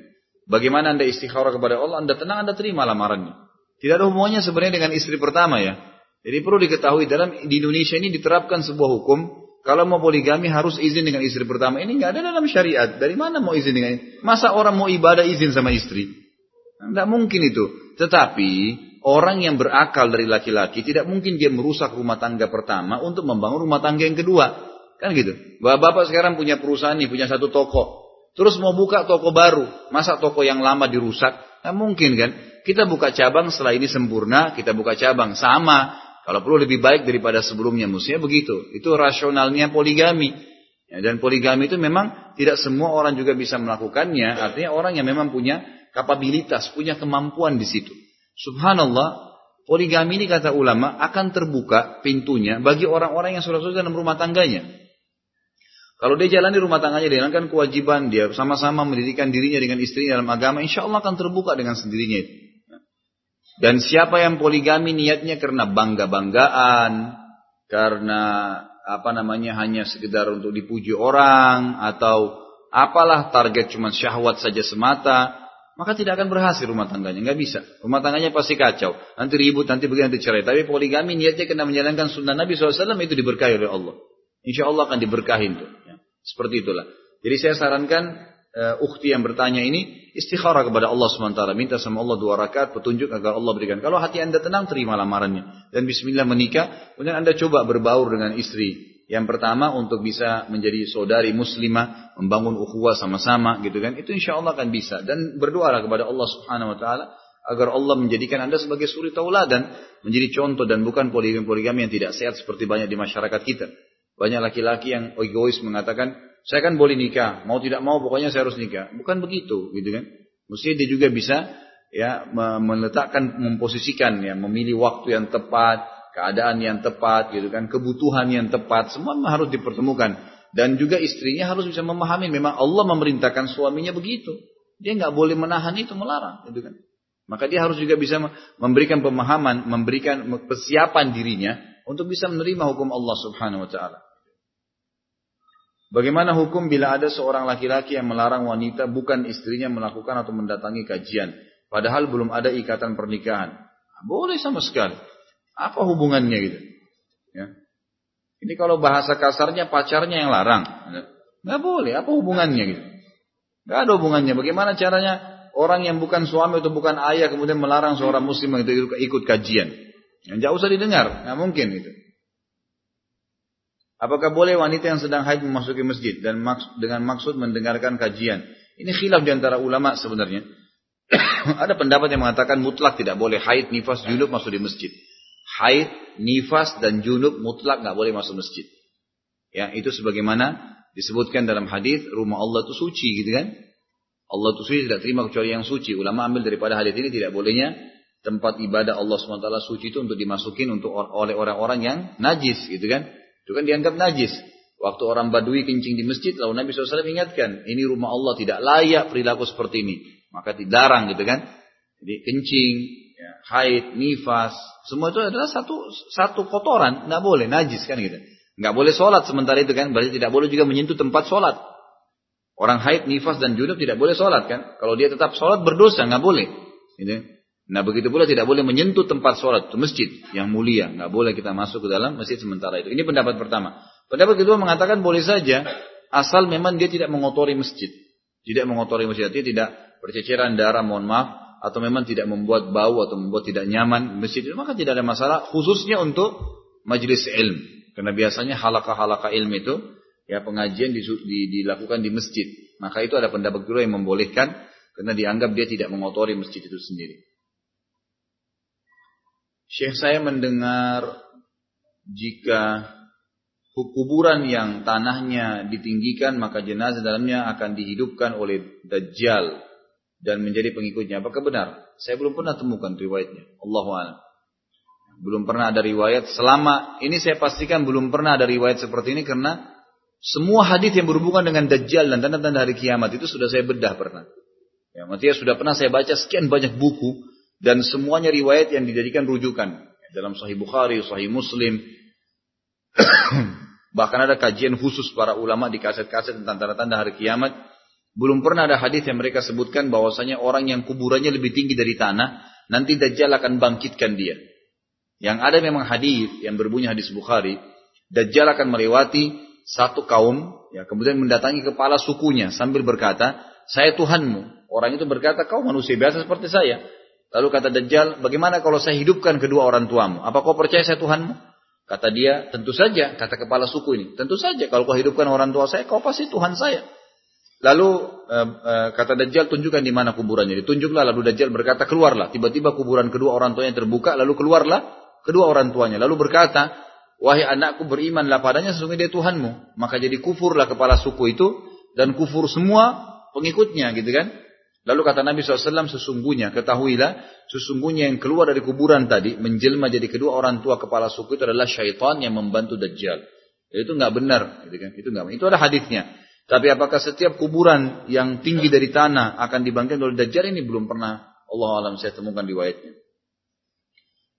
Bagaimana anda istikharah kepada Allah, anda tenang, anda terima lamarannya. Tidak ada hubungannya sebenarnya dengan istri pertama ya. Jadi perlu diketahui dalam di Indonesia ini diterapkan sebuah hukum kalau mau poligami harus izin dengan istri pertama. Ini nggak ada dalam syariat. Dari mana mau izin dengan? Masa orang mau ibadah izin sama istri? Tidak mungkin itu. Tetapi orang yang berakal dari laki-laki tidak mungkin dia merusak rumah tangga pertama untuk membangun rumah tangga yang kedua. Kan gitu. Bapak-bapak sekarang punya perusahaan nih, punya satu toko. Terus mau buka toko baru. Masa toko yang lama dirusak? Nah, mungkin kan. Kita buka cabang setelah ini sempurna, kita buka cabang. Sama. Kalau perlu lebih baik daripada sebelumnya, mestinya begitu. Itu rasionalnya poligami. Ya, dan poligami itu memang tidak semua orang juga bisa melakukannya. Artinya orang yang memang punya kapabilitas, punya kemampuan di situ. Subhanallah, poligami ini kata ulama akan terbuka pintunya bagi orang-orang yang sudah sukses dalam rumah tangganya. Kalau dia jalan di rumah tangganya, dia kan kewajiban dia sama-sama mendirikan dirinya dengan istrinya dalam agama, insya Allah akan terbuka dengan sendirinya itu. Dan siapa yang poligami niatnya karena bangga-banggaan, karena apa namanya hanya sekedar untuk dipuji orang atau apalah target cuma syahwat saja semata, maka tidak akan berhasil rumah tangganya, nggak bisa. Rumah tangganya pasti kacau, nanti ribut, nanti begini, nanti cerai. Tapi poligami niatnya karena menjalankan sunnah Nabi SAW itu diberkahi oleh Allah. Insya Allah akan diberkahin tuh. Ya. Seperti itulah. Jadi saya sarankan uh, ukhti yang bertanya ini istikharah kepada Allah SWT. Minta sama Allah dua rakaat petunjuk agar Allah berikan. Kalau hati anda tenang, terima lamarannya. Dan bismillah menikah. Kemudian anda coba berbaur dengan istri. Yang pertama untuk bisa menjadi saudari muslimah, membangun ukhuwah sama-sama gitu kan. Itu insya Allah akan bisa. Dan berdoalah kepada Allah Subhanahu Wa Taala agar Allah menjadikan anda sebagai suri tauladan, menjadi contoh dan bukan poligami-poligami yang tidak sehat seperti banyak di masyarakat kita. Banyak laki-laki yang egois mengatakan, saya kan boleh nikah, mau tidak mau pokoknya saya harus nikah. Bukan begitu, gitu kan? Mesti dia juga bisa ya meletakkan, memposisikan ya, memilih waktu yang tepat, keadaan yang tepat, gitu kan, kebutuhan yang tepat, semua harus dipertemukan. Dan juga istrinya harus bisa memahami memang Allah memerintahkan suaminya begitu. Dia nggak boleh menahan itu, melarang, gitu kan. Maka dia harus juga bisa memberikan pemahaman, memberikan persiapan dirinya untuk bisa menerima hukum Allah Subhanahu wa taala. Bagaimana hukum bila ada seorang laki-laki yang melarang wanita bukan istrinya melakukan atau mendatangi kajian, padahal belum ada ikatan pernikahan? Boleh sama sekali. Apa hubungannya gitu? Ya. Ini kalau bahasa kasarnya pacarnya yang larang, nggak boleh. Apa hubungannya gitu? Nggak ada hubungannya. Bagaimana caranya orang yang bukan suami atau bukan ayah kemudian melarang seorang muslim itu ikut kajian? Yang jauh usah didengar, nggak mungkin itu. Apakah boleh wanita yang sedang haid memasuki masjid dan maksud, dengan maksud mendengarkan kajian? Ini khilaf di antara ulama sebenarnya. Ada pendapat yang mengatakan mutlak tidak boleh haid, nifas, junub masuk di masjid. Haid, nifas dan junub mutlak nggak boleh masuk masjid. Ya, itu sebagaimana disebutkan dalam hadis rumah Allah itu suci gitu kan? Allah itu suci tidak terima kecuali yang suci. Ulama ambil daripada hadis ini tidak bolehnya tempat ibadah Allah SWT suci itu untuk dimasukin untuk oleh orang-orang yang najis gitu kan? Itu kan dianggap najis. Waktu orang Badui kencing di masjid, lalu Nabi SAW ingatkan, ini rumah Allah tidak layak perilaku seperti ini. Maka dilarang gitu kan. Jadi kencing, ya, haid, nifas, semua itu adalah satu satu kotoran, nggak boleh najis kan gitu. Nggak boleh sholat sementara itu kan, berarti tidak boleh juga menyentuh tempat sholat. Orang haid, nifas dan junub tidak boleh sholat kan? Kalau dia tetap sholat berdosa nggak boleh. Gitu. Nah begitu pula tidak boleh menyentuh tempat sholat itu masjid yang mulia, nggak boleh kita masuk ke dalam masjid sementara itu. Ini pendapat pertama. Pendapat kedua mengatakan boleh saja asal memang dia tidak mengotori masjid, tidak mengotori masjid, dia tidak berceceran darah, mohon maaf, atau memang tidak membuat bau atau membuat tidak nyaman masjid itu maka tidak ada masalah khususnya untuk majelis ilmu karena biasanya halakah-halakah ilmu itu ya pengajian di, di, dilakukan di masjid. Maka itu ada pendapat kedua yang membolehkan karena dianggap dia tidak mengotori masjid itu sendiri. Syekh saya mendengar jika kuburan yang tanahnya ditinggikan maka jenazah dalamnya akan dihidupkan oleh Dajjal dan menjadi pengikutnya. Apakah benar? Saya belum pernah temukan riwayatnya. Allahu a'lam. Belum pernah ada riwayat selama ini saya pastikan belum pernah ada riwayat seperti ini karena semua hadis yang berhubungan dengan Dajjal dan tanda-tanda hari kiamat itu sudah saya bedah pernah. Ya, maksudnya sudah pernah saya baca sekian banyak buku dan semuanya riwayat yang dijadikan rujukan dalam Sahih Bukhari, Sahih Muslim. Bahkan ada kajian khusus para ulama di kaset-kaset tentang tanda-tanda hari kiamat. Belum pernah ada hadis yang mereka sebutkan bahwasanya orang yang kuburannya lebih tinggi dari tanah, nanti Dajjal akan bangkitkan dia. Yang ada memang hadis yang berbunyi hadis Bukhari, Dajjal akan melewati satu kaum, ya kemudian mendatangi kepala sukunya sambil berkata, saya Tuhanmu. Orang itu berkata, kau manusia biasa seperti saya. Lalu kata Dajjal, bagaimana kalau saya hidupkan kedua orang tuamu? Apa kau percaya saya Tuhanmu? Kata dia, tentu saja, kata kepala suku ini. Tentu saja, kalau kau hidupkan orang tua saya, kau pasti Tuhan saya. Lalu eh, eh, kata Dajjal, tunjukkan di mana kuburannya. Ditunjuklah, lalu Dajjal berkata, keluarlah. Tiba-tiba kuburan kedua orang tuanya terbuka, lalu keluarlah kedua orang tuanya. Lalu berkata, Wahai anakku berimanlah padanya sesungguhnya dia Tuhanmu. Maka jadi kufurlah kepala suku itu dan kufur semua pengikutnya gitu kan. Lalu kata Nabi SAW sesungguhnya ketahuilah sesungguhnya yang keluar dari kuburan tadi menjelma jadi kedua orang tua kepala suku itu adalah syaitan yang membantu Dajjal. Itu nggak benar, gitu kan? Itu nggak. Itu ada hadisnya. Tapi apakah setiap kuburan yang tinggi dari tanah akan dibangkitkan oleh Dajjal ini belum pernah Allah alam saya temukan riwayatnya.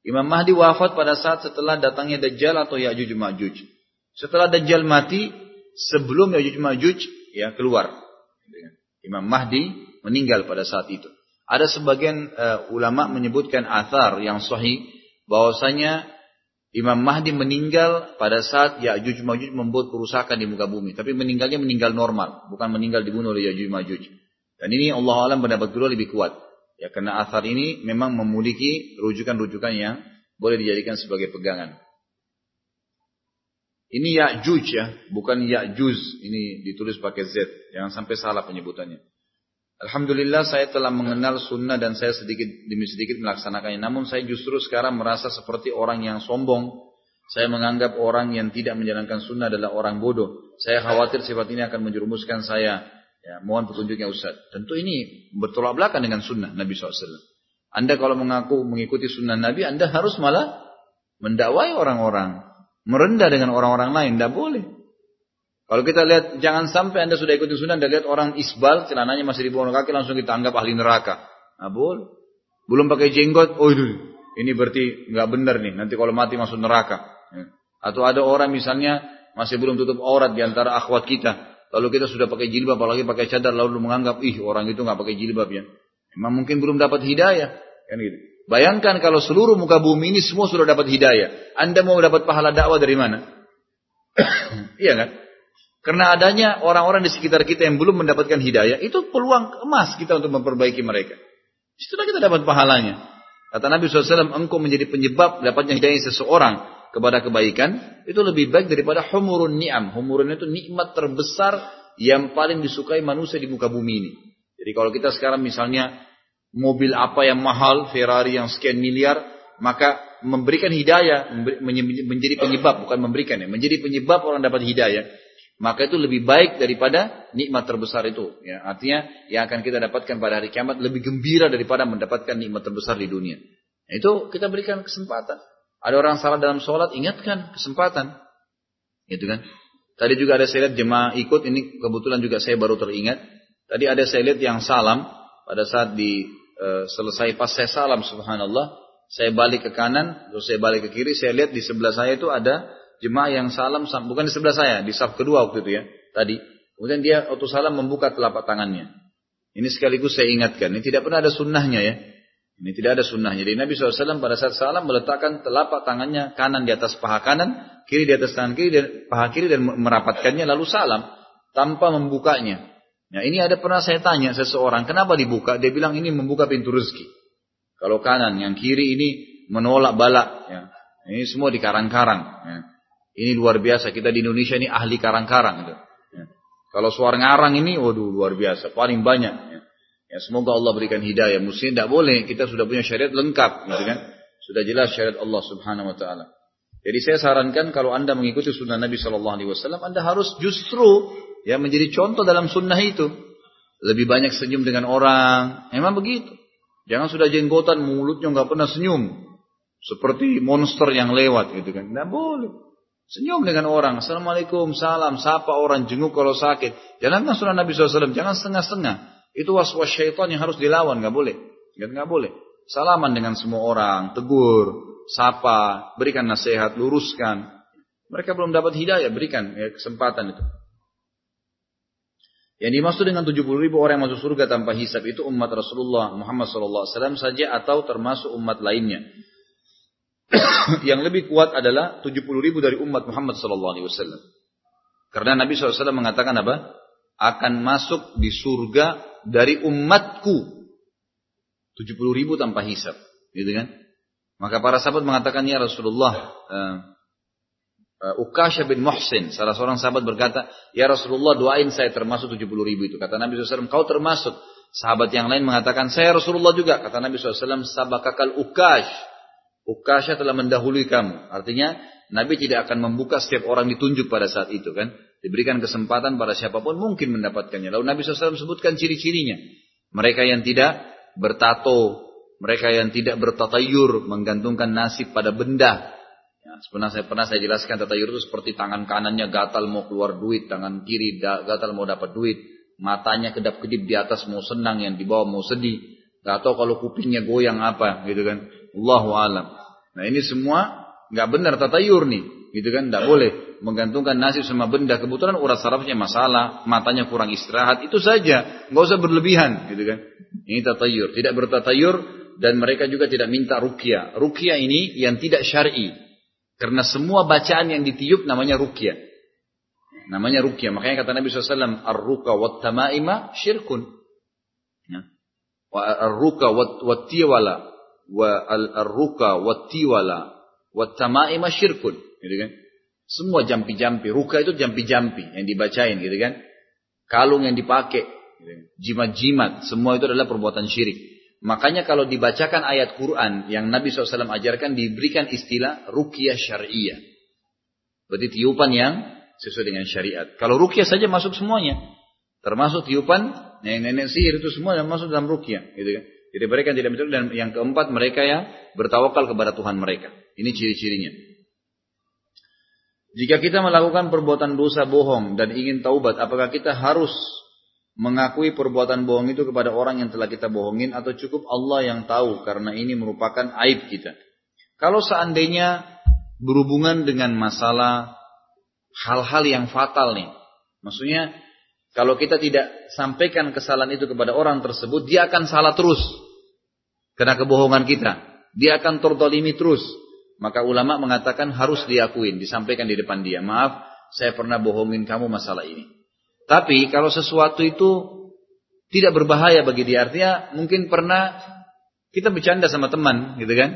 Imam Mahdi wafat pada saat setelah datangnya Dajjal atau Ya'juj Ma'juj. Setelah Dajjal mati, sebelum Ya'juj Ma'juj ya keluar. Imam Mahdi meninggal pada saat itu. Ada sebagian uh, ulama menyebutkan athar yang sahih bahwasanya Imam Mahdi meninggal pada saat Ya'juj Ma'juj membuat kerusakan di muka bumi. Tapi meninggalnya meninggal normal, bukan meninggal dibunuh oleh Ya'juj Ma'juj. Dan ini Allah alam pendapat kedua lebih kuat. Ya karena asar ini memang memiliki rujukan-rujukan yang boleh dijadikan sebagai pegangan. Ini Ya'juj ya, bukan Ya'juz. Ini ditulis pakai Z. Jangan sampai salah penyebutannya. Alhamdulillah saya telah mengenal sunnah dan saya sedikit demi sedikit melaksanakannya. Namun saya justru sekarang merasa seperti orang yang sombong. Saya menganggap orang yang tidak menjalankan sunnah adalah orang bodoh. Saya khawatir sifat ini akan menjerumuskan saya Ya, mohon petunjuknya Ustaz. Tentu ini bertolak belakang dengan sunnah Nabi SAW. Anda kalau mengaku mengikuti sunnah Nabi, Anda harus malah mendakwai orang-orang. Merendah dengan orang-orang lain. Tidak boleh. Kalau kita lihat, jangan sampai Anda sudah ikuti sunnah, Anda lihat orang isbal, celananya masih di bawah kaki, langsung kita anggap ahli neraka. Nah, boleh. Belum pakai jenggot, oh itu, ini berarti nggak benar nih, nanti kalau mati masuk neraka. Ya. Atau ada orang misalnya masih belum tutup aurat di antara akhwat kita. Lalu kita sudah pakai jilbab, apalagi pakai cadar, lalu menganggap, ih orang itu nggak pakai jilbab ya. Memang mungkin belum dapat hidayah. Kan gitu. Bayangkan kalau seluruh muka bumi ini semua sudah dapat hidayah. Anda mau dapat pahala dakwah dari mana? iya kan? Karena adanya orang-orang di sekitar kita yang belum mendapatkan hidayah, itu peluang emas kita untuk memperbaiki mereka. Setelah kita dapat pahalanya. Kata Nabi SAW, engkau menjadi penyebab dapatnya hidayah seseorang kepada kebaikan itu lebih baik daripada humurun ni'am. Humurun itu nikmat terbesar yang paling disukai manusia di muka bumi ini. Jadi kalau kita sekarang misalnya mobil apa yang mahal, Ferrari yang sekian miliar, maka memberikan hidayah menjadi penyebab bukan memberikan ya, menjadi penyebab orang dapat hidayah. Maka itu lebih baik daripada nikmat terbesar itu. Ya, artinya yang akan kita dapatkan pada hari kiamat lebih gembira daripada mendapatkan nikmat terbesar di dunia. Itu kita berikan kesempatan. Ada orang salah dalam sholat, ingatkan kesempatan. Gitu kan. Tadi juga ada saya lihat jemaah ikut, ini kebetulan juga saya baru teringat. Tadi ada saya lihat yang salam, pada saat di e, selesai pas saya salam subhanallah, saya balik ke kanan, terus saya balik ke kiri, saya lihat di sebelah saya itu ada jemaah yang salam, bukan di sebelah saya, di saf kedua waktu itu ya, tadi. Kemudian dia waktu salam membuka telapak tangannya. Ini sekaligus saya ingatkan, ini tidak pernah ada sunnahnya ya. Ini tidak ada sunnahnya. Jadi Nabi SAW pada saat salam meletakkan telapak tangannya kanan di atas paha kanan, kiri di atas tangan kiri dan paha kiri dan merapatkannya lalu salam tanpa membukanya. Nah ini ada pernah saya tanya seseorang, kenapa dibuka? Dia bilang ini membuka pintu rezeki. Kalau kanan, yang kiri ini menolak balak. Ya. Ini semua di karang-karang. Ya. Ini luar biasa. Kita di Indonesia ini ahli karang-karang. Gitu. Ya. Kalau suara ngarang ini, waduh luar biasa. Paling banyak. Ya. ya semoga Allah berikan hidayah. Mestinya tidak boleh. Kita sudah punya syariat lengkap. Gitu kan? Sudah jelas syariat Allah subhanahu wa ta'ala. Jadi saya sarankan kalau anda mengikuti sunnah Nabi Shallallahu Alaihi Wasallam, anda harus justru ya menjadi contoh dalam sunnah itu. Lebih banyak senyum dengan orang, memang begitu. Jangan sudah jenggotan mulutnya nggak pernah senyum, seperti monster yang lewat gitu kan. Tidak boleh. Senyum dengan orang. Assalamualaikum, salam, sapa orang, jenguk kalau sakit. Jalankan sunnah Nabi SAW. Jangan setengah-setengah. Itu was-was syaitan yang harus dilawan. Nggak boleh. Nggak boleh. Salaman dengan semua orang. Tegur. Sapa. Berikan nasihat. Luruskan. Mereka belum dapat hidayah. Berikan ya, kesempatan itu. Yang dimaksud dengan 70 ribu orang yang masuk surga tanpa hisab itu umat Rasulullah Muhammad SAW saja atau termasuk umat lainnya. yang lebih kuat adalah 70 ribu dari umat Muhammad SAW. Karena Nabi SAW mengatakan apa? Akan masuk di surga dari umatku. 70 ribu tanpa hisab. Gitu kan? Maka para sahabat mengatakan ya Rasulullah. Uh, Uh, Ukasha bin Muhsin, salah seorang sahabat berkata, Ya Rasulullah doain saya termasuk 70 ribu itu. Kata Nabi SAW, kau termasuk. Sahabat yang lain mengatakan, saya Rasulullah juga. Kata Nabi SAW, sabakakal Ukash. Ukasha telah mendahului kamu. Artinya, Nabi tidak akan membuka setiap orang ditunjuk pada saat itu kan. Diberikan kesempatan pada siapa pun mungkin mendapatkannya. Lalu Nabi SAW sebutkan ciri-cirinya. Mereka yang tidak bertato, mereka yang tidak bertatayur, menggantungkan nasib pada benda, pernah saya pernah saya jelaskan tatayur itu seperti tangan kanannya gatal mau keluar duit, tangan kiri gatal mau dapat duit, matanya kedap-kedip di atas mau senang, yang di bawah mau sedih. Gak tahu kalau kupingnya goyang apa, gitu kan. Allahu alam. Nah ini semua nggak benar tatayur nih, gitu kan. Nggak boleh menggantungkan nasib sama benda. Kebetulan urat sarafnya masalah, matanya kurang istirahat, itu saja. Nggak usah berlebihan, gitu kan. Ini tatayur. Tidak bertatayur dan mereka juga tidak minta rukyah. Rukyah ini yang tidak syar'i. Karena semua bacaan yang ditiup namanya rukyah. Namanya rukyah. Makanya kata Nabi SAW, Ar-ruka wat tamaima syirkun. Wa ar-ruka wat tiwala. Wa ar-ruka wat tiwala. Wat tamaima syirkun. Gitu kan? Semua jampi-jampi. Ruka itu jampi-jampi yang dibacain gitu kan. Kalung yang dipakai. Gitu kan. Jimat-jimat. Semua itu adalah perbuatan syirik. Makanya kalau dibacakan ayat Quran yang Nabi SAW ajarkan diberikan istilah rukyah syariah. Berarti tiupan yang sesuai dengan syariat. Kalau rukyah saja masuk semuanya. Termasuk tiupan nenek-nenek sihir itu semua yang masuk dalam rukyah. Gitu kan. Jadi mereka yang tidak betul dan yang keempat mereka yang bertawakal kepada Tuhan mereka. Ini ciri-cirinya. Jika kita melakukan perbuatan dosa bohong dan ingin taubat, apakah kita harus mengakui perbuatan bohong itu kepada orang yang telah kita bohongin atau cukup Allah yang tahu karena ini merupakan aib kita. Kalau seandainya berhubungan dengan masalah hal-hal yang fatal nih. Maksudnya kalau kita tidak sampaikan kesalahan itu kepada orang tersebut, dia akan salah terus. Karena kebohongan kita. Dia akan tertolimi terus. Maka ulama mengatakan harus diakuin, disampaikan di depan dia. Maaf, saya pernah bohongin kamu masalah ini. Tapi kalau sesuatu itu tidak berbahaya bagi dia, artinya mungkin pernah kita bercanda sama teman, gitu kan?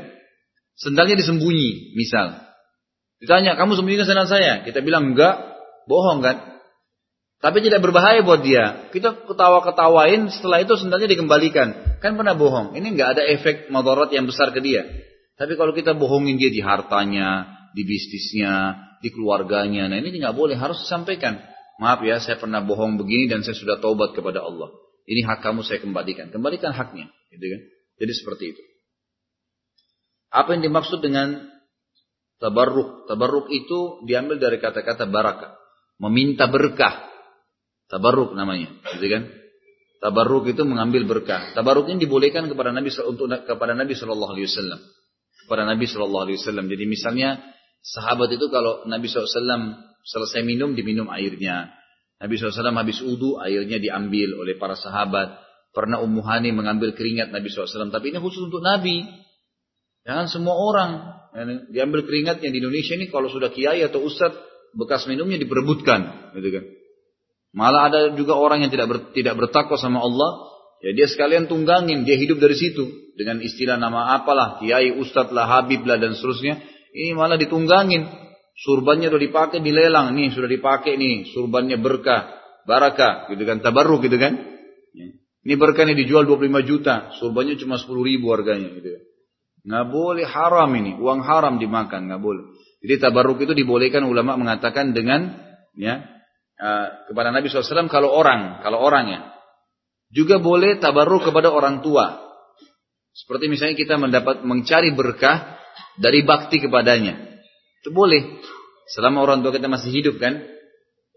Sendalnya disembunyi, misal. Ditanya, kamu sembunyikan sendal saya? Kita bilang enggak, bohong kan? Tapi tidak berbahaya buat dia. Kita ketawa-ketawain, setelah itu sendalnya dikembalikan. Kan pernah bohong. Ini enggak ada efek madarat yang besar ke dia. Tapi kalau kita bohongin dia di hartanya, di bisnisnya, di keluarganya, nah ini nggak boleh, harus disampaikan. Maaf ya, saya pernah bohong begini dan saya sudah taubat kepada Allah. Ini hak kamu saya kembalikan. Kembalikan haknya, gitu kan? Jadi seperti itu. Apa yang dimaksud dengan tabarruk? Tabarruk itu diambil dari kata-kata barakah, meminta berkah. Tabarruk namanya, gitu kan? Tabarruk itu mengambil berkah. Tabarruk ini dibolehkan kepada Nabi untuk kepada Nabi Shallallahu Alaihi Wasallam. Kepada Nabi Shallallahu Alaihi Wasallam. Jadi misalnya sahabat itu kalau Nabi SAW selesai minum diminum airnya. Nabi SAW habis udu, airnya diambil oleh para sahabat. Pernah Ummu Hani mengambil keringat Nabi SAW. Tapi ini khusus untuk Nabi. Jangan semua orang. Diambil keringatnya di Indonesia ini kalau sudah kiai atau ustadz, bekas minumnya diperebutkan. Gitu kan. Malah ada juga orang yang tidak ber, tidak bertakwa sama Allah, ya dia sekalian tunggangin, dia hidup dari situ dengan istilah nama apalah, kiai, ustadz lah, habib lah dan seterusnya. Ini malah ditunggangin. Surbannya sudah dipakai dilelang, nih sudah dipakai nih, surbannya berkah, barakah, gitu kan, tabarruk gitu kan. Ya. Ini berkah ini dijual 25 juta, surbannya cuma 10 ribu harganya gitu kan. Nggak boleh haram ini, uang haram dimakan, nggak boleh. Jadi tabarruk itu dibolehkan ulama mengatakan dengan ya uh, kepada Nabi SAW kalau orang, kalau orang ya. Juga boleh tabarruk kepada orang tua. Seperti misalnya kita mendapat mencari berkah dari bakti kepadanya. Itu boleh. Selama orang tua kita masih hidup kan.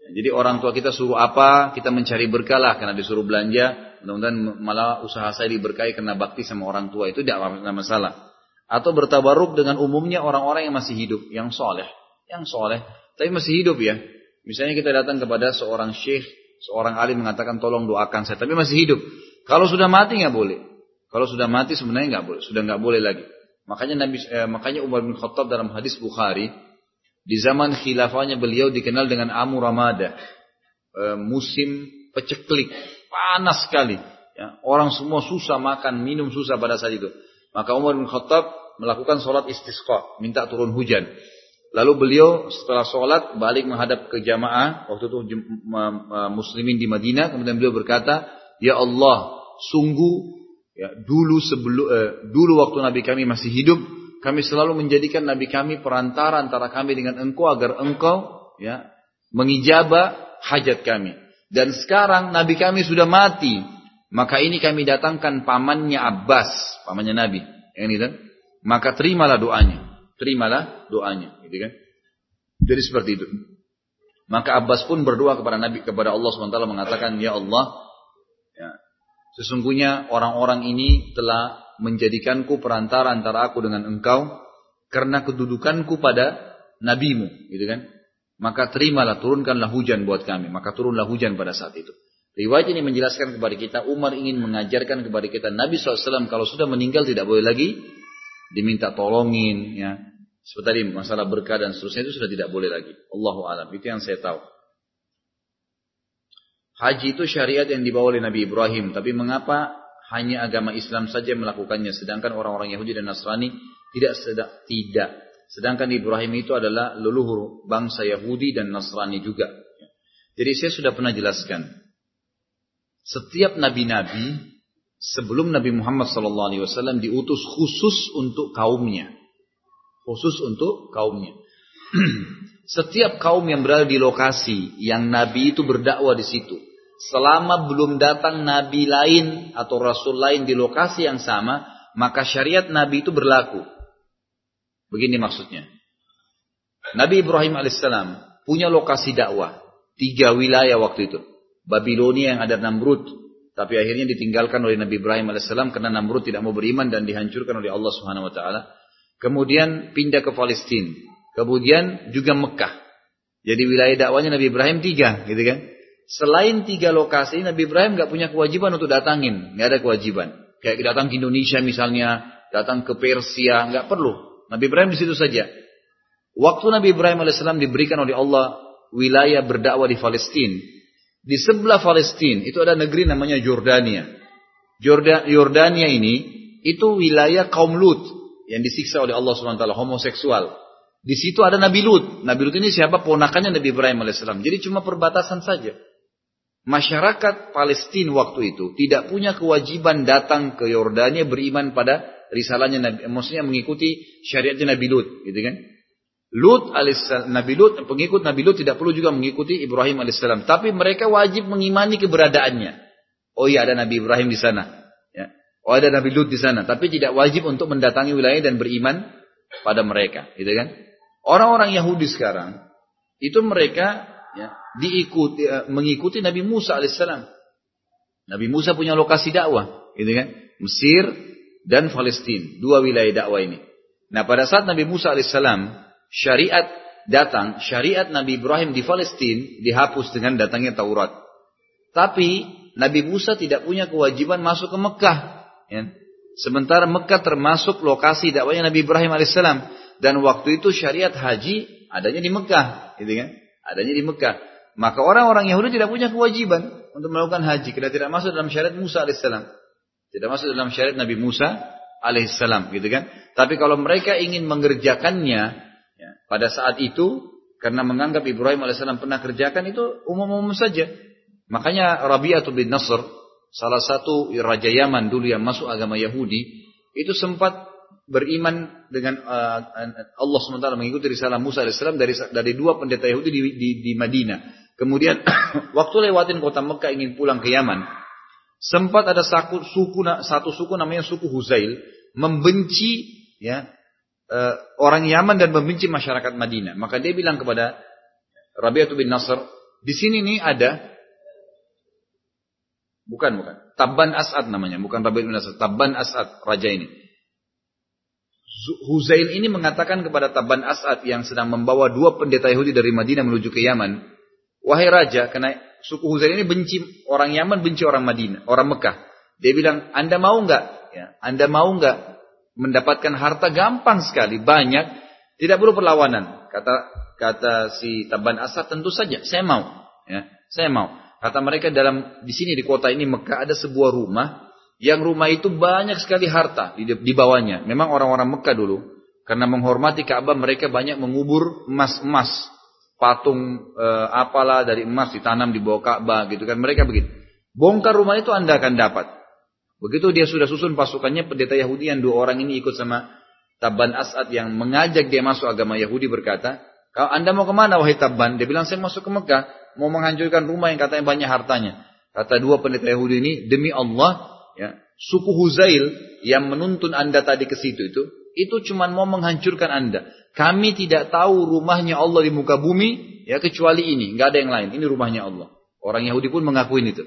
Jadi orang tua kita suruh apa, kita mencari berkah lah karena disuruh belanja. Mudah-mudahan malah usaha saya diberkahi karena bakti sama orang tua itu tidak masalah. Atau bertabaruk dengan umumnya orang-orang yang masih hidup, yang soleh, yang soleh, tapi masih hidup ya. Misalnya kita datang kepada seorang syekh, seorang alim mengatakan tolong doakan saya, tapi masih hidup. Kalau sudah mati nggak boleh. Kalau sudah mati sebenarnya nggak boleh, sudah nggak boleh lagi. Makanya Nabi, eh, makanya Umar bin Khattab dalam hadis Bukhari di zaman khilafahnya beliau dikenal dengan Amu Ramada, eh, musim peceklik, panas sekali. Ya, orang semua susah makan, minum susah pada saat itu. Maka Umar bin Khattab melakukan sholat istisqa, minta turun hujan. Lalu beliau setelah sholat balik menghadap ke jamaah waktu itu muslimin di Madinah. Kemudian beliau berkata, Ya Allah, sungguh ya, dulu sebelum eh, dulu waktu Nabi kami masih hidup, kami selalu menjadikan Nabi kami perantara antara kami dengan engkau agar engkau ya mengijabah hajat kami. Dan sekarang Nabi kami sudah mati, maka ini kami datangkan pamannya Abbas, pamannya Nabi. Yang ini kan? Maka terimalah doanya terimalah doanya, gitu kan? Jadi seperti itu. Maka Abbas pun berdoa kepada Nabi kepada Allah SWT mengatakan, Ya Allah, ya, sesungguhnya orang-orang ini telah menjadikanku perantara antara aku dengan engkau karena kedudukanku pada nabimu, gitu kan? Maka terimalah, turunkanlah hujan buat kami. Maka turunlah hujan pada saat itu. Riwayat ini menjelaskan kepada kita, Umar ingin mengajarkan kepada kita, Nabi SAW kalau sudah meninggal tidak boleh lagi diminta tolongin ya. Seperti tadi masalah berkah dan seterusnya itu sudah tidak boleh lagi. Allahu alam. Itu yang saya tahu. Haji itu syariat yang dibawa oleh Nabi Ibrahim, tapi mengapa hanya agama Islam saja melakukannya sedangkan orang-orang Yahudi dan Nasrani tidak sedang tidak. Sedangkan Ibrahim itu adalah leluhur bangsa Yahudi dan Nasrani juga. Jadi saya sudah pernah jelaskan. Setiap nabi-nabi sebelum Nabi Muhammad SAW diutus khusus untuk kaumnya. Khusus untuk kaumnya. Setiap kaum yang berada di lokasi yang Nabi itu berdakwah di situ, selama belum datang Nabi lain atau Rasul lain di lokasi yang sama, maka syariat Nabi itu berlaku. Begini maksudnya. Nabi Ibrahim alaihissalam punya lokasi dakwah tiga wilayah waktu itu. Babilonia yang ada Namrud, tapi akhirnya ditinggalkan oleh Nabi Ibrahim alaihissalam karena Namrud tidak mau beriman dan dihancurkan oleh Allah Subhanahu wa taala. Kemudian pindah ke Palestina. Kemudian juga Mekah. Jadi wilayah dakwanya Nabi Ibrahim tiga, gitu kan? Selain tiga lokasi, Nabi Ibrahim nggak punya kewajiban untuk datangin, nggak ada kewajiban. Kayak datang ke Indonesia misalnya, datang ke Persia, nggak perlu. Nabi Ibrahim di situ saja. Waktu Nabi Ibrahim alaihissalam diberikan oleh Allah wilayah berdakwah di Palestina, di sebelah Palestina itu ada negeri namanya Jordania. Jordania ini itu wilayah kaum Lut yang disiksa oleh Allah SWT homoseksual. Di situ ada Nabi Lut. Nabi Lut ini siapa? Ponakannya Nabi Ibrahim alaihissalam. Jadi cuma perbatasan saja. Masyarakat Palestina waktu itu tidak punya kewajiban datang ke Yordania beriman pada risalahnya Nabi, maksudnya mengikuti syariatnya Nabi Lut, gitu kan? Lut alaihissalam, Nabi Lut, pengikut Nabi Lut tidak perlu juga mengikuti Ibrahim alaihissalam. Tapi mereka wajib mengimani keberadaannya. Oh iya ada Nabi Ibrahim di sana. Oh ada Nabi Lut di sana. Tapi tidak wajib untuk mendatangi wilayah dan beriman pada mereka. Gitu kan? Orang-orang Yahudi sekarang, itu mereka ya, diikuti, eh, mengikuti Nabi Musa alaihissalam. Nabi Musa punya lokasi dakwah. Gitu kan? Mesir dan Palestina. Dua wilayah dakwah ini. Nah pada saat Nabi Musa alaihissalam syariat datang, syariat Nabi Ibrahim di Palestina dihapus dengan datangnya Taurat. Tapi Nabi Musa tidak punya kewajiban masuk ke Mekah. Ya. Sementara Mekah termasuk lokasi dakwahnya Nabi Ibrahim alaihissalam dan waktu itu syariat haji adanya di Mekah, gitu kan? Adanya di Mekah. Maka orang-orang Yahudi tidak punya kewajiban untuk melakukan haji karena tidak masuk dalam syariat Musa alaihissalam. Tidak masuk dalam syariat Nabi Musa alaihissalam, gitu kan? Tapi kalau mereka ingin mengerjakannya ya, pada saat itu karena menganggap Ibrahim alaihissalam pernah kerjakan itu umum-umum saja. Makanya Rabi'atu bin Nasr, salah satu raja Yaman dulu yang masuk agama Yahudi, itu sempat beriman dengan uh, Allah SWT mengikuti risalah Musa AS dari dari dua pendeta Yahudi di, di, di Madinah. Kemudian waktu lewatin kota Mekah ingin pulang ke Yaman, sempat ada satu suku satu suku namanya suku Huzail membenci ya uh, orang Yaman dan membenci masyarakat Madinah. Maka dia bilang kepada Rabi'atu bin Nasr, di sini nih ada bukan bukan Tabban As'ad namanya, bukan Rabi'atu bin Nasr, Tabban As'ad raja ini. Huzail ini mengatakan kepada Taban As'ad yang sedang membawa dua pendeta Yahudi dari Madinah menuju ke Yaman, wahai raja, karena suku Huzail ini benci orang Yaman, benci orang Madinah, orang Mekah. Dia bilang, Anda mau nggak? Ya, Anda mau nggak mendapatkan harta gampang sekali, banyak, tidak perlu perlawanan. Kata kata si Taban As'ad tentu saja, saya mau. Ya, saya mau. Kata mereka dalam di sini di kota ini Mekah ada sebuah rumah yang rumah itu banyak sekali harta di, di bawahnya. Memang orang-orang Mekah dulu, karena menghormati Ka'bah mereka banyak mengubur emas-emas, patung e, apalah dari emas ditanam di bawah Ka'bah gitu kan. Mereka begitu. Bongkar rumah itu Anda akan dapat. Begitu dia sudah susun pasukannya, pendeta Yahudi yang dua orang ini ikut sama Taban As'ad yang mengajak dia masuk agama Yahudi berkata, kalau Anda mau ke mana wahai Taban? Dia bilang, saya masuk ke Mekah, mau menghancurkan rumah yang katanya banyak hartanya. Kata dua pendeta Yahudi ini, demi Allah, ya, suku Huzail yang menuntun Anda tadi ke situ itu, itu cuma mau menghancurkan Anda. Kami tidak tahu rumahnya Allah di muka bumi, ya kecuali ini, nggak ada yang lain. Ini rumahnya Allah. Orang Yahudi pun mengakui itu.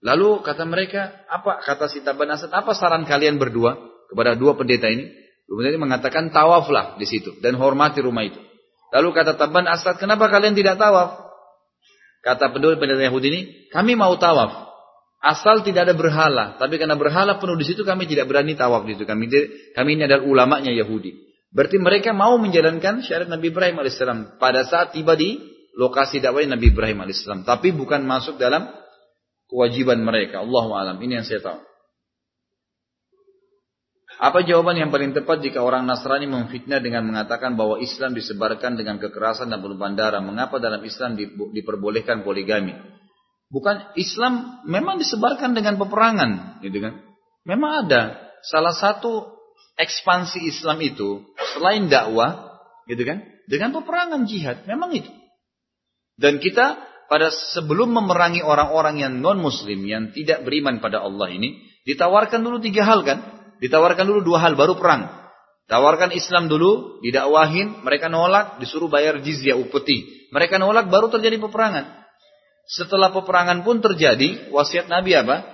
Lalu kata mereka, apa kata si Taban Asad, apa saran kalian berdua kepada dua pendeta ini? Kemudian mengatakan tawaflah di situ dan hormati rumah itu. Lalu kata Taban Asad, kenapa kalian tidak tawaf? Kata pendeta pendeta Yahudi ini, kami mau tawaf. Asal tidak ada berhala, tapi karena berhala penuh di situ kami tidak berani tawaf di situ. Kami kami ini adalah ulamanya Yahudi. Berarti mereka mau menjalankan syariat Nabi Ibrahim alaihissalam pada saat tiba di lokasi dakwah Nabi Ibrahim alaihissalam, tapi bukan masuk dalam kewajiban mereka. Allah alam. Ini yang saya tahu. Apa jawaban yang paling tepat jika orang Nasrani memfitnah dengan mengatakan bahwa Islam disebarkan dengan kekerasan dan penumpahan darah? Mengapa dalam Islam diperbolehkan poligami? Bukan Islam memang disebarkan dengan peperangan, gitu kan? Memang ada salah satu ekspansi Islam itu selain dakwah, gitu kan? Dengan peperangan jihad, memang itu. Dan kita pada sebelum memerangi orang-orang yang non Muslim yang tidak beriman pada Allah ini, ditawarkan dulu tiga hal kan? Ditawarkan dulu dua hal baru perang. Tawarkan Islam dulu, didakwahin, mereka nolak, disuruh bayar jizyah upeti. Mereka nolak, baru terjadi peperangan. Setelah peperangan pun terjadi, wasiat Nabi apa?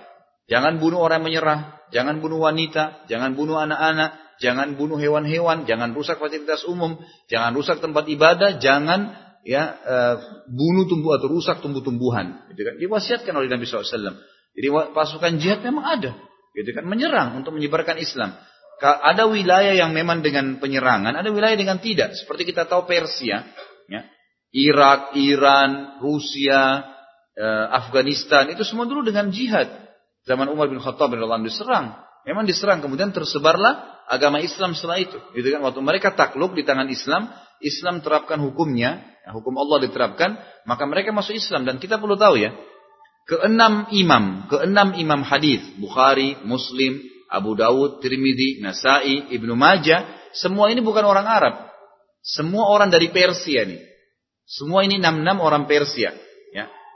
Jangan bunuh orang menyerah, jangan bunuh wanita, jangan bunuh anak-anak, jangan bunuh hewan-hewan, jangan rusak fasilitas umum, jangan rusak tempat ibadah, jangan ya uh, bunuh tumbuh atau rusak tumbuh-tumbuhan. Gitu kan? Diwasiatkan oleh Nabi SAW. Jadi pasukan jihad memang ada, gitu kan? Menyerang untuk menyebarkan Islam. Ada wilayah yang memang dengan penyerangan, ada wilayah dengan tidak. Seperti kita tahu Persia, ya, Irak, Iran, Rusia, Eh, Afghanistan itu semua dulu dengan jihad. Zaman Umar bin Khattab radhiyallahu diserang. Memang diserang kemudian tersebarlah agama Islam setelah itu. Gitu kan waktu mereka takluk di tangan Islam, Islam terapkan hukumnya, ya, hukum Allah diterapkan, maka mereka masuk Islam dan kita perlu tahu ya, keenam imam, keenam imam hadis, Bukhari, Muslim, Abu Dawud, Tirmidzi, Nasai, Ibnu Majah, semua ini bukan orang Arab. Semua orang dari Persia nih. Semua ini enam-enam orang Persia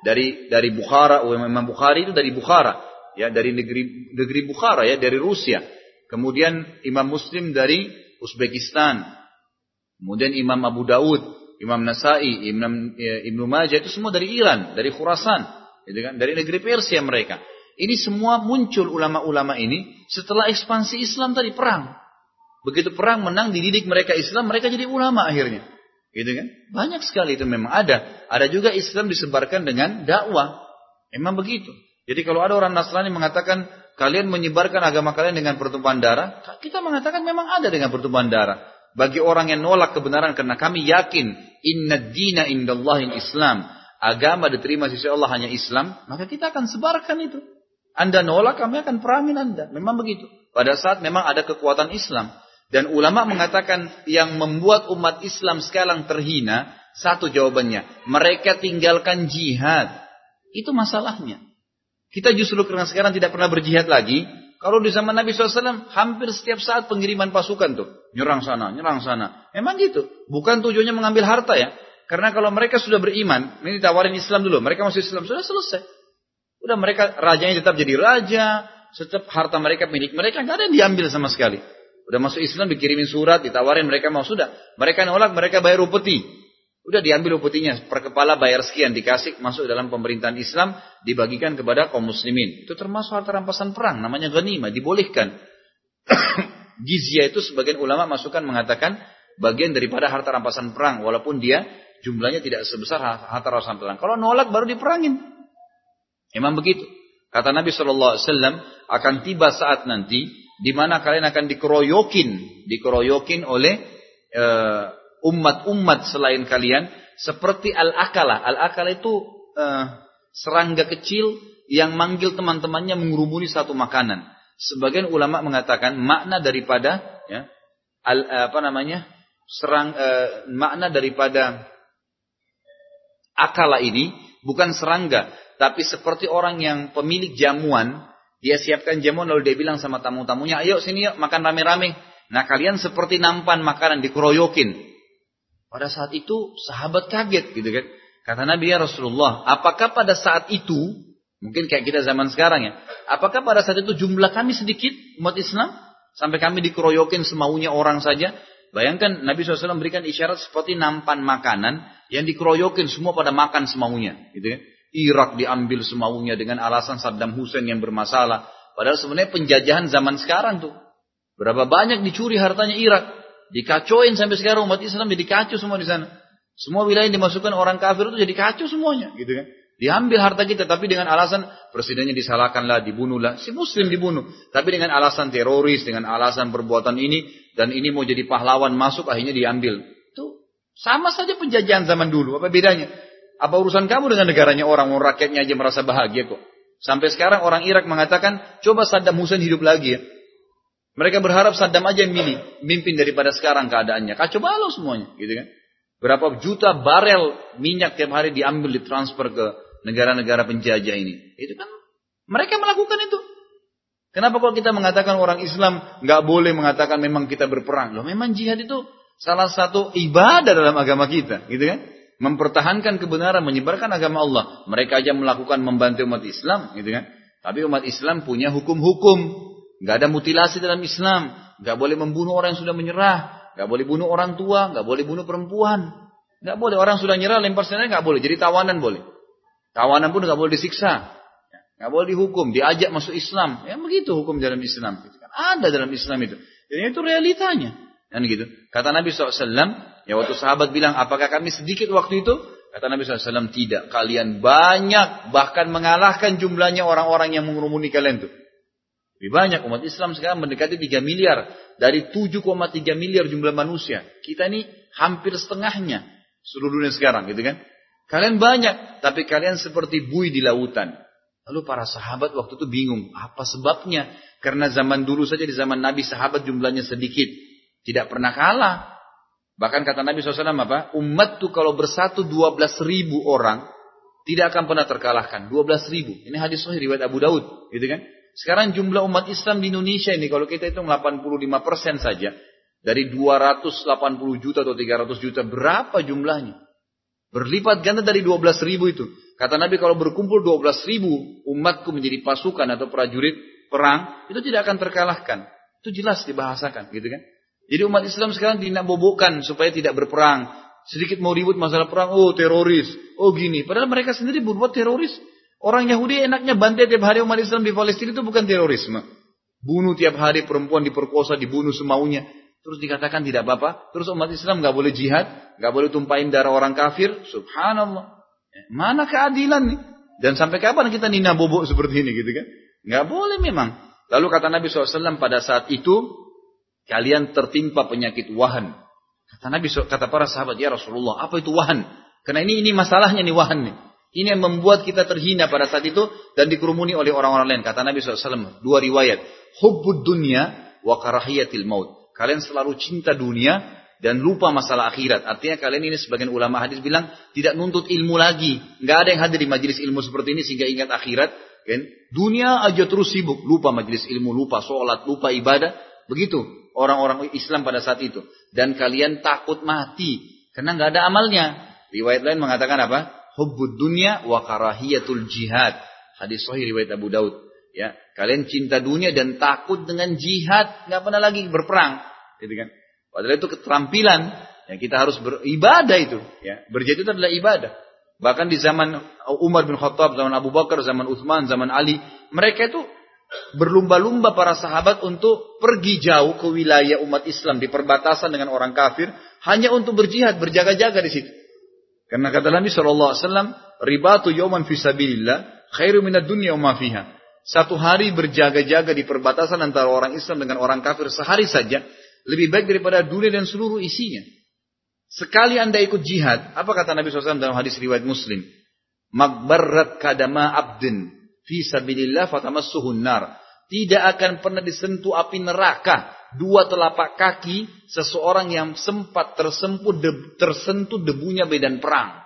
dari dari Bukhara, Imam Bukhari itu dari Bukhara, ya dari negeri negeri Bukhara ya dari Rusia. Kemudian Imam Muslim dari Uzbekistan. Kemudian Imam Abu Daud, Imam Nasai, Imam ya, Ibnu Majah itu semua dari Iran, dari Khurasan, gitu kan? Dari negeri Persia mereka. Ini semua muncul ulama-ulama ini setelah ekspansi Islam tadi perang. Begitu perang menang dididik mereka Islam, mereka jadi ulama akhirnya. Gitu kan? Banyak sekali itu memang ada. Ada juga Islam disebarkan dengan dakwah. Memang begitu. Jadi kalau ada orang Nasrani mengatakan kalian menyebarkan agama kalian dengan pertumpahan darah, kita mengatakan memang ada dengan pertumpahan darah. Bagi orang yang nolak kebenaran karena kami yakin inna dina indallahi Islam. Agama diterima sisi Allah hanya Islam, maka kita akan sebarkan itu. Anda nolak, kami akan perangin Anda. Memang begitu. Pada saat memang ada kekuatan Islam. Dan ulama mengatakan yang membuat umat Islam sekarang terhina, satu jawabannya, mereka tinggalkan jihad. Itu masalahnya. Kita justru karena sekarang tidak pernah berjihad lagi, kalau di zaman Nabi SAW, hampir setiap saat pengiriman pasukan tuh. Nyerang sana, nyerang sana. Memang gitu. Bukan tujuannya mengambil harta ya. Karena kalau mereka sudah beriman, ini tawarin Islam dulu. Mereka masuk Islam, sudah selesai. Udah mereka rajanya tetap jadi raja, setiap harta mereka milik mereka nggak ada yang diambil sama sekali. Udah masuk Islam dikirimin surat, ditawarin mereka mau sudah. Mereka nolak, mereka bayar upeti. Udah diambil upetinya, per kepala bayar sekian dikasih masuk dalam pemerintahan Islam dibagikan kepada kaum muslimin. Itu termasuk harta rampasan perang, namanya ghanimah, dibolehkan. Jizya itu sebagian ulama masukan mengatakan bagian daripada harta rampasan perang walaupun dia jumlahnya tidak sebesar harta rampasan perang. Kalau nolak baru diperangin. Memang begitu. Kata Nabi Shallallahu Alaihi Wasallam akan tiba saat nanti di mana kalian akan dikeroyokin, dikeroyokin oleh uh, umat-umat selain kalian seperti al-akala. Al-akala itu uh, serangga kecil yang manggil teman-temannya mengurumuni satu makanan. Sebagian ulama mengatakan makna daripada ya, al, apa namanya serang makna daripada akala ini bukan serangga tapi seperti orang yang pemilik jamuan, dia siapkan jamuan lalu dia bilang sama tamu-tamunya, ayo sini yuk makan rame-rame. Nah kalian seperti nampan makanan dikeroyokin. Pada saat itu sahabat kaget gitu kan. Kata Nabi ya Rasulullah, apakah pada saat itu, mungkin kayak kita zaman sekarang ya, apakah pada saat itu jumlah kami sedikit umat Islam? Sampai kami dikeroyokin semaunya orang saja. Bayangkan Nabi SAW memberikan isyarat seperti nampan makanan yang dikeroyokin semua pada makan semaunya. Gitu kan. Irak diambil semaunya dengan alasan Saddam Hussein yang bermasalah. Padahal sebenarnya penjajahan zaman sekarang tuh. Berapa banyak dicuri hartanya Irak. Dikacoin sampai sekarang umat Islam jadi kacau semua di sana. Semua wilayah yang dimasukkan orang kafir itu jadi kacau semuanya. gitu kan. Diambil harta kita tapi dengan alasan presidennya disalahkanlah, dibunuhlah. Si muslim dibunuh. Tapi dengan alasan teroris, dengan alasan perbuatan ini. Dan ini mau jadi pahlawan masuk akhirnya diambil. Itu sama saja penjajahan zaman dulu. Apa bedanya? Apa urusan kamu dengan negaranya orang, orang rakyatnya aja merasa bahagia kok. Sampai sekarang orang Irak mengatakan, coba Saddam Hussein hidup lagi ya. Mereka berharap Saddam aja yang milih, mimpin daripada sekarang keadaannya. Kacau balau semuanya, gitu kan. Berapa juta barel minyak tiap hari diambil, ditransfer ke negara-negara penjajah ini. Itu kan mereka melakukan itu. Kenapa kalau kita mengatakan orang Islam nggak boleh mengatakan memang kita berperang? Loh memang jihad itu salah satu ibadah dalam agama kita, gitu kan? mempertahankan kebenaran, menyebarkan agama Allah. Mereka aja melakukan membantu umat Islam, gitu kan? Tapi umat Islam punya hukum-hukum. Gak ada mutilasi dalam Islam. Gak boleh membunuh orang yang sudah menyerah. Gak boleh bunuh orang tua. Gak boleh bunuh perempuan. Gak boleh orang sudah nyerah lempar senjata gak boleh. Jadi tawanan boleh. Tawanan pun gak boleh disiksa. Gak boleh dihukum. Diajak masuk Islam. Ya begitu hukum dalam Islam. Ada dalam Islam itu. Jadi itu realitanya. Dan gitu. Kata Nabi SAW, Ya waktu sahabat bilang, apakah kami sedikit waktu itu? Kata Nabi SAW, tidak. Kalian banyak, bahkan mengalahkan jumlahnya orang-orang yang mengurumuni kalian itu. Lebih banyak umat Islam sekarang mendekati 3 miliar. Dari 7,3 miliar jumlah manusia. Kita ini hampir setengahnya seluruh dunia sekarang gitu kan. Kalian banyak, tapi kalian seperti bui di lautan. Lalu para sahabat waktu itu bingung. Apa sebabnya? Karena zaman dulu saja di zaman Nabi sahabat jumlahnya sedikit. Tidak pernah kalah. Bahkan kata Nabi SAW apa? Umat tuh kalau bersatu 12 ribu orang, tidak akan pernah terkalahkan. 12 ribu. Ini hadis sahih riwayat Abu Daud. Gitu kan? Sekarang jumlah umat Islam di Indonesia ini, kalau kita hitung 85 persen saja, dari 280 juta atau 300 juta, berapa jumlahnya? Berlipat ganda dari 12 ribu itu. Kata Nabi kalau berkumpul 12 ribu umatku menjadi pasukan atau prajurit perang, itu tidak akan terkalahkan. Itu jelas dibahasakan gitu kan. Jadi umat Islam sekarang tidak bobokkan supaya tidak berperang. Sedikit mau ribut masalah perang, oh teroris, oh gini. Padahal mereka sendiri berbuat teroris. Orang Yahudi enaknya bantai tiap hari umat Islam di Palestina itu bukan terorisme. Bunuh tiap hari perempuan diperkosa, dibunuh semaunya. Terus dikatakan tidak apa-apa. Terus umat Islam nggak boleh jihad, nggak boleh tumpahin darah orang kafir. Subhanallah. Mana keadilan nih? Dan sampai kapan kita nina bobok seperti ini gitu kan? Nggak boleh memang. Lalu kata Nabi SAW pada saat itu, kalian tertimpa penyakit wahan. Kata Nabi kata para sahabat, ya Rasulullah, apa itu wahan? Karena ini ini masalahnya nih wahan nih. Ini yang membuat kita terhina pada saat itu dan dikerumuni oleh orang-orang lain. Kata Nabi SAW, dua riwayat. Hubbud dunya wa karahiyatil maut. Kalian selalu cinta dunia dan lupa masalah akhirat. Artinya kalian ini sebagian ulama hadis bilang tidak nuntut ilmu lagi. Nggak ada yang hadir di majelis ilmu seperti ini sehingga ingat akhirat. Kan? Dunia aja terus sibuk. Lupa majelis ilmu, lupa sholat, lupa ibadah. Begitu orang-orang Islam pada saat itu. Dan kalian takut mati. Karena nggak ada amalnya. Riwayat lain mengatakan apa? hubbud dunya wa karahiyatul jihad. Hadis sahih riwayat Abu Daud. Ya, kalian cinta dunia dan takut dengan jihad, nggak pernah lagi berperang, gitu kan? Padahal itu keterampilan yang kita harus beribadah itu, ya. Berjihad itu adalah ibadah. Bahkan di zaman Umar bin Khattab, zaman Abu Bakar, zaman Uthman, zaman Ali, mereka itu berlumba-lumba para sahabat untuk pergi jauh ke wilayah umat Islam di perbatasan dengan orang kafir hanya untuk berjihad, berjaga-jaga di situ. Karena kata Nabi Shallallahu Alaihi Wasallam, ribatu yoman fisabilillah khairu minat dunia ma fiha. Satu hari berjaga-jaga di perbatasan antara orang Islam dengan orang kafir sehari saja lebih baik daripada dunia dan seluruh isinya. Sekali anda ikut jihad, apa kata Nabi SAW dalam hadis riwayat Muslim? Magbarrat kadama abdin fi sabilillah fatamassuhun nar. Tidak akan pernah disentuh api neraka dua telapak kaki seseorang yang sempat tersentuh, de, tersentuh debunya medan perang.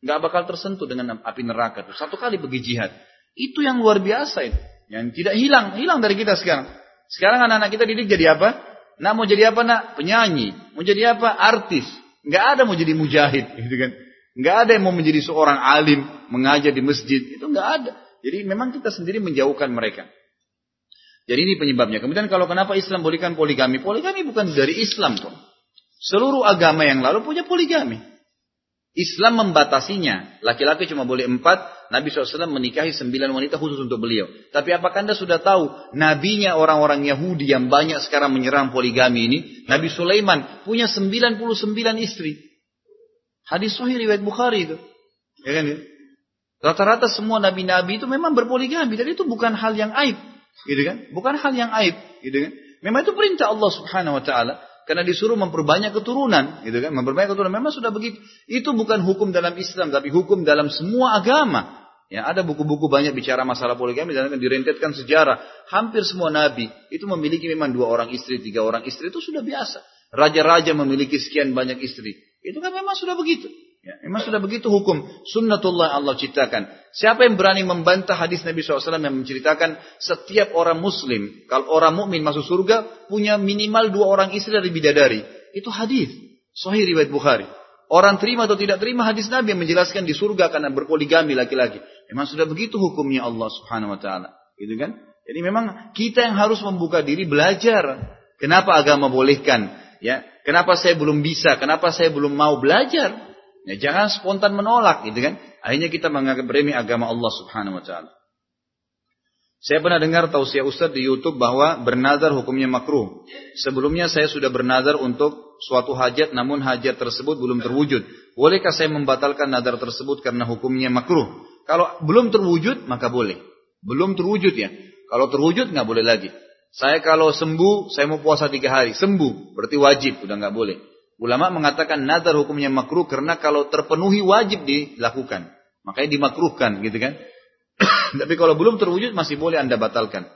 Nggak bakal tersentuh dengan api neraka itu. Satu kali pergi jihad. Itu yang luar biasa itu. Yang tidak hilang, hilang dari kita sekarang. Sekarang anak-anak kita didik jadi apa? Nak mau jadi apa nak? Penyanyi. Mau jadi apa? Artis. Nggak ada mau jadi mujahid, gitu kan? Nggak ada yang mau menjadi seorang alim, mengajar di masjid. Itu nggak ada. Jadi memang kita sendiri menjauhkan mereka. Jadi ini penyebabnya. Kemudian kalau kenapa Islam bolehkan poligami? Poligami bukan dari Islam tuh. Seluruh agama yang lalu punya poligami. Islam membatasinya. Laki-laki cuma boleh empat. Nabi SAW menikahi sembilan wanita khusus untuk beliau. Tapi apakah anda sudah tahu nabinya orang-orang Yahudi yang banyak sekarang menyerang poligami ini? Nabi Sulaiman punya 99 istri. Hadis sahih riwayat Bukhari itu. Ya kan? Ya? Rata-rata semua nabi-nabi itu memang berpoligami. Dan itu bukan hal yang aib. Gitu kan? Bukan hal yang aib, gitu kan? Memang itu perintah Allah Subhanahu wa taala karena disuruh memperbanyak keturunan, gitu kan? Memperbanyak keturunan memang sudah begitu. Itu bukan hukum dalam Islam, tapi hukum dalam semua agama. Ya, ada buku-buku banyak bicara masalah poligami dan direntetkan sejarah. Hampir semua nabi itu memiliki memang dua orang istri, tiga orang istri itu sudah biasa. Raja-raja memiliki sekian banyak istri. Itu kan memang sudah begitu. Ya, memang sudah begitu hukum sunnatullah Allah ciptakan. Siapa yang berani membantah hadis Nabi SAW yang menceritakan setiap orang muslim, kalau orang mukmin masuk surga, punya minimal dua orang istri dari bidadari. Itu hadis. Sahih riwayat Bukhari. Orang terima atau tidak terima hadis Nabi yang menjelaskan di surga karena berpoligami laki-laki. Memang sudah begitu hukumnya Allah Subhanahu wa taala. Gitu kan? Jadi memang kita yang harus membuka diri belajar. Kenapa agama bolehkan? Ya, kenapa saya belum bisa? Kenapa saya belum mau belajar? Ya, jangan spontan menolak gitu kan. Akhirnya kita menganggap remeh agama Allah Subhanahu wa taala. Saya pernah dengar tausiah Ustaz di YouTube bahwa bernazar hukumnya makruh. Sebelumnya saya sudah bernazar untuk suatu hajat namun hajat tersebut belum terwujud. Bolehkah saya membatalkan nazar tersebut karena hukumnya makruh? Kalau belum terwujud maka boleh. Belum terwujud ya. Kalau terwujud nggak boleh lagi. Saya kalau sembuh, saya mau puasa tiga hari. Sembuh, berarti wajib, udah nggak boleh. Ulama mengatakan nazar hukumnya makruh karena kalau terpenuhi wajib dilakukan. Makanya dimakruhkan gitu kan. Tapi kalau belum terwujud masih boleh anda batalkan.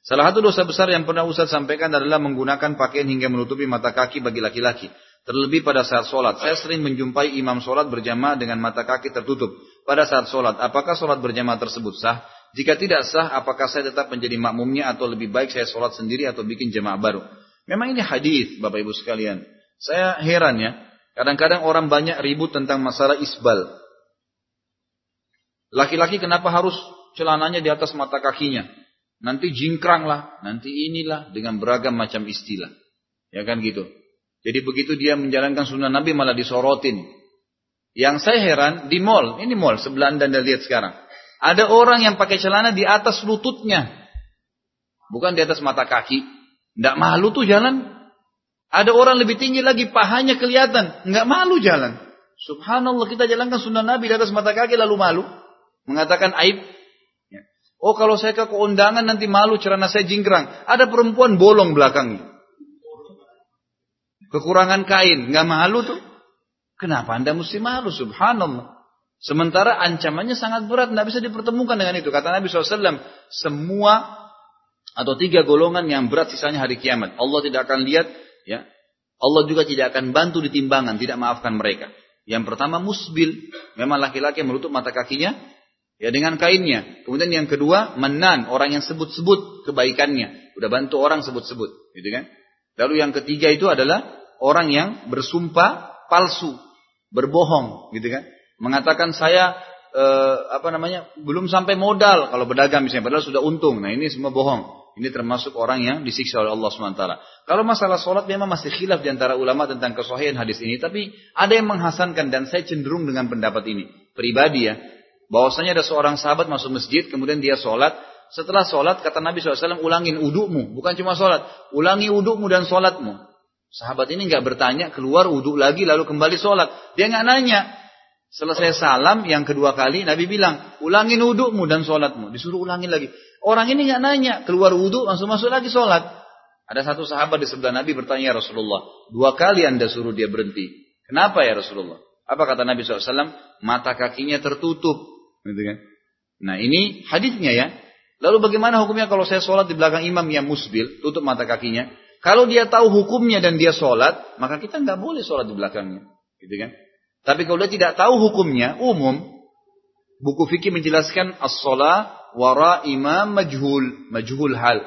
Salah satu dosa besar yang pernah Ustaz sampaikan adalah menggunakan pakaian hingga menutupi mata kaki bagi laki-laki. Terlebih pada saat sholat. Saya sering menjumpai imam sholat berjamaah dengan mata kaki tertutup. Pada saat sholat, apakah sholat berjamaah tersebut sah? Jika tidak sah, apakah saya tetap menjadi makmumnya atau lebih baik saya sholat sendiri atau bikin jamaah baru? Memang ini hadis, Bapak Ibu sekalian. Saya heran ya, kadang-kadang orang banyak ribut tentang masalah isbal. Laki-laki kenapa harus celananya di atas mata kakinya? Nanti jingkrang lah, nanti inilah dengan beragam macam istilah. Ya kan gitu. Jadi begitu dia menjalankan sunnah Nabi malah disorotin. Yang saya heran di mall, ini mall sebelah anda anda lihat sekarang. Ada orang yang pakai celana di atas lututnya. Bukan di atas mata kaki. Tidak malu tuh jalan. Ada orang lebih tinggi lagi, pahanya kelihatan. Nggak malu jalan. Subhanallah kita jalankan sunnah Nabi di atas mata kaki lalu malu. Mengatakan aib. Oh kalau saya ke keundangan nanti malu celana saya jingkrang. Ada perempuan bolong belakangnya. Kekurangan kain. Nggak malu tuh. Kenapa anda mesti malu? Subhanallah. Sementara ancamannya sangat berat. Nggak bisa dipertemukan dengan itu. Kata Nabi SAW. Semua atau tiga golongan yang berat sisanya hari kiamat. Allah tidak akan lihat Ya. Allah juga tidak akan bantu di timbangan, tidak maafkan mereka. Yang pertama musbil, memang laki-laki menutup mata kakinya ya dengan kainnya. Kemudian yang kedua menan, orang yang sebut-sebut kebaikannya, udah bantu orang sebut-sebut, gitu kan? Lalu yang ketiga itu adalah orang yang bersumpah palsu, berbohong, gitu kan? Mengatakan saya eh, apa namanya belum sampai modal kalau berdagang misalnya, padahal sudah untung. Nah ini semua bohong. Ini termasuk orang yang disiksa oleh Allah SWT. Kalau masalah sholat memang masih khilaf di antara ulama tentang kesohian hadis ini. Tapi ada yang menghasankan dan saya cenderung dengan pendapat ini. Pribadi ya. Bahwasanya ada seorang sahabat masuk masjid kemudian dia sholat. Setelah sholat kata Nabi SAW ulangin udukmu. Bukan cuma sholat. Ulangi udukmu dan sholatmu. Sahabat ini nggak bertanya keluar uduk lagi lalu kembali sholat. Dia nggak nanya. Selesai salam yang kedua kali Nabi bilang ulangin udukmu dan sholatmu. Disuruh ulangin lagi. Orang ini nggak nanya, keluar wudhu langsung masuk lagi sholat. Ada satu sahabat di sebelah Nabi bertanya ya Rasulullah, dua kali anda suruh dia berhenti. Kenapa ya Rasulullah? Apa kata Nabi SAW? Mata kakinya tertutup. Gitu kan? Nah ini hadisnya ya. Lalu bagaimana hukumnya kalau saya sholat di belakang imam yang musbil, tutup mata kakinya? Kalau dia tahu hukumnya dan dia sholat, maka kita nggak boleh sholat di belakangnya. Gitu kan? Tapi kalau dia tidak tahu hukumnya, umum, buku fikih menjelaskan as-sholat wara imam majhul, majhul hal.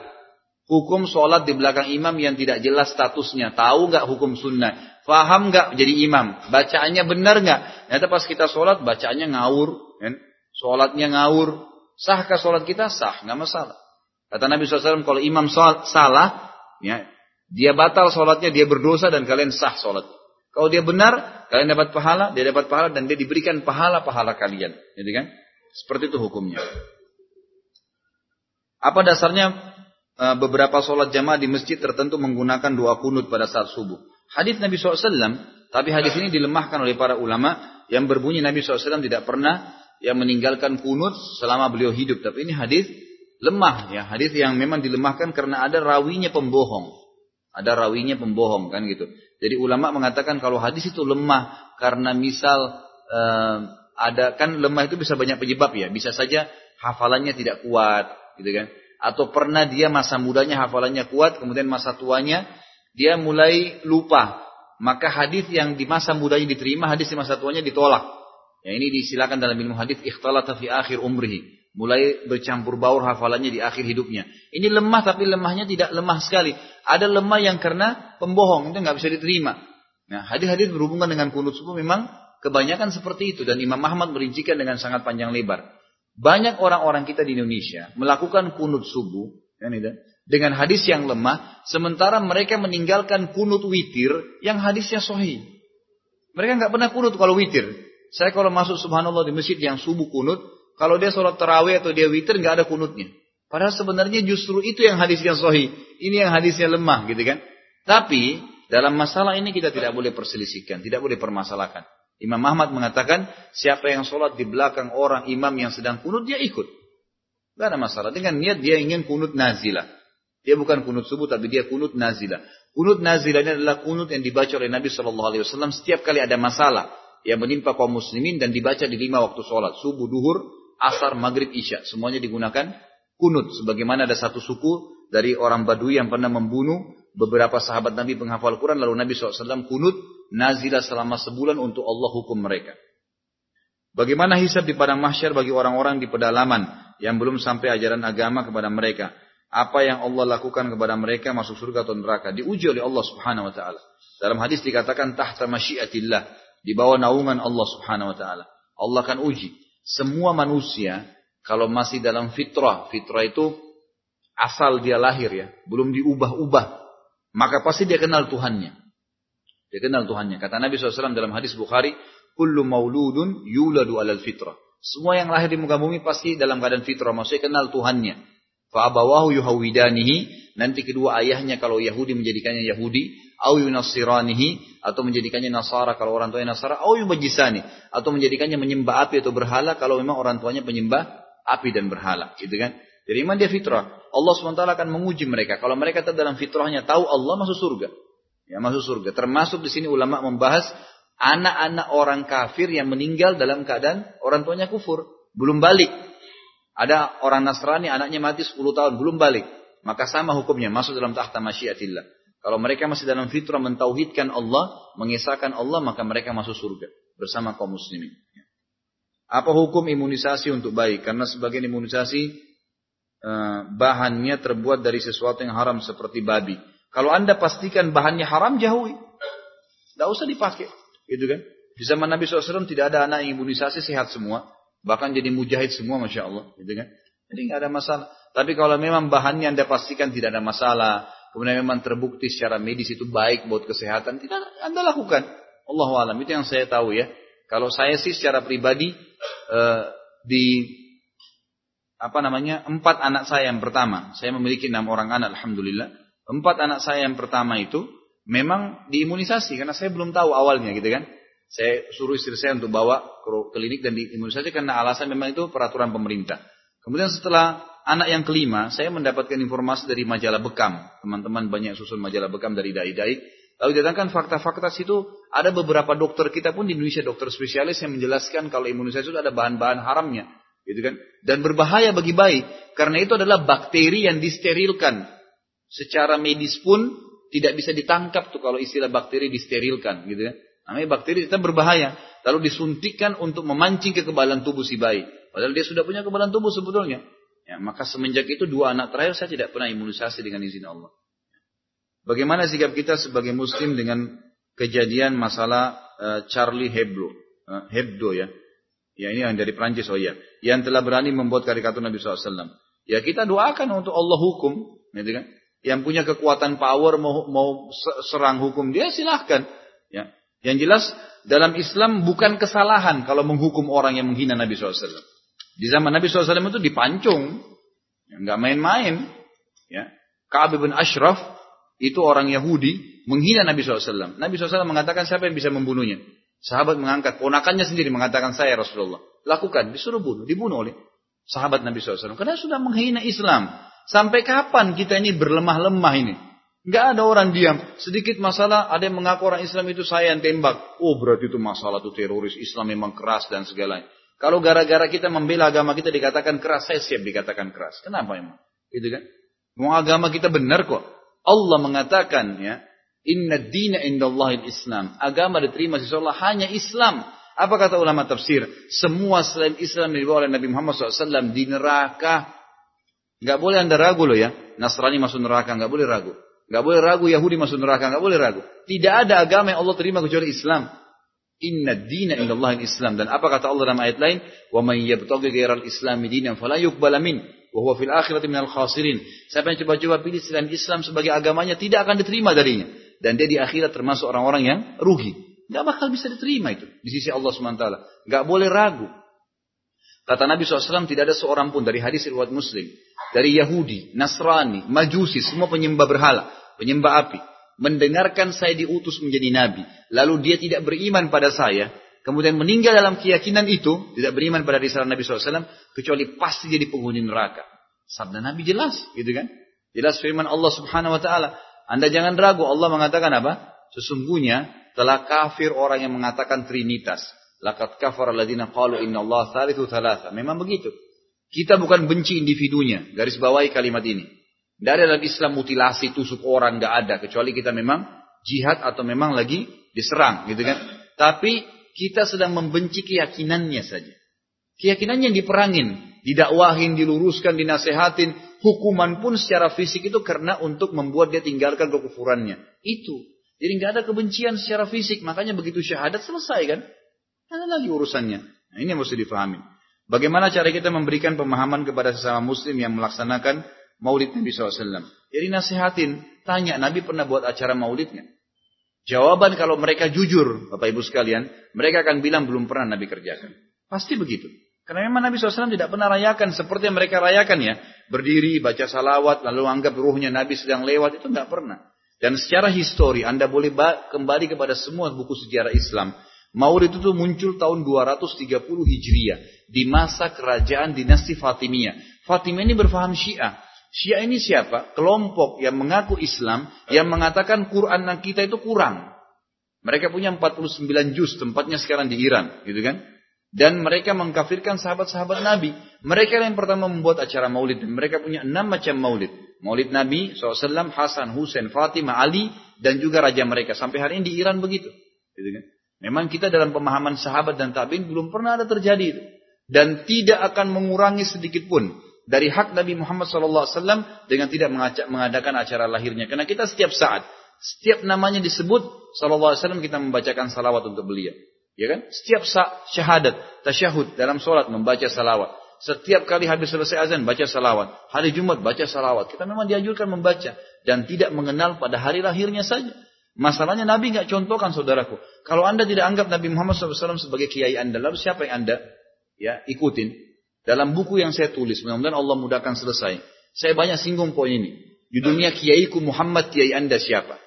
Hukum sholat di belakang imam yang tidak jelas statusnya. Tahu nggak hukum sunnah? Faham nggak jadi imam? Bacaannya benar nggak? Ternyata pas kita sholat bacaannya ngawur. Kan? Sholatnya ngawur. Sahkah sholat kita? Sah, nggak masalah. Kata Nabi SAW kalau imam salah, ya, dia batal sholatnya, dia berdosa dan kalian sah sholat. Kalau dia benar, kalian dapat pahala, dia dapat pahala dan dia diberikan pahala-pahala kalian. Jadi kan? Seperti itu hukumnya. Apa dasarnya e, beberapa sholat jamaah di masjid tertentu menggunakan doa kunut pada saat subuh? Hadis Nabi SAW, tapi hadis ini dilemahkan oleh para ulama yang berbunyi Nabi SAW tidak pernah yang meninggalkan kunut selama beliau hidup. Tapi ini hadis lemah ya, hadis yang memang dilemahkan karena ada rawinya pembohong. Ada rawinya pembohong kan gitu. Jadi ulama mengatakan kalau hadis itu lemah karena misal eh, ada kan lemah itu bisa banyak penyebab ya. Bisa saja hafalannya tidak kuat, gitu kan? Atau pernah dia masa mudanya hafalannya kuat, kemudian masa tuanya dia mulai lupa. Maka hadis yang di masa mudanya diterima, hadis di masa tuanya ditolak. Ya ini disilakan dalam ilmu hadis ikhtalata fi akhir umrihi. Mulai bercampur baur hafalannya di akhir hidupnya. Ini lemah tapi lemahnya tidak lemah sekali. Ada lemah yang karena pembohong itu nggak bisa diterima. Nah hadis-hadis berhubungan dengan kunut subuh memang kebanyakan seperti itu dan Imam Ahmad merincikan dengan sangat panjang lebar. Banyak orang-orang kita di Indonesia melakukan kunut subuh kan dengan hadis yang lemah, sementara mereka meninggalkan kunut witir yang hadisnya sahih. Mereka nggak pernah kunut kalau witir. Saya kalau masuk subhanallah di masjid yang subuh kunut, kalau dia sholat terawih atau dia witir nggak ada kunutnya. Padahal sebenarnya justru itu yang hadis yang sahih. Ini yang hadisnya lemah gitu kan. Tapi dalam masalah ini kita tidak boleh perselisihkan, tidak boleh permasalahkan. Imam Ahmad mengatakan, siapa yang sholat di belakang orang imam yang sedang kunut, dia ikut. Tidak ada masalah. Dengan niat dia ingin kunut nazilah. Dia bukan kunut subuh, tapi dia kunut nazilah. Kunut nazilah ini adalah kunut yang dibaca oleh Nabi SAW setiap kali ada masalah yang menimpa kaum muslimin dan dibaca di lima waktu sholat. Subuh, duhur, asar, maghrib, isya. Semuanya digunakan kunut. Sebagaimana ada satu suku dari orang Badui yang pernah membunuh beberapa sahabat Nabi penghafal Quran. Lalu Nabi SAW kunut nazilah selama sebulan untuk Allah hukum mereka. Bagaimana hisab di padang mahsyar bagi orang-orang di pedalaman yang belum sampai ajaran agama kepada mereka? Apa yang Allah lakukan kepada mereka masuk surga atau neraka? Diuji oleh Allah Subhanahu wa taala. Dalam hadis dikatakan tahta masyiatillah, di bawah naungan Allah Subhanahu wa taala. Allah akan uji semua manusia kalau masih dalam fitrah, fitrah itu asal dia lahir ya, belum diubah-ubah, maka pasti dia kenal Tuhannya. Dia kenal Tuhannya. Kata Nabi SAW dalam hadis Bukhari, Kullu mauludun yuladu alal fitrah. Semua yang lahir di muka bumi pasti dalam keadaan fitrah. Maksudnya kenal Tuhannya. Fa'abawahu yuhawidanihi. Nanti kedua ayahnya kalau Yahudi menjadikannya Yahudi. Au yunassiranihi atau menjadikannya nasara kalau orang tuanya nasara. Au yumajisani atau menjadikannya menyembah api atau berhala kalau memang orang tuanya penyembah api dan berhala. Gitu kan? Jadi iman dia fitrah. Allah SWT akan menguji mereka. Kalau mereka tetap dalam fitrahnya tahu Allah masuk surga. Ya masuk surga. Termasuk di sini ulama membahas anak-anak orang kafir yang meninggal dalam keadaan orang tuanya kufur. Belum balik. Ada orang Nasrani anaknya mati 10 tahun belum balik. Maka sama hukumnya masuk dalam tahta masyiatillah kalau mereka masih dalam fitrah mentauhidkan Allah, mengisahkan Allah, maka mereka masuk surga bersama kaum muslimin. Apa hukum imunisasi untuk bayi? Karena sebagian imunisasi eh, bahannya terbuat dari sesuatu yang haram seperti babi. Kalau anda pastikan bahannya haram, jauhi. Tidak usah dipakai. Gitu kan? Di zaman Nabi SAW tidak ada anak yang imunisasi sehat semua. Bahkan jadi mujahid semua, Masya Allah. Gitu kan? Jadi nggak ada masalah. Tapi kalau memang bahannya anda pastikan tidak ada masalah, kemudian memang terbukti secara medis itu baik buat kesehatan, tidak Anda lakukan. Allah alam itu yang saya tahu ya. Kalau saya sih secara pribadi eh, di apa namanya empat anak saya yang pertama, saya memiliki enam orang anak, alhamdulillah. Empat anak saya yang pertama itu memang diimunisasi karena saya belum tahu awalnya gitu kan. Saya suruh istri saya untuk bawa ke klinik dan diimunisasi karena alasan memang itu peraturan pemerintah. Kemudian setelah anak yang kelima, saya mendapatkan informasi dari majalah Bekam. Teman-teman banyak susun majalah Bekam dari dai-dai. Lalu didatangkan fakta-fakta situ, ada beberapa dokter kita pun di Indonesia, dokter spesialis yang menjelaskan kalau imunisasi itu ada bahan-bahan haramnya. Gitu kan? Dan berbahaya bagi bayi. Karena itu adalah bakteri yang disterilkan. Secara medis pun tidak bisa ditangkap tuh kalau istilah bakteri disterilkan. Gitu kan? Namanya bakteri itu berbahaya. Lalu disuntikkan untuk memancing kekebalan tubuh si bayi. Padahal dia sudah punya kekebalan tubuh sebetulnya. Ya, maka semenjak itu dua anak terakhir saya tidak pernah imunisasi dengan izin Allah. Bagaimana sikap kita sebagai muslim dengan kejadian masalah uh, Charlie Hebdo, uh, Hebdo ya. Ya ini yang dari Prancis oh ya, yang telah berani membuat karikatur Nabi SAW. Ya kita doakan untuk Allah hukum, gitu kan? Yang punya kekuatan power mau, mau serang hukum dia silahkan. Ya. Yang jelas dalam Islam bukan kesalahan kalau menghukum orang yang menghina Nabi SAW. Di zaman Nabi SAW itu dipancung. Ya, nggak main-main. Ya. Ka'ab bin Ashraf itu orang Yahudi menghina Nabi SAW. Nabi SAW mengatakan siapa yang bisa membunuhnya. Sahabat mengangkat ponakannya sendiri mengatakan saya Rasulullah. Lakukan, disuruh bunuh, dibunuh oleh sahabat Nabi SAW. Karena sudah menghina Islam. Sampai kapan kita ini berlemah-lemah ini? Gak ada orang diam. Sedikit masalah, ada yang mengaku orang Islam itu saya yang tembak. Oh berarti itu masalah itu teroris. Islam memang keras dan segalanya. Kalau gara-gara kita membela agama kita dikatakan keras, saya siap dikatakan keras. Kenapa emang? Gitu kan? Mau agama kita benar kok. Allah mengatakan ya, Inna dina indallahil Islam. Agama diterima sisi Allah hanya Islam. Apa kata ulama tafsir? Semua selain Islam dibawa oleh Nabi Muhammad SAW di neraka. Gak boleh anda ragu loh ya. Nasrani masuk neraka, gak boleh ragu. Gak boleh ragu Yahudi masuk neraka, gak boleh ragu. Tidak ada agama yang Allah terima kecuali Islam. Inna dina indallahi Islam. Dan apa kata Allah dalam ayat lain? Wa man yabtaghi ghairal islami dinan fala yuqbala min wa huwa fil akhirati minal khasirin. Siapa yang coba-coba pilih selain Islam sebagai agamanya tidak akan diterima darinya. Dan dia di akhirat termasuk orang-orang yang rugi. Gak bakal bisa diterima itu di sisi Allah SWT. Gak boleh ragu. Kata Nabi SAW tidak ada seorang pun dari hadis riwayat Muslim, dari Yahudi, Nasrani, Majusi, semua penyembah berhala, penyembah api, mendengarkan saya diutus menjadi nabi, lalu dia tidak beriman pada saya, kemudian meninggal dalam keyakinan itu, tidak beriman pada risalah Nabi SAW, kecuali pasti jadi penghuni neraka. Sabda Nabi jelas, gitu kan? Jelas firman Allah Subhanahu Wa Taala. Anda jangan ragu, Allah mengatakan apa? Sesungguhnya telah kafir orang yang mengatakan Trinitas. Lakat kafar inna Allah thalithu thalatha. Memang begitu. Kita bukan benci individunya. Garis bawahi kalimat ini. Tidak ada dalam Islam mutilasi, tusuk orang, nggak ada. Kecuali kita memang jihad atau memang lagi diserang, gitu kan. Tapi kita sedang membenci keyakinannya saja. Keyakinannya yang diperangin, didakwahin, diluruskan, dinasehatin. Hukuman pun secara fisik itu karena untuk membuat dia tinggalkan kekufurannya. Itu. Jadi nggak ada kebencian secara fisik. Makanya begitu syahadat selesai kan. Ada lagi urusannya. Nah, ini yang mesti difahami. Bagaimana cara kita memberikan pemahaman kepada sesama muslim yang melaksanakan maulid Nabi SAW. Jadi nasihatin, tanya Nabi pernah buat acara maulidnya. Jawaban kalau mereka jujur, Bapak Ibu sekalian, mereka akan bilang belum pernah Nabi kerjakan. Pasti begitu. Karena memang Nabi SAW tidak pernah rayakan seperti yang mereka rayakan ya. Berdiri, baca salawat, lalu anggap ruhnya Nabi sedang lewat, itu tidak pernah. Dan secara histori Anda boleh kembali kepada semua buku sejarah Islam. Maulid itu muncul tahun 230 Hijriah di masa kerajaan dinasti Fatimiyah. Fatimiyah ini berfaham Syiah. Syiah ini siapa? Kelompok yang mengaku Islam yang mengatakan Quran kita itu kurang. Mereka punya 49 juz tempatnya sekarang di Iran, gitu kan? Dan mereka mengkafirkan sahabat-sahabat Nabi. Mereka yang pertama membuat acara maulid. Dan mereka punya enam macam maulid. Maulid Nabi SAW, Hasan, Husain, Fatimah, Ali, dan juga raja mereka. Sampai hari ini di Iran begitu. Gitu kan? Memang kita dalam pemahaman sahabat dan tabiin belum pernah ada terjadi itu. Dan tidak akan mengurangi sedikit pun dari hak Nabi Muhammad SAW dengan tidak mengadakan acara lahirnya. Karena kita setiap saat, setiap namanya disebut SAW kita membacakan salawat untuk beliau. Ya kan? Setiap syahadat, tasyahud dalam sholat membaca salawat. Setiap kali habis selesai azan baca salawat. Hari Jumat baca salawat. Kita memang dianjurkan membaca dan tidak mengenal pada hari lahirnya saja. Masalahnya Nabi nggak contohkan saudaraku. Kalau anda tidak anggap Nabi Muhammad SAW sebagai kiai anda, lalu siapa yang anda ya ikutin? Dalam buku yang saya tulis, mudah-mudahan Allah mudahkan selesai. Saya banyak singgung poin ini. Judulnya Kiaiku Muhammad, kiai anda siapa?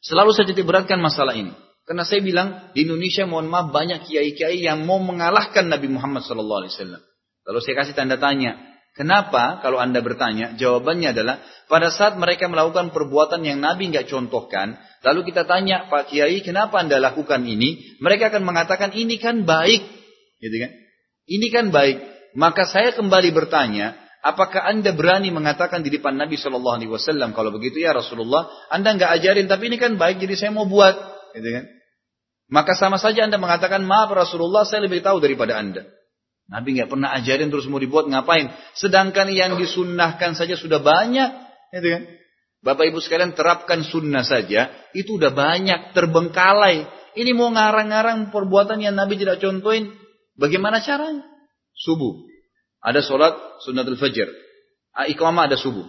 Selalu saya titik beratkan masalah ini. Karena saya bilang di Indonesia mohon maaf banyak kiai-kiai yang mau mengalahkan Nabi Muhammad SAW. Lalu saya kasih tanda tanya. Kenapa kalau anda bertanya? Jawabannya adalah pada saat mereka melakukan perbuatan yang Nabi nggak contohkan, lalu kita tanya Pak Kiai, kenapa anda lakukan ini? Mereka akan mengatakan ini kan baik, gitu kan? Ini kan baik. Maka saya kembali bertanya, apakah anda berani mengatakan di depan Nabi Shallallahu Alaihi Wasallam kalau begitu ya Rasulullah, anda nggak ajarin tapi ini kan baik, jadi saya mau buat, gitu kan? Maka sama saja Anda mengatakan, maaf Rasulullah saya lebih tahu daripada Anda. Nabi nggak pernah ajarin terus mau dibuat ngapain. Sedangkan yang disunnahkan saja sudah banyak. Gitu kan? Bapak ibu sekalian terapkan sunnah saja. Itu udah banyak terbengkalai. Ini mau ngarang-ngarang perbuatan yang Nabi tidak contohin. Bagaimana caranya? Subuh. Ada sholat sunnatul fajr. Iqamah ada subuh.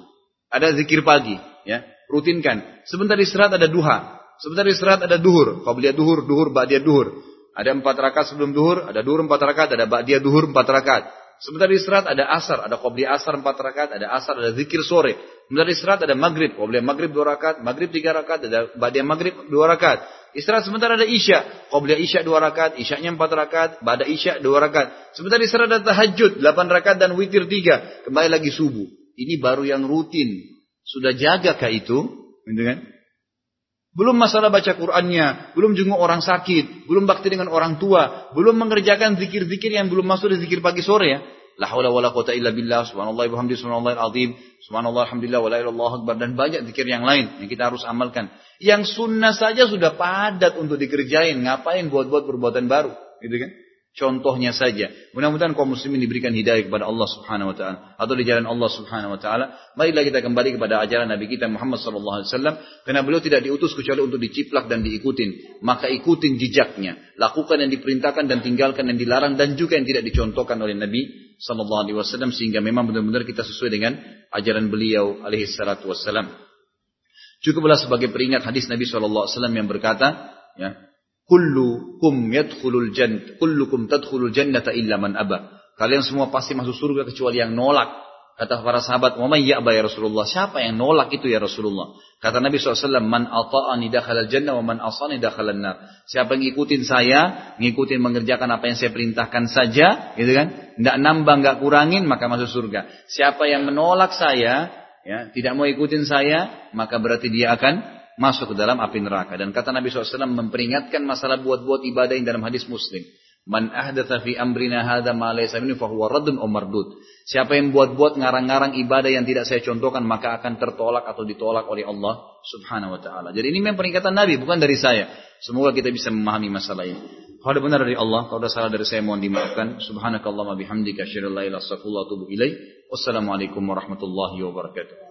Ada zikir pagi. ya Rutinkan. Sebentar istirahat ada duha. Sebentar istirahat ada duhur. Qabliyah duhur, duhur, ba'diyah duhur. Ada empat rakaat sebelum duhur, ada duhur empat rakaat, ada ba'diyah duhur empat rakaat. Sebentar istirahat ada asar, ada qabliyah asar empat rakaat, ada asar, ada zikir sore. Sebentar istirahat ada maghrib, qabliyah maghrib dua rakaat, maghrib tiga rakaat, ada ba'diyah maghrib dua rakaat. Istirahat sebentar ada isya, qabliyah isya dua rakaat, isyanya empat rakaat, ba'da isya dua rakaat. Sebentar istirahat ada tahajud, delapan rakaat dan witir tiga. Kembali lagi subuh. Ini baru yang rutin. Sudah jaga kah itu? Gitu kan? Belum masalah baca Qur'annya, belum jenguk orang sakit, belum bakti dengan orang tua, belum mengerjakan zikir-zikir yang belum masuk di zikir pagi sore ya. La haula wala quwata illa billah, subhanallah wa bihamdihi, subhanallah azim, subhanallah alhamdulillah wa la ilaha akbar dan banyak zikir yang lain yang kita harus amalkan. Yang sunnah saja sudah padat untuk dikerjain, ngapain buat-buat perbuatan baru, gitu kan? Contohnya saja. Mudah-mudahan kaum muslimin diberikan hidayah kepada Allah Subhanahu wa taala atau di jalan Allah Subhanahu wa taala. Marilah kita kembali kepada ajaran Nabi kita Muhammad sallallahu alaihi wasallam karena beliau tidak diutus kecuali untuk diciplak dan diikutin. Maka ikutin jejaknya. Lakukan yang diperintahkan dan tinggalkan yang dilarang dan juga yang tidak dicontohkan oleh Nabi sallallahu alaihi wasallam sehingga memang benar-benar kita sesuai dengan ajaran beliau alaihi salatu wasallam. Cukuplah sebagai peringat hadis Nabi sallallahu alaihi wasallam yang berkata, ya, Kullukum yadkhulul jannah, kullukum tadkhulul jannata illa man aba. Kalian semua pasti masuk surga kecuali yang nolak. Kata para sahabat, "Wa may ya'ba ya Rasulullah?" Siapa yang nolak itu ya Rasulullah? Kata Nabi SAW, "Man ata'ani dakhalal jannah wa man asani dakhalan nar." Siapa yang ngikutin saya, ngikutin mengerjakan apa yang saya perintahkan saja, gitu kan? Enggak nambah, enggak kurangin, maka masuk surga. Siapa yang menolak saya, ya, tidak mau ikutin saya, maka berarti dia akan masuk ke dalam api neraka. Dan kata Nabi SAW memperingatkan masalah buat-buat ibadah yang dalam hadis Muslim. Man ahdatha fi amrina hadha ma laysa minhu fahuwa raddun mardud. Siapa yang buat-buat ngarang-ngarang ibadah yang tidak saya contohkan maka akan tertolak atau ditolak oleh Allah Subhanahu wa taala. Jadi ini memang peringatan Nabi bukan dari saya. Semoga kita bisa memahami masalah ini. Kalau benar dari Allah, kalau ada salah dari saya mohon dimaafkan. Subhanakallahumma bihamdika asyhadu an la ilaha illa anta astaghfiruka wa atubu ilaik. Wassalamualaikum warahmatullahi wabarakatuh.